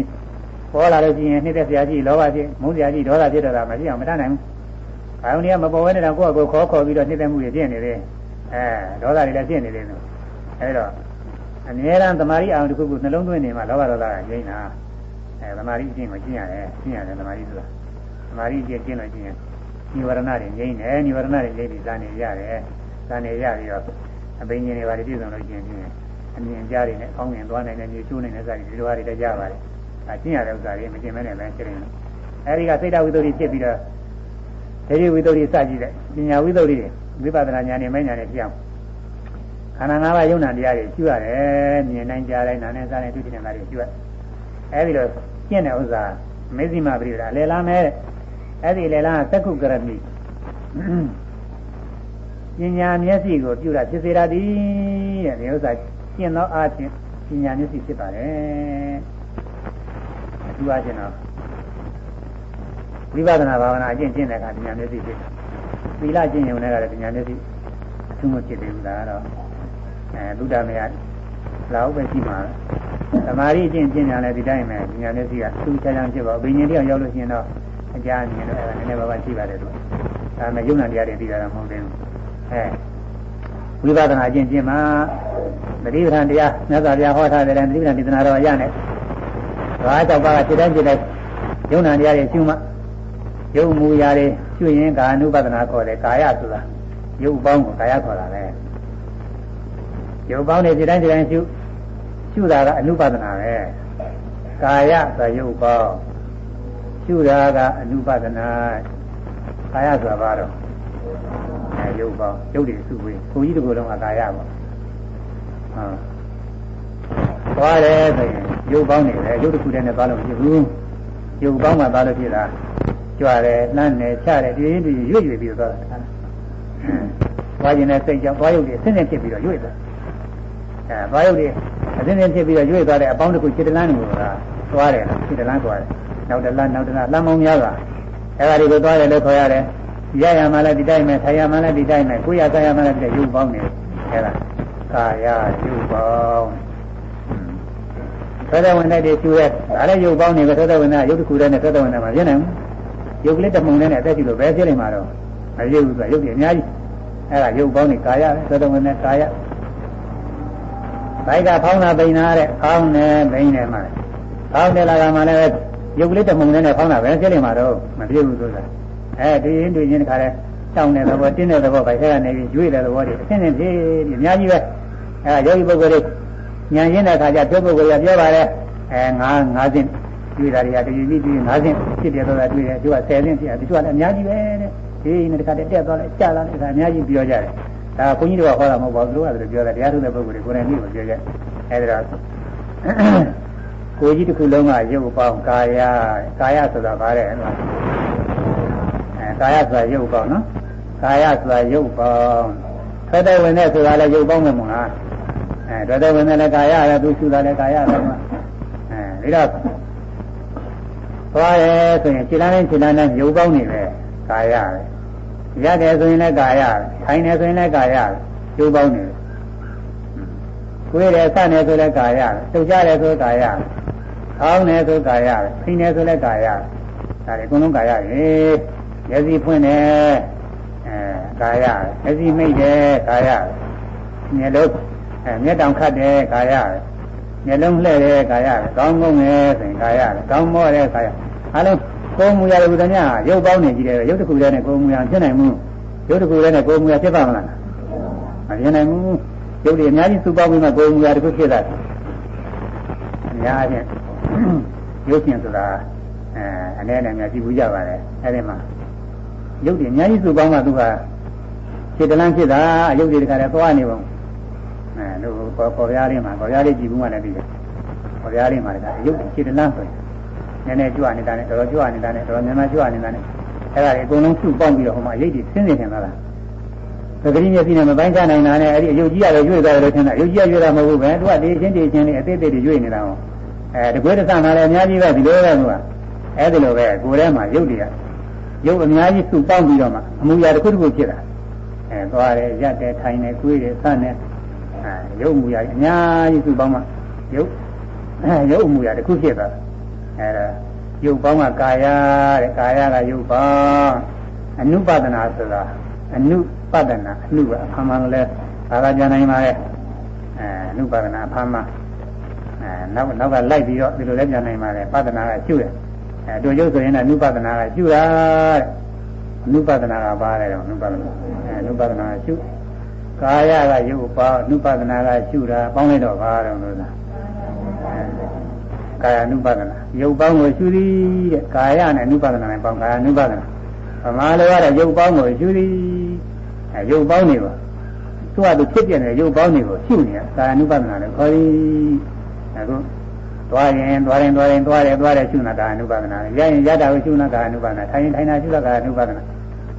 ပေါ်လာလို့ရှိရင်နှိမ့်သက်စရာကြီးလောဘဖြစ်မုန်းစရာကြီးဒေါသဖြစ်တော့တာမရှိအောင်မတတ်နိုင်ဘူးအာယုန်တွေကမပေါ်ဝဲနေတာကိုယ့်အကိုခေါ်ခေါ်ပြီးတော့နှိမ့်သက်မှုတွေဖြစ်နေတယ်အဲဒေါသတွေလည်းဖြစ်နေတယ်လို့အဲဒါ အမြဲတမ်းသမာဓိအာယုန်တစ်ခုခုနှလုံးသွင်းနေမှလောဘဒေါသကငြိမ်းတာအဲသမာဓိအကျင့်ကိုကျင့်ရတယ်ကျင့်ရတယ်သမာဓိဆိုတာသမာဓိအကျင့်ကျင့်လို့ကျင့်ရင်និဝရဏတွေငြိမ်းတယ်និဝရဏတွေငြိမ်းပြီးဇာနေရတယ်ဇာနေရပြီးတော့အဘိညာဉ်တွေပါပြည့်စုံလို့ကျင့်ခြင်းအမြင်ကြားတွေနဲ့အောင်းမြင်သွားနိုင်တဲ့မျိုးချိုးနိုင်တဲ့ဇာတိဒီလိုဟာတွေလည်းကြပါတယ်အကျင့်ရတဲ့ဥစ္စာတွေမကျင့်မဲနဲ့ပဲဖြစ်နေတယ်အဲဒီကစိတ်တဝိတ္တုဖြစ်ပြီးတော့ဒေဝိဝိတ္တုစကြည့်တဲ့ပညာဝိတ္တုတွေဝိပဿနာဉာဏ်နဲ့မဉာဏ်နဲ့ဖြစ်အောင် ခန္ဓာ၅ပါးယုံနာတရားတွေကျွရတယ်မြင်နိုင်ကြားနိုင်နားနဲ့စားနိုင်တွေ့တဲ့နာတွေကျွတ်အဲဒီလိုကျင့်တဲ့ဥစ္စာမေဇိမပရိဒါလေလာမဲအဲ့ဒီလေလာသက္ခုကရမိပညာမျက်စိကိုပြုတာဖြစ်စေရသည်တဲ့ဒီဥစ္စာကျင့်သောအားဖြင့်ပညာမျက်စိဖြစ်ပါတယ်အထူးအားဖြင့်တော့ဝိပဿနာဘာဝနာအကျင့်ကျင့်တဲ့အခါပညာမျက်စိဖြစ်သီလကျင့်ရုံနဲ့ကလည်းပညာမျက်စိအထူးမဖြစ်သေးဘူးလားတော့ အဲသုဒ္ဓမယလောက်ပဲရှိမှာသမာဓိကျင့်ကျင့်ကြတယ်ဒီတိုင်းပဲပညာမျက်စိကသူ့ချမ်းချမ်းဖြစ်ပါဘိညာဉ်တရားရောက်လို့ရှိရင်တော့အကြမြင်တော့အဲ့ဒါနည်းနည်းပါးပါးရှိပါတယ်သူဒါမဲ့ယုံနာတရားတွေသိတာတော့မဟုတ်သေးဘူးအဲဝိပဿနာကျင့်ကျင့်မှာသတိပဋ္ဌာန်တရားမြတ်စွာဘုရားဟောထားတဲ့သတိပဋ္ဌာန်ဒေသနာတော်ရနဲ့ဘာကြောင့်ပါစိတ်တိုင်းစိတ်တိုင်းယုံနာတရားတွေရှုမှယုံမူရာတွေရှုရင်ကာနုပဒနာခေါ်တယ်ကာယဆိုတာယုတ်ပေါင်းကိုကာယခေါ်တာပဲ ယုတ်ပေါင်းတွေစိတ်တိုင်းစိတ်တိုင်းရှုရှုတာကအနုပဒနာပဲကာယဆိုရုပ်ပေါင်းရှုတာကအနုပဒနာကာယဆိုတာဘာတော့အဲရုပ်ပေါင်းရုပ်တွေစုဝေးကိုကြီးတကူလုံးကကာယပေါ့ဟုတ်သွားတယ်ဆိုရင်ရုပ်ပေါင်းနေတယ်ရုပ်တစ်ခုတည်းနဲ့သွားလို့မဖြစ်ဘူးရုပ်ပေါင်းမှသွားလို့ဖြစ်တာကြွတယ်လှမ်းတယ်ချတယ်ဒီရင်ဒီရွေ့ရွေ့ပြီးတော့သွားတာသွားခြင်းနဲ့စိတ်ကြောင့်သွားရုပ်တွေဆင်းဆင်းဖြစ်ပြီးတော့ရွေ့သွား အဲသွားရုပ်တွေအစင်းစင်းဖြစ်ပြီးတော့ရွေ့သွားတဲ့အပေါင်းတစ်ခုခြေတလန်းကိုကသွားတယ်ခြေတလန်းသွားတယ်နောက်တလန်းနောက်တလန်းလမ်းမောင်းများစွာအဲဒါတွေကိုသွားတယ်လို့ခေါ်ရတယ်ရရမှလည်းဒီတိုင်းပဲထိုင်ရမှလည်းဒီတိုင်းပဲကိုယ်ရကရမှလည်းဒီရုပ်ပေါင်းနေအဲဒါကာယရုပ်ပေါင်းသောတဝင်တဲ့တွေကျူရဲဒါလည်းရုပ်ပေါင်းနေပဲသောတဝင်တဲ့ရုပ်တစ်ခုတည်းနဲ့သောတဝင်တဲ့မှာပြည့်နိုင်ဘူးရုပ်ကလေးတစ်ပုံနဲ့အသက်ရှိလို့ပဲဖြစ်နေမှာတော့မပြည့်ဘူးဆိုရုပ်ကြီးအများကြီးအဲဒါရုပ်ပေါင်းနေကာယပဲသောတဝင်တဲ့ကာယ ဘိုက်ကဖောင်းတာပိန်တာတဲ့ဖောင်းနေပိန်နေမှာဖောင်းတယ်လာကမှလည်းရုပ်ကလေးတစ်ပုံနဲ့ဖောင်းတာပဲဖြစ်နေမှာတော့မပြည့်ဘူးဆိုတာအဲဒီရင်တွေ့ချင်းတခါလဲတောင်းတဲ့သဘောတင်းတဲ့သဘောဗိုက်ထဲကနေပြီးရွေ့တဲ့သဘောတွေအင်းင်းဖြည်းဖြည်းအများကြီးပဲအဲယောဂီပုဂ္ဂိုလ်တွေဉာဏ်ရင်းတဲ့အခါကျပြောပုဂ္ဂိုလ်ကပြောပါတယ်အဲငါးငါးစင်းတွေ့တာတွေကတည်ပြီးပြီးငါးစင်းဖြစ်တယ်ဆိုတာတွေ့တယ်သူက10စင်းဖြစ်တယ်သူကလည်းအများကြီးပဲတဲ့ဒီနေ့တခါတည်းတက်သွားလိုက်ကြာလာတယ်ဒါအများကြီးပြောကြတယ် ဒါဘုန်းကြီးတို့ကဟောတာမဟုတ်ပါဘူးသူတို့ကပြောတယ်တရားထုတ်တဲ့ပုဂ္ဂိုလ်တွေကိုယ်တိုင်ပြီးပြောကြအဲဒီတော့ကိုကြီးတစ်ခုလုံးကရုပ်ပေါင်းကာယကာယဆိုတာဗါတဲ့အဲကာယဆိုတာရုပ်ပေါင်းနော်ကာယဆိုတာရုပ်ပေါင်းထွက်တဲ့ဝင်တဲ့ဆိုတာလည်းရုပ်ပေါင်းမယ်မို့လားအဲထွက်တဲ့ဝင်တဲ့လည်းကာယလည်းသူရှုတာလည်းကာယပဲမှာအဲဒီတော့သွားရဲဆိုရင်ခြေလမ်းနဲ့ခြေလမ်းနဲ့ရုပ်ပေါင်းနေပဲကာယပဲ ရတယ်ဆိုရင်လည်းကာယထိုင်တယ်ဆိုရင်လည်းကာယရုပ်ပေါင်းနေတယ်ကိုယ်ရဲ့စနေဆိုလည်းကာယတုတ်ကြတယ်ဆိုကာယအောင်းတယ်ဆိုကာယဖိနေဆိုလည်းကာယဒါတွေအကုန်လုံးကာယရေမျက်စိဖွင့်တယ်အဲကာယမျက်စိမိတ်တယ်ကာယမျက်လုံးအဲမျက်တောင်ခတ်တယ်ကာယမျက်လုံးလှဲ့တယ်ကာယကောင်းကုန်းတယ်ဆိုရင်ကာယကောင်းမောတယ်ကာယအားလုံး ကိုယ်မူရတဲ့ဘုဒ္ဓမြတ်ရုပ်ပေါင်းနေကြည့်တယ်ရုပ်တစ်ခုတည်းနဲ့ကိုယ်မူရဖြစ်နိုင်မှုရုပ်တစ်ခုတည်းနဲ့ကိုယ်မူရဖြစ်ပါမလားမဖြစ်နိုင်ဘူးရုပ်တွေအများကြီးစုပေါင်းပြီးမှကိုယ်မူရတစ်ခုဖြစ်တာအများကြီးရုပ်ရှင်ဆိုတာအဲအနေနဲ့များကြည့်ဘူးကြပါလေအဲဒီမှာရုပ်တွေအများကြီးစုပေါင်းမှသူကခြေတလန်းဖြစ်တာရုပ်တွေတခါတည်းသွားနေပုံအဲတို့ပေါ်ပေါ်ပြားလေးမှာပေါ်ပြားလေးကြည့်ဘူးမှလည်းပြီးတယ်ပေါ်ပြားလေးမှာလည်းရုပ်ခြေတလန်းဆိုရင် နည်းနည်းကြွနေတာနဲ့တော်တော်ကြွနေတာနဲ့တော်တော်များများကြွနေတာနဲ့အဲ့ဒါတွေအကုန်လုံးစုပေါင်းပြီးတော့ဟိုမှာရိပ်တွေဆင်းနေတယ်လားသတိမျက်စိနဲ့မပိုင်းခြားနိုင်တာနဲ့အဲ့ဒီအယုတ်ကြီးရတယ်ရွေ့သွားတယ်လို့ထင်တာအယုတ်ကြီးရရွေ့တာမဟုတ်ဘူးပဲသူကဒီချင်းဒီချင်းလေးအသေးသေးတွေရွေ့နေတာဟောအဲတကွေးတဆမှလည်းအများကြီးပဲဒီလိုပဲသူကအဲ့ဒီလိုပဲကိုယ်ထဲမှာရုပ်တွေကရုပ်အများကြီးစုပေါင်းပြီးတော့မှအမှုရာတစ်ခုတစ်ခုဖြစ်တာအဲသွားတယ်ရက်တယ်ထိုင်တယ်ကိုယ်တယ်ဆန်းတယ်အဲရုပ်မူရာအများကြီးစုပေါင်းမှရုပ်ရုပ်အမှုရာတစ်ခုဖြစ်သွား အဲဒါရုပ်ပေါင်းကကာယတဲ့ကာယကရုပ်ပေါင်းအနုပဒနာဆိုတာအနုပဒနာအနုကအဖမ်းမှလည်းဘာသာပြန်နိုင်ပါရဲ့အဲအနုပဒနာအဖမ်းမှအဲနောက်နောက်ကလိုက်ပြီးတော့ဒီလိုလည်းပြန်နိုင်ပါတယ်ပဒနာကကျุတယ်အဲတို့ရုပ်ဆိုရင်လည်းအနုပဒနာကကျุတာတဲ့အနုပဒနာကပါလဲတော့အနုပဒနာအဲအနုပဒနာကကျุကာယကရုပ်ပေါင်းအနုပဒနာကကျุတာပေါင်းလိုက်တော့ပါတော့လို့လား ကာယ ानु ပါဒနာရုပ်ပေါင်းကိုရှုသည်တဲ့ကာယနဲ့ ानु ပါဒနာနဲ့ပေါင်းကာယ ानु ပါဒနာဗမာလိုရတဲ့ရုပ်ပေါင်းကိုရှုသည်အဲရုပ်ပေါင်းနေပါသူကသူဖြစ်ပြနေတဲ့ရုပ်ပေါင်းတွေကိုရှုနေတာကာယ ानु ပါဒနာနဲ့ခေါ်သည်အခုသွားရင်သွားရင်သွားရင်သွားတယ်သွားတယ်ရှုနာကာယ ानु ပါဒနာရရင်ရတာကိုရှုနာကာယ ानु ပါဒနာထိုင်ရင်ထိုင်တာရှုတာကာယ ानु ပါဒနာ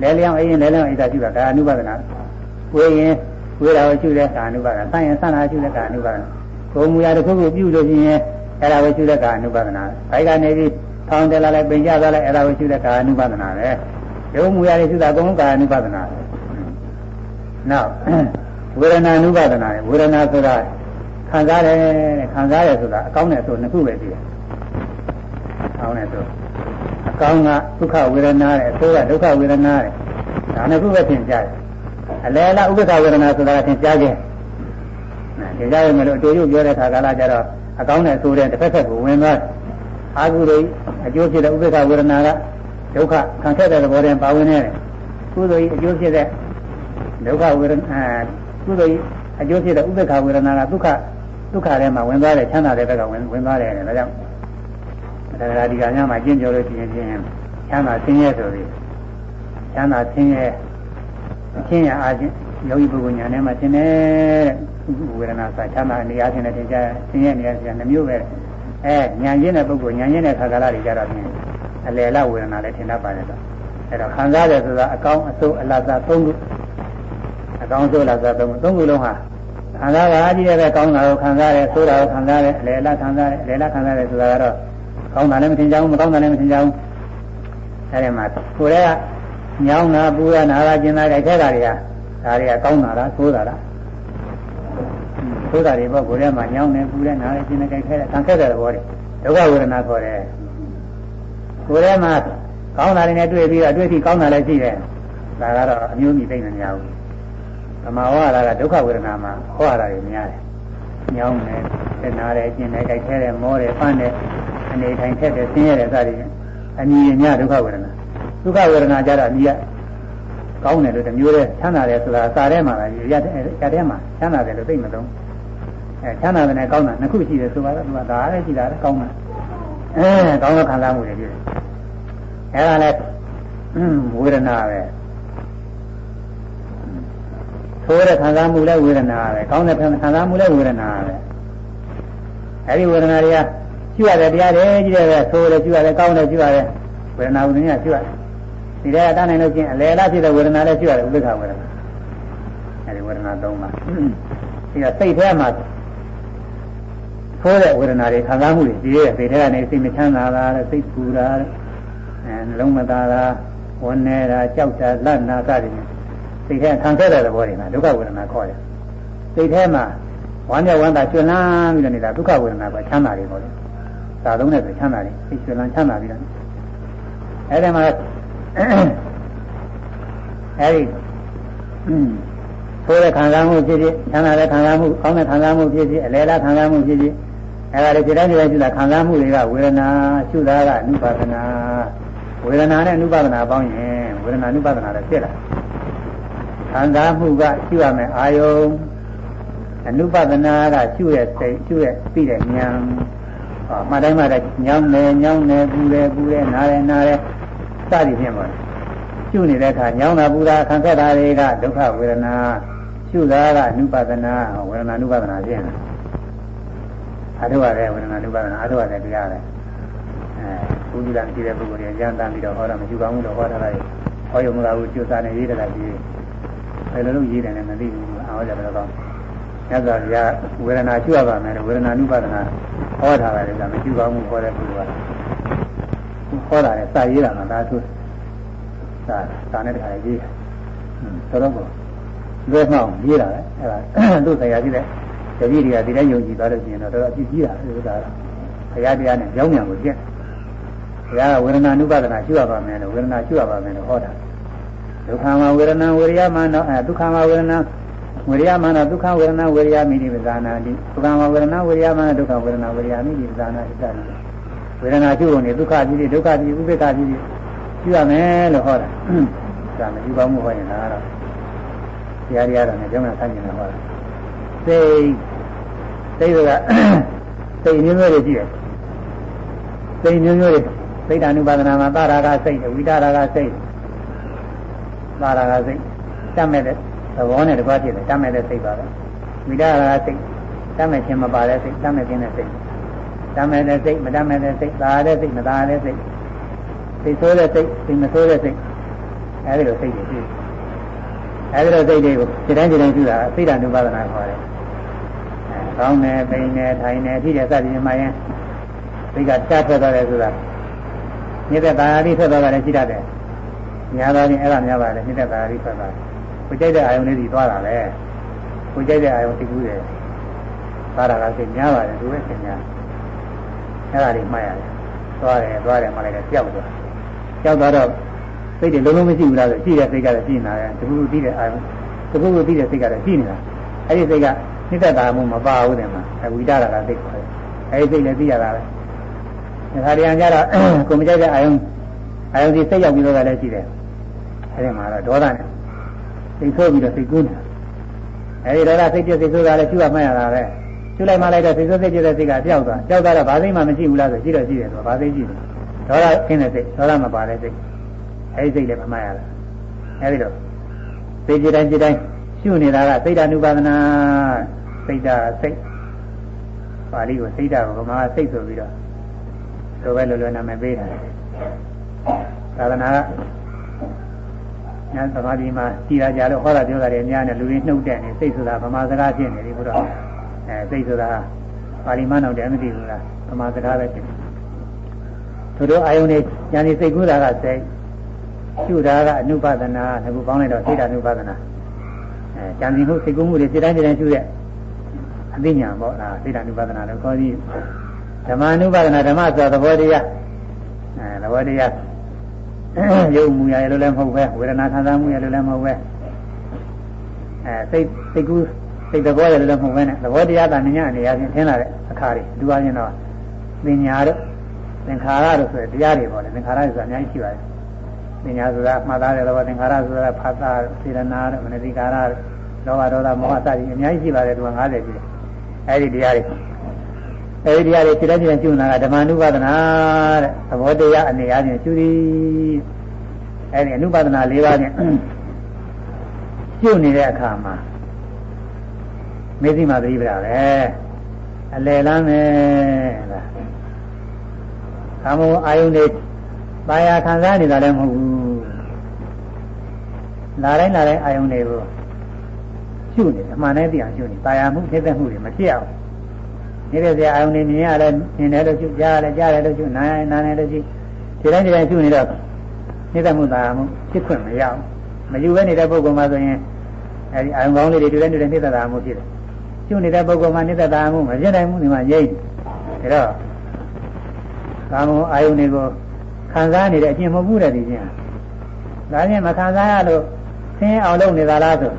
လဲလျောင်းအေးရင်လဲလျောင်းအေးတာရှုတာကာယ ानु ပါဒနာဝေးရင်ဝေးတာကိုရှုတဲ့ကာယ ानु ပါဒနာဆန့်ရင်ဆန့်တာရှုတဲ့ကာယ ानु ပါဒနာကိုယ်မူရာတစ်ခုခုပြုလို့ရှိရင် အဲ့ဒါကိုရှုတဲ့ကာအနုပါဒနာ။ဘိုက်ကနေပြီးထောင်းတယ်လာလိုက်ပင်ကြသွားလိုက်အဲ့ဒါကိုရှုတဲ့ကာအနုပါဒနာပဲ။ရုပ်မူရတွေရှုတာအကုန်လုံးကာအနုပါဒနာပဲ။နောက်ဝေဒနာအနုပါဒနာဝေဒနာဆိုတာခံစားတယ်ခံစားရဆိုတာအကောင်းနဲ့ဆိုနှစ်ခုပဲရှိတယ်။အကောင်းနဲ့ဆိုအကောင်းကဒုက္ခဝေဒနာနဲ့အဆိုးကဒုက္ခဝေဒနာနဲ့ဒါနှစ်ခုပဲသင်ကြားတယ်။အလယ်လားဥပ္ပခဝေဒနာဆိုတာသင်ကြားခြင်း။သင်ကြားရမယ်လို့အတူတူပြောတဲ့ခါကလာကြတော့ အကောင်းနဲ့ဆိုတဲ့တစ်ဖက်ဖက်ကိုဝင်သွားအာဟုရိအကျိုးဖြစ်တဲ့ဥပ္ပခဝေဒနာကဒုက္ခခံခဲ့တဲ့သဘောတည်းပါဝင်နေတယ်ကုသိုလ်ကြီးအကျိုးဖြစ်တဲ့ဒုက္ခဝေဒနာကုသိုလ်ကြီးအကျိုးဖြစ်တဲ့ဥပ္ပခဝေဒနာကဒုက္ခဒုက္ခထဲမှာဝင်သွားတယ်ချမ်းသာတဲ့ဘက်ကဝင်ဝင်သွားတယ်ဒါကြောင့်ဒါကဒီကညမှာကျင့်ကြလို့ရှိရင်ချင်းချမ်းသာဆင်းရဲဆိုပြီးချမ်းသာဆင်းရဲအချင်းရအားချင်းယောဂီပုဂ္ဂိုလ်ညာထဲမှာသင်တဲ့ ဝေဒနာစာချမ်းသာနေရာချင်းနဲ့သင်ကြဆင်းရဲနေရာချင်းနှမျိုးပဲအဲညာချင်းတဲ့ပုဂ္ဂိုလ်ညာချင်းတဲ့ခါကာလတွေကြတော့ဖြင့်အလယ်လဝေဒနာလည်းထင်တတ်ပါတယ်တော့အဲတော့ခံစားတယ်ဆိုတာအကောင်းအဆိုးအလတ်စားသုံးခုအကောင်းဆိုးအလတ်စားသုံးခုသုံးခုလုံးဟာခံစားရကြီးတဲ့ကောင်းတာကိုခံစားတယ်ဆိုးတာကိုခံစားတယ်အလယ်လခံစားတယ်အလယ်လခံစားတယ်ဆိုတာကတော့ကောင်းတာလည်းမထင်ကြဘူးမကောင်းတာလည်းမထင်ကြဘူးအဲဒီမှာကိုယ်ကညောင်းတာပူရနာတာကျင်တာကြိုက်ခဲတာတွေကဒါတွေကကောင်းတာလားဆိုးတာလား ဆိုးတာတွေပေါ့ကိုယ်ထဲမှာညောင်းနေပူနေနားနေကျင်နေကြိုက်ခဲတယ်ခံခဲ့တဲ့ဘောတွေဒုက္ခဝေဒနာခေါ်တယ်ကိုယ်ထဲမှာကောင်းတာတွေနဲ့တွေ့ပြီးတော့တွေ့ပြီးကောင်းတာလည်းရှိတယ်ဒါကတော့အမျိုးမျိုးသိနေကြဘူးဓမ္မဝါဒကဒုက္ခဝေဒနာမှာဟောရတာတွေများတယ်ညောင်းနေသက်နာတယ်ကျင်နေကြိုက်ခဲတယ်မောတယ်ပန်းတယ်အနေထိုင်ထက်တယ်ဆင်းရဲတယ်စသည်ဖြင့်အနည်းညဒုက္ခဝေဒနာဒုက္ခဝေဒနာကြတော့အနည်းကကောင်းတယ်လို့တမျိုးတည်းချမ်းသာတယ်ဆိုတာစာထဲမှာလားရရထဲမှာချမ်းသာတယ်လို့သိမသုံး အဲချမ်းသာတယ်နဲ့ကောင်းတာနှစ်ခုရှိတယ်ဆိုတော့သူကဒါလည်းရှိတာလည်းကောင်းတာအဲကောင်းတဲ့ခံစားမှုတွေဖြစ်တယ်အဲဒါလည်းဝေဒနာပဲဆိုးတဲ့ခံစားမှုလည်းဝေဒနာပဲကောင်းတဲ့ခံစားမှုလည်းဝေဒနာပဲအဲဒီဝေဒနာတွေကကျွရတယ်တရားတွေကြီးတယ်ဆိုးတယ်ကျွရတယ်ကောင်းတယ်ကျွရတယ်ဝေဒနာဝိညာဉ်ကျွရတယ်ဒီထဲကတန်းနိုင်လို့ချင်းအလယ်လားဖြစ်တဲ့ဝေဒနာလည်းကျွရတယ်ဥပ္ပခဝေဒနာအဲဒီဝေဒနာ၃ပါးဒီကစိတ်ထဲမှာ ဆိုးတဲ့ဝေဒနာတွေခံစားမှုတွေကြီးရဲ့စိတ်ထဲကနေစိတ်မချမ်းသာတာစိတ်ပူတာအဲနှလုံးမသားတာဝန်းနေတာကြောက်တာလန့်နာစသည်ဖြင့်စိတ်ထဲခံခဲ့တဲ့သဘောတွေမှာဒုက္ခဝေဒနာခေါ်တယ်စိတ်ထဲမှာဝမ်းမြောက်ဝမ်းသာကျွမ်းလန်းပြီးတော့နေတာဒုက္ခဝေဒနာကချမ်းသာတွေပေါ့လေသာသုံးတဲ့ဆိုချမ်းသာတယ်စိတ်ကျွမ်းလန်းချမ်းသာပြီးတော့အဲဒီမှာအဲဒီဆိုးတဲ့ခံစားမှုဖြစ်ဖြစ်ချမ်းသာတဲ့ခံစားမှုကောင်းတဲ့ခံစားမှုဖြစ်ဖြစ်အလဲလားခံစားမှုဖြစ်ဖြစ် အဲဒါတွေဒီတိုင်းဒီတိုင်းရှိတာခံစားမှုတွေကဝေဒနာရှုတာကအနုပါဒနာဝေဒနာနဲ့အနုပါဒနာပေါင်းရင်ဝေဒနာအနုပါဒနာလည်းဖြစ်လာခံစားမှုကရှုရမယ်အာယုံအနုပဒနာကရှုရဲ့စိတ်ရှုရဲ့ပြီးတဲ့ဉာဏ်ဟောမှတ်တိုင်းမှတိုင်းညောင်းတယ်ညောင်းတယ်ပူတယ်ပူတယ်နားတယ်နားတယ်စသည်ဖြင့်ပါရှုနေတဲ့အခါညောင်းတာပူတာခံခဲ့တာတွေကဒုက္ခဝေဒနာရှုတာကအနုပဒနာဝေဒနာအနုပဒနာဖြစ်နေ အထုရတယ်ဝေဒနာအနုပဒနာအထုရတယ်တရားတယ်အဲဘုရားမရှိတဲ့ပုဂ္ဂိုလ်တွေရန်တမ်းပြီးတော့ဟောတာမရှိကောင်းဘူးတော့ဟောထားတာဟောရုံမလားဘူးကျွတ်စားနေရေးတယ်လားဒီဘယ်လိုလုပ်ရေးတယ်လဲမသိဘူးအော်ကြတယ်တော့မြတ်စွာဘုရားဝေဒနာကျွတ်ပါမယ်ဝေဒနာနုပါဒနာဟောထားတယ်ကမရှိကောင်းဘူးဟောတဲ့ပုဂ္ဂိုလ်ကဟောတာလည်းစာရေးတာကဒါသူစာစာနဲ့တခါရေးတာတော်တော့ကိုလွဲမှောင်ရေးတာလေအဲ့ဒါသူ့ဆရာကြီးတဲ့ တပည့်တွေကဒီတိုင်းယုံကြည်သွားလို့ရှိရင်တော့တော်တော်အပြည့်ကြီးတာဥစ္စာဘုရားတရားနဲ့ကြောင်းမြန်ကိုပြည့်ဘုရားကဝေဒနာနုပါဒနာကျွတ်ပါမယ်လို့ဝေဒနာကျွတ်ပါမယ်လို့ဟောတာဒုက္ခမဝေဒနာဝေရိယမနောအဲဒုက္ခမဝေဒနာဝေရိယမနောဒုက္ခဝေဒနာဝေရိယမိတိပဇာနာတိဒုက္ခမဝေဒနာဝေရိယမနောဒုက္ခဝေဒနာဝေရိယမိတိပဇာနာတိတတိဝေဒနာကျွတ်နေဒုက္ခကြီးဒုက္ခကြီးဥပိ္ပခကြီးကျွတ်ရမယ်လို့ဟောတာဒါမရှိပါဘူးဟောရင်ဒါကတော့တရားတရားတော်နဲ့ကျောင်းကဆန်းကျင်တာဟောတာ စိတ်စိတ်ကစိတ်မျိုးမျိုးတွေရှိတယ်စိတ်မျိုးမျိုးတွေစိတ်ဓာနုပါဒနာမှာသာရာကစိတ်ဝိတာရာကစိတ်သာရာကစိတ်တတ်မဲ့တဲ့သဘောနဲ့တကွာဖြစ်တယ်တတ်မဲ့တဲ့စိတ်ပါပဲဝိတာရာကစိတ်တတ်မဲ့ခြင်းမပါတဲ့စိတ်တတ်မဲ့ခြင်းတဲ့စိတ်တတ်မဲ့တဲ့စိတ်မတတ်မဲ့တဲ့စိတ်သာတဲ့စိတ်မသာတဲ့စိတ်စိတ်ဆိုးတဲ့စိတ်စိတ်မဆိုးတဲ့စိတ်အဲဒီလိုစိတ်တွေရှိတယ်အဲဒီလိုစိတ်တွေကိုဒီတိုင်းဒီတိုင်းရှိတာစိတ်ဓာနုပါဒနာခေါ်တယ်အဲ ကောင်းတယ်ပိန်တယ်ထိုင်တယ်ထိတယ်စသည်မှာရင်စိတ်ကတတ်ထွက်သွားတယ်ဆိုတာမြစ်တဲ့တာယာတိထွက်သွားတာလည်းရှိတတ်တယ်ညာတော်ရင်အဲ့ဒါများပါတယ်မြစ်တဲ့တာယာတိထွက်သွားကိုကြိုက်တဲ့အာယုန်လေးကြီးသွားတာပဲကိုကြိုက်တဲ့အာယုန်သိကူးတယ်သွားတာကစိတ်များပါတယ်သူပဲသင်များအဲ့ဒါလေးမှတ်ရတယ်သွားတယ်သွားတယ်မှလည်းကြောက်သွားကြောက်သွားတော့စိတ်တွေလုံးလုံးမရှိဘူးလားဆိုရှိတဲ့စိတ်ကလည်းရှိနေတာတခုခုသိတဲ့အာယုန်တခုခုသိတဲ့စိတ်ကလည်းရှိနေတာအဲ့ဒီစိတ်က နိတ္တတာမှုမပါဘူးတဲ့မှာအဝိဒရာကသိခေါ်တယ်အဲ့ဒီစိတ်လည်းသိရတာပဲခါတရံကြတော့ကိုမကြိုက်တဲ့အာယုံအာယုံဒီစိတ်ရောက်ပြီးတော့လည်းရှိတယ်အဲဒီမှာတော့ဒေါသနဲ့စိတ်ဆိုးပြီးတော့စိတ်ကူးနေတာအဲဒီဒေါသစိတ်ပြစိတ်ဆိုးတာလည်းရှိမှမှတ်ရတာပဲရှုလိုက်မှလိုက်တော့စိတ်ဆိုးစိတ်ကြတဲ့စိတ်ကပျောက်သွားပျောက်သွားတော့ဘာသိမှမရှိဘူးလားဆိုရှိတော့ရှိတယ်ဆိုဘာသိရှိတယ်ဒေါသခင်းတဲ့စိတ်ဒေါသမပါတဲ့စိတ်အဲဒီစိတ်လည်းမမှတ်ရလားအဲဒီတော့စိတ်ကြည်တိုင်းကြည်တိုင်း ရှုနေတာကစိတ်ဓာနုပါဒနာစိတ်ဓာစိတ်ပါဠိကိုစိတ်ဓာကိုဗမာစိတ်ဆိုပြီးတော့ဆိုပဲလောလောနာမည်ပေးတာသာသနာကညာသမာဓိမှာကြည်လာကြလို့ဟောတာပြောတာတွေအများနဲ့လူတွေနှုတ်တဲ့နေစိတ်ဆိုတာဗမာစကားဖြစ်နေပြီဘုရားအဲစိတ်ဆိုတာပါဠိမနောက်တယ်မသိဘူးလားဗမာစကားပဲဖြစ်တယ်သူတို့အာယုန်နဲ့ဉာဏ်ဤစိတ်ကူးတာကစိတ်ရှုတာကအနုပါဒနာငါကပေါင်းလိုက်တော့စိတ်ဓာအနုပါဒနာ အဲဉာဏ်ဤမှုစိတ်ကူးမှုတွေစိတ်တိုင်းစိတ်တိုင်းရှုတဲ့အသိဉာဏ်ပေါ့လားစိတ်ဓာအနုပါဒနာလို့ခေါ်ပြီးဓမ္မအနုပါဒနာဓမ္မဆိုသဘောတရားအဲသဘောတရားရုပ်မူရရလို့လည်းမဟုတ်ပဲဝေဒနာခံစားမှုရလို့လည်းမဟုတ်ပဲအဲစိတ်စိတ်ကူးစိတ်သဘောရလို့လည်းမဟုတ်ပဲနဲ့သဘောတရားတဏှာအနေအချင်းထင်လာတဲ့အခါတွေဒီပါရင်တော့ပညာတို့သင်္ခါရတို့ဆိုတဲ့တရားတွေပေါ့လေသင်္ခါရဆိုတာအများကြီးရှိပါတယ် ပညာဆိုတာမှတ်သားတဲ့သဘောသင်္ခါရဆိုတာဖတ်တာစေရနာတို့မနတိကာရတို့လောဘဒေါသမောဟစသည်အများကြီးရှိပါတယ်သူက90ရှိတယ်အဲဒီတရားတွေအဲဒီတရားတွေစိတ္တဉာဏ်ကျူနာကဓမ္မ ानु ပါဒနာတဲ့သဘောတရားအနေအချင်းကျူသည်အဲဒီအနုပါဒနာ၄ပါးနဲ့ကျူနေတဲ့အခါမှာမေသိမာသတိပ္ပာပဲအလယ်လမ်းပဲလားကာမအာယုန်တွေ ပါရခံစားနေတာလည်းမဟုတ်ဘူးလာတိုင်းလာတိုင်းအာယုန်တွေကိုရှုနေအမှန်နဲ့သိအောင်ရှုနေပါရမှုသိတဲ့မှုတွေမဖြစ်အောင်နေတဲ့စရာအာယုန်တွေမြင်ရတယ်မြင်တယ်လို့ရှုကြားရတယ်ကြားတယ်လို့ရှုနားနားတယ်လို့ရှုဒီတိုင်းဒီတိုင်းရှုနေတော့နေတဲ့မှုသာမှုဖြစ်ခွင့်မရအောင်မယူဘဲနေတဲ့ပုဂ္ဂိုလ်မှဆိုရင်အဲဒီအာယုန်ကောင်းလေးတွေတူတဲ့တူတဲ့နေတဲ့သာမှုဖြစ်တယ်ရှုနေတဲ့ပုဂ္ဂိုလ်မှနေတဲ့သာမှုမဖြစ်နိုင်မှုဒီမှာရိပ်ဒါတော့ကာမအာယုန်တွေကို ခံစားနေတဲ့အကျင့်မဟုတ်ဘူးတဲ့ဒီချင်းဒါချင်းမခံစားရလို့ဆင်းအောင်လုပ်နေတာလားဆို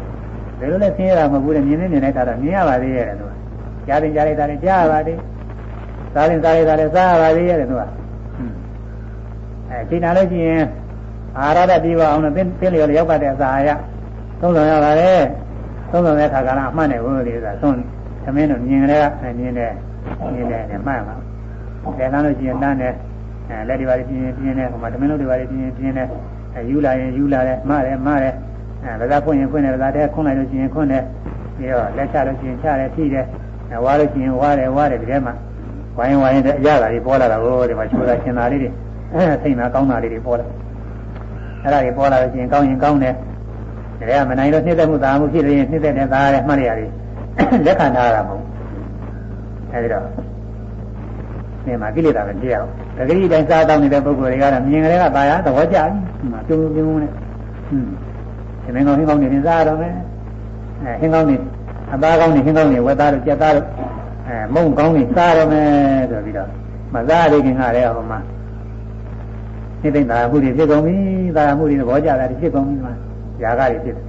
ဘယ်လိုလဲဆင်းရတာမဟုတ်ဘူးတဲ့မြင်နေမြင်နေတာတော့မြင်ရပါသေးရဲ့လို့ကြားရင်ကြားလိုက်တာလည်းကြားရပါသေးစားရင်စားလိုက်တာလည်းစားရပါသေးရဲ့လို့အဲချိန်လာလို့ရှိရင်အာရတဲ့ပြီးပါအောင်လို့သင်သင်လျော်ရောက်တဲ့အစာရသုံးဆောင်ရပါတယ်သုံးဆောင်တဲ့ခါကလည်းအမှတ်နဲ့ဘုရားလေးကသုံးသမင်းတို့မြင်ကြတဲ့မြင်တဲ့မြင်တဲ့နဲ့မှတ်ပါလက်လမ်းလို့ရှိရင်လမ်းတယ် အဲလက်တွေပါပြင်းပြင်းနဲ့ဟိုမှာသမင်းတို့တွေပါပြင်းပြင်းနဲ့အဲယူလာရင်ယူလာတယ်မတယ်မတယ်အဲဗဇာဖွင့်ရင်ဖွင့်တယ်ဗဇာတဲ့ခွန်းလိုက်လို့ရှိရင်ခွန်းတယ်ပြီးတော့လက်ချလို့ရှိရင်ချတယ်ထိတယ်အဲဝါလို့ရှိရင်ဝါတယ်ဝါတယ်ဒီထဲမှာဝိုင်းဝိုင်းတဲ့အရာတွေပေါ်လာတာကိုဒီမှာချိုးတာရှင်တာလေးတွေအဲစိတ်နာကောင်းတာလေးတွေပေါ်လာအဲ့ဒါတွေပေါ်လာလို့ရှိရင်ကောင်းရင်ကောင်းတယ်ဒါကမနိုင်လို့နှိမ့်သက်မှုသာမှုဖြစ်လို့ရင်နှိမ့်သက်တဲ့သားရဲမှတ်ရရတယ်လက်ခံထားရမှာမဟုတ်အဲဒီတော့နေမှာကိလေသာပဲကြည့်ရအောင် တကယ်တိုင်းစားတောင်းနေတဲ့ပုဂ္ဂိုလ်တွေကတော့မြင်ကြတဲ့ကပါရသဘောကျပြီပြုံးပြုံးနဲ့ဟွန်းဒီမင်းကောင်းဟင်းကောင်းနေစားရတော့မယ်အဲဟင်းကောင်းနေအသားကောင်းနေဟင်းကောင်းနေဝက်သားတို့ကြက်သားတို့အဲမုံကောင်းနေစားရမယ်ဆိုပြီးတော့မစားရခင်ကလည်းဟိုမှာသိသိသာမှုတွေဖြစ်ကုန်ပြီသာမှုတွေသဘောကျတာဖြစ်ကုန်ပြီမှာຢာကတွေဖြစ်တယ်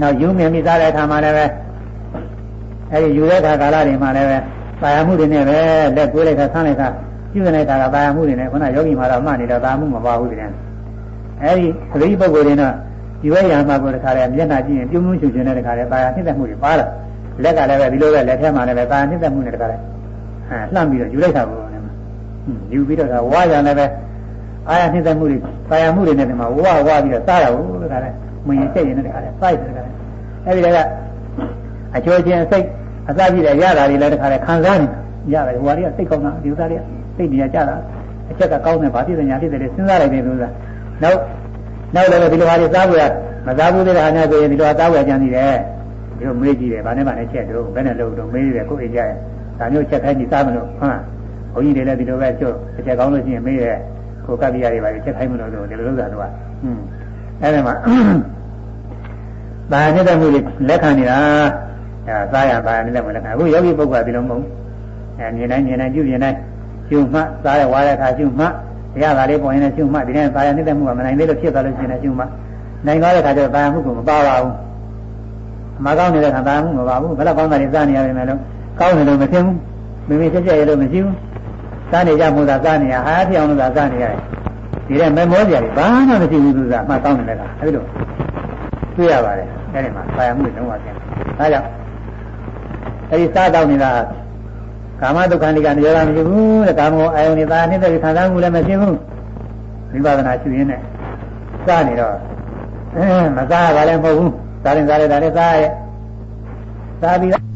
နောက်ယူမြင်ပြီးသားတဲ့အခါမှာလည်းပဲအဲဒီယူတဲ့အခါကာလတွေမှာလည်းပဲ ပါရမှုတွေနဲ့ပဲလက်ကိုးလိုက်တာဆန်းလိုက်တာပြုနေတဲ့အခါကပါရမှုတွေနဲ့ခုနယောဂီမှာတော့မှတ်နေတော့ပါမှုမပါဘူးတည်းအဲဒီသတိပုဂ္ဂိုလ်တွေတော့ယူရရမှာကိုတခါလဲမျက်နှာကြည့်ရင်ပြုံးပြုံးချွချွနဲ့တခါလဲပါရနှိမ့်သက်မှုတွေပါလာလက်ကလည်းပဲဒီလိုပဲလက်ထဲမှာလည်းပဲပါရနှိမ့်သက်မှုနဲ့တခါလဲအဲလှမ်းပြီးတော့ယူလိုက်တာကိုလည်းယူပြီးတော့ဝါရလည်းပဲအာရနှိမ့်သက်မှုတွေပါရမှုတွေနဲ့ဒီမှာဝါဝါပြီးတော့စားတာကိုတခါလဲမဝင်စိတ်ရင်တခါလဲစိုက်တယ်တခါလဲအဲဒီကအချိုးချင်းစိတ် အစပြည့်တဲ့ရတာတွေလည်းတခါလဲခံစားနေတာရတယ်ဟိုဟာတွေကစိတ်ကောင်းတာဒီဥစ္စာတွေကစိတ်နေရကြတာအချက်ကကောင်းတယ်ဗာပြည့်စညာဖြစ်တယ်လေစဉ်းစားလိုက်တယ်လို့ဆိုတာနောက်နောက်လည်းဒီလိုဟာတွေစားဖို့ရမစားဘူးတဲ့ဟာများဆိုရင်ဒီလိုစားဖို့ကြံနေတယ်ဒီလိုမေးကြည့်တယ်ဗာနဲ့ဗာနဲ့ချက်တော့ဘယ်နဲ့လို့တော့မေးတယ်ကိုယ်အိမ်ကြရဲ့ဒါမျိုးချက်ခိုင်းပြီးစားမလို့ဟုတ်လားဘုန်းကြီးတွေလည်းဒီလိုပဲကျွတ်အချက်ကောင်းလို့ရှိရင်မေးတယ်ကိုကပ္ပိယတွေပါချက်ခိုင်းမလို့လို့ဒီလိုလုပ်တာတော့ဟွန်းအဲ့ဒါမှဒါနဲ့တမှုတွေလက်ခံနေတာ အဲစားရပါရနဲ့လည်းမလက်ခံအခုယောဂီပုဂ္ဂိုလ်ကဒီလိုမဟုတ်အဲမြင်တိုင်းမြင်တိုင်းပြုမြင်တိုင်းရှုမှတ်စားရဝါရခါရှုမှတ်တရားသာလေးပေါ်ရင်လည်းရှုမှတ်ဒီနေ့သာရနေတဲ့မှုကမနိုင်သေးလို့ဖြစ်သွားလို့ရှိရင်လည်းရှုမှတ်နိုင်သွားတဲ့ခါကျတော့သာရမှုကမပါပါဘူးအမှားကောင်းနေတဲ့ခါသာရမှုမပါဘူးဘယ်တော့ကောင်းတာတွေစားနေရတယ်မယ်လို့ကောင်းတယ်လို့မသိဘူးမိမိချက်ချက်ရလို့မရှိဘူးစားနေကြမှုသာစားနေရဟာဖြစ်အောင်လို့သာစားနေရတယ်ဒီတဲ့မမောစရာတွေဘာမှမရှိဘူးသူကအမှားကောင်းနေတဲ့ခါအဲဒီလိုတွေ့ရပါတယ်အဲဒီမှာသာရမှုတွေလုံးဝကျင်းဒါကြောင့် အဲဒီစားတော့နေတာကာမဒုက္ခဏိကနေရောမရှိဘူးတဲ့ကာမောအာယုန်နေတာနှိမ့်တဲ့ခံစားမှုလည်းမရှိဘူးဝိပဿနာရှုရင်းနဲ့စားနေတော့အဲမစားရပါလည်းမဟုတ်ဘူးစားရင်စားရတာလည်းစားရစားပြီး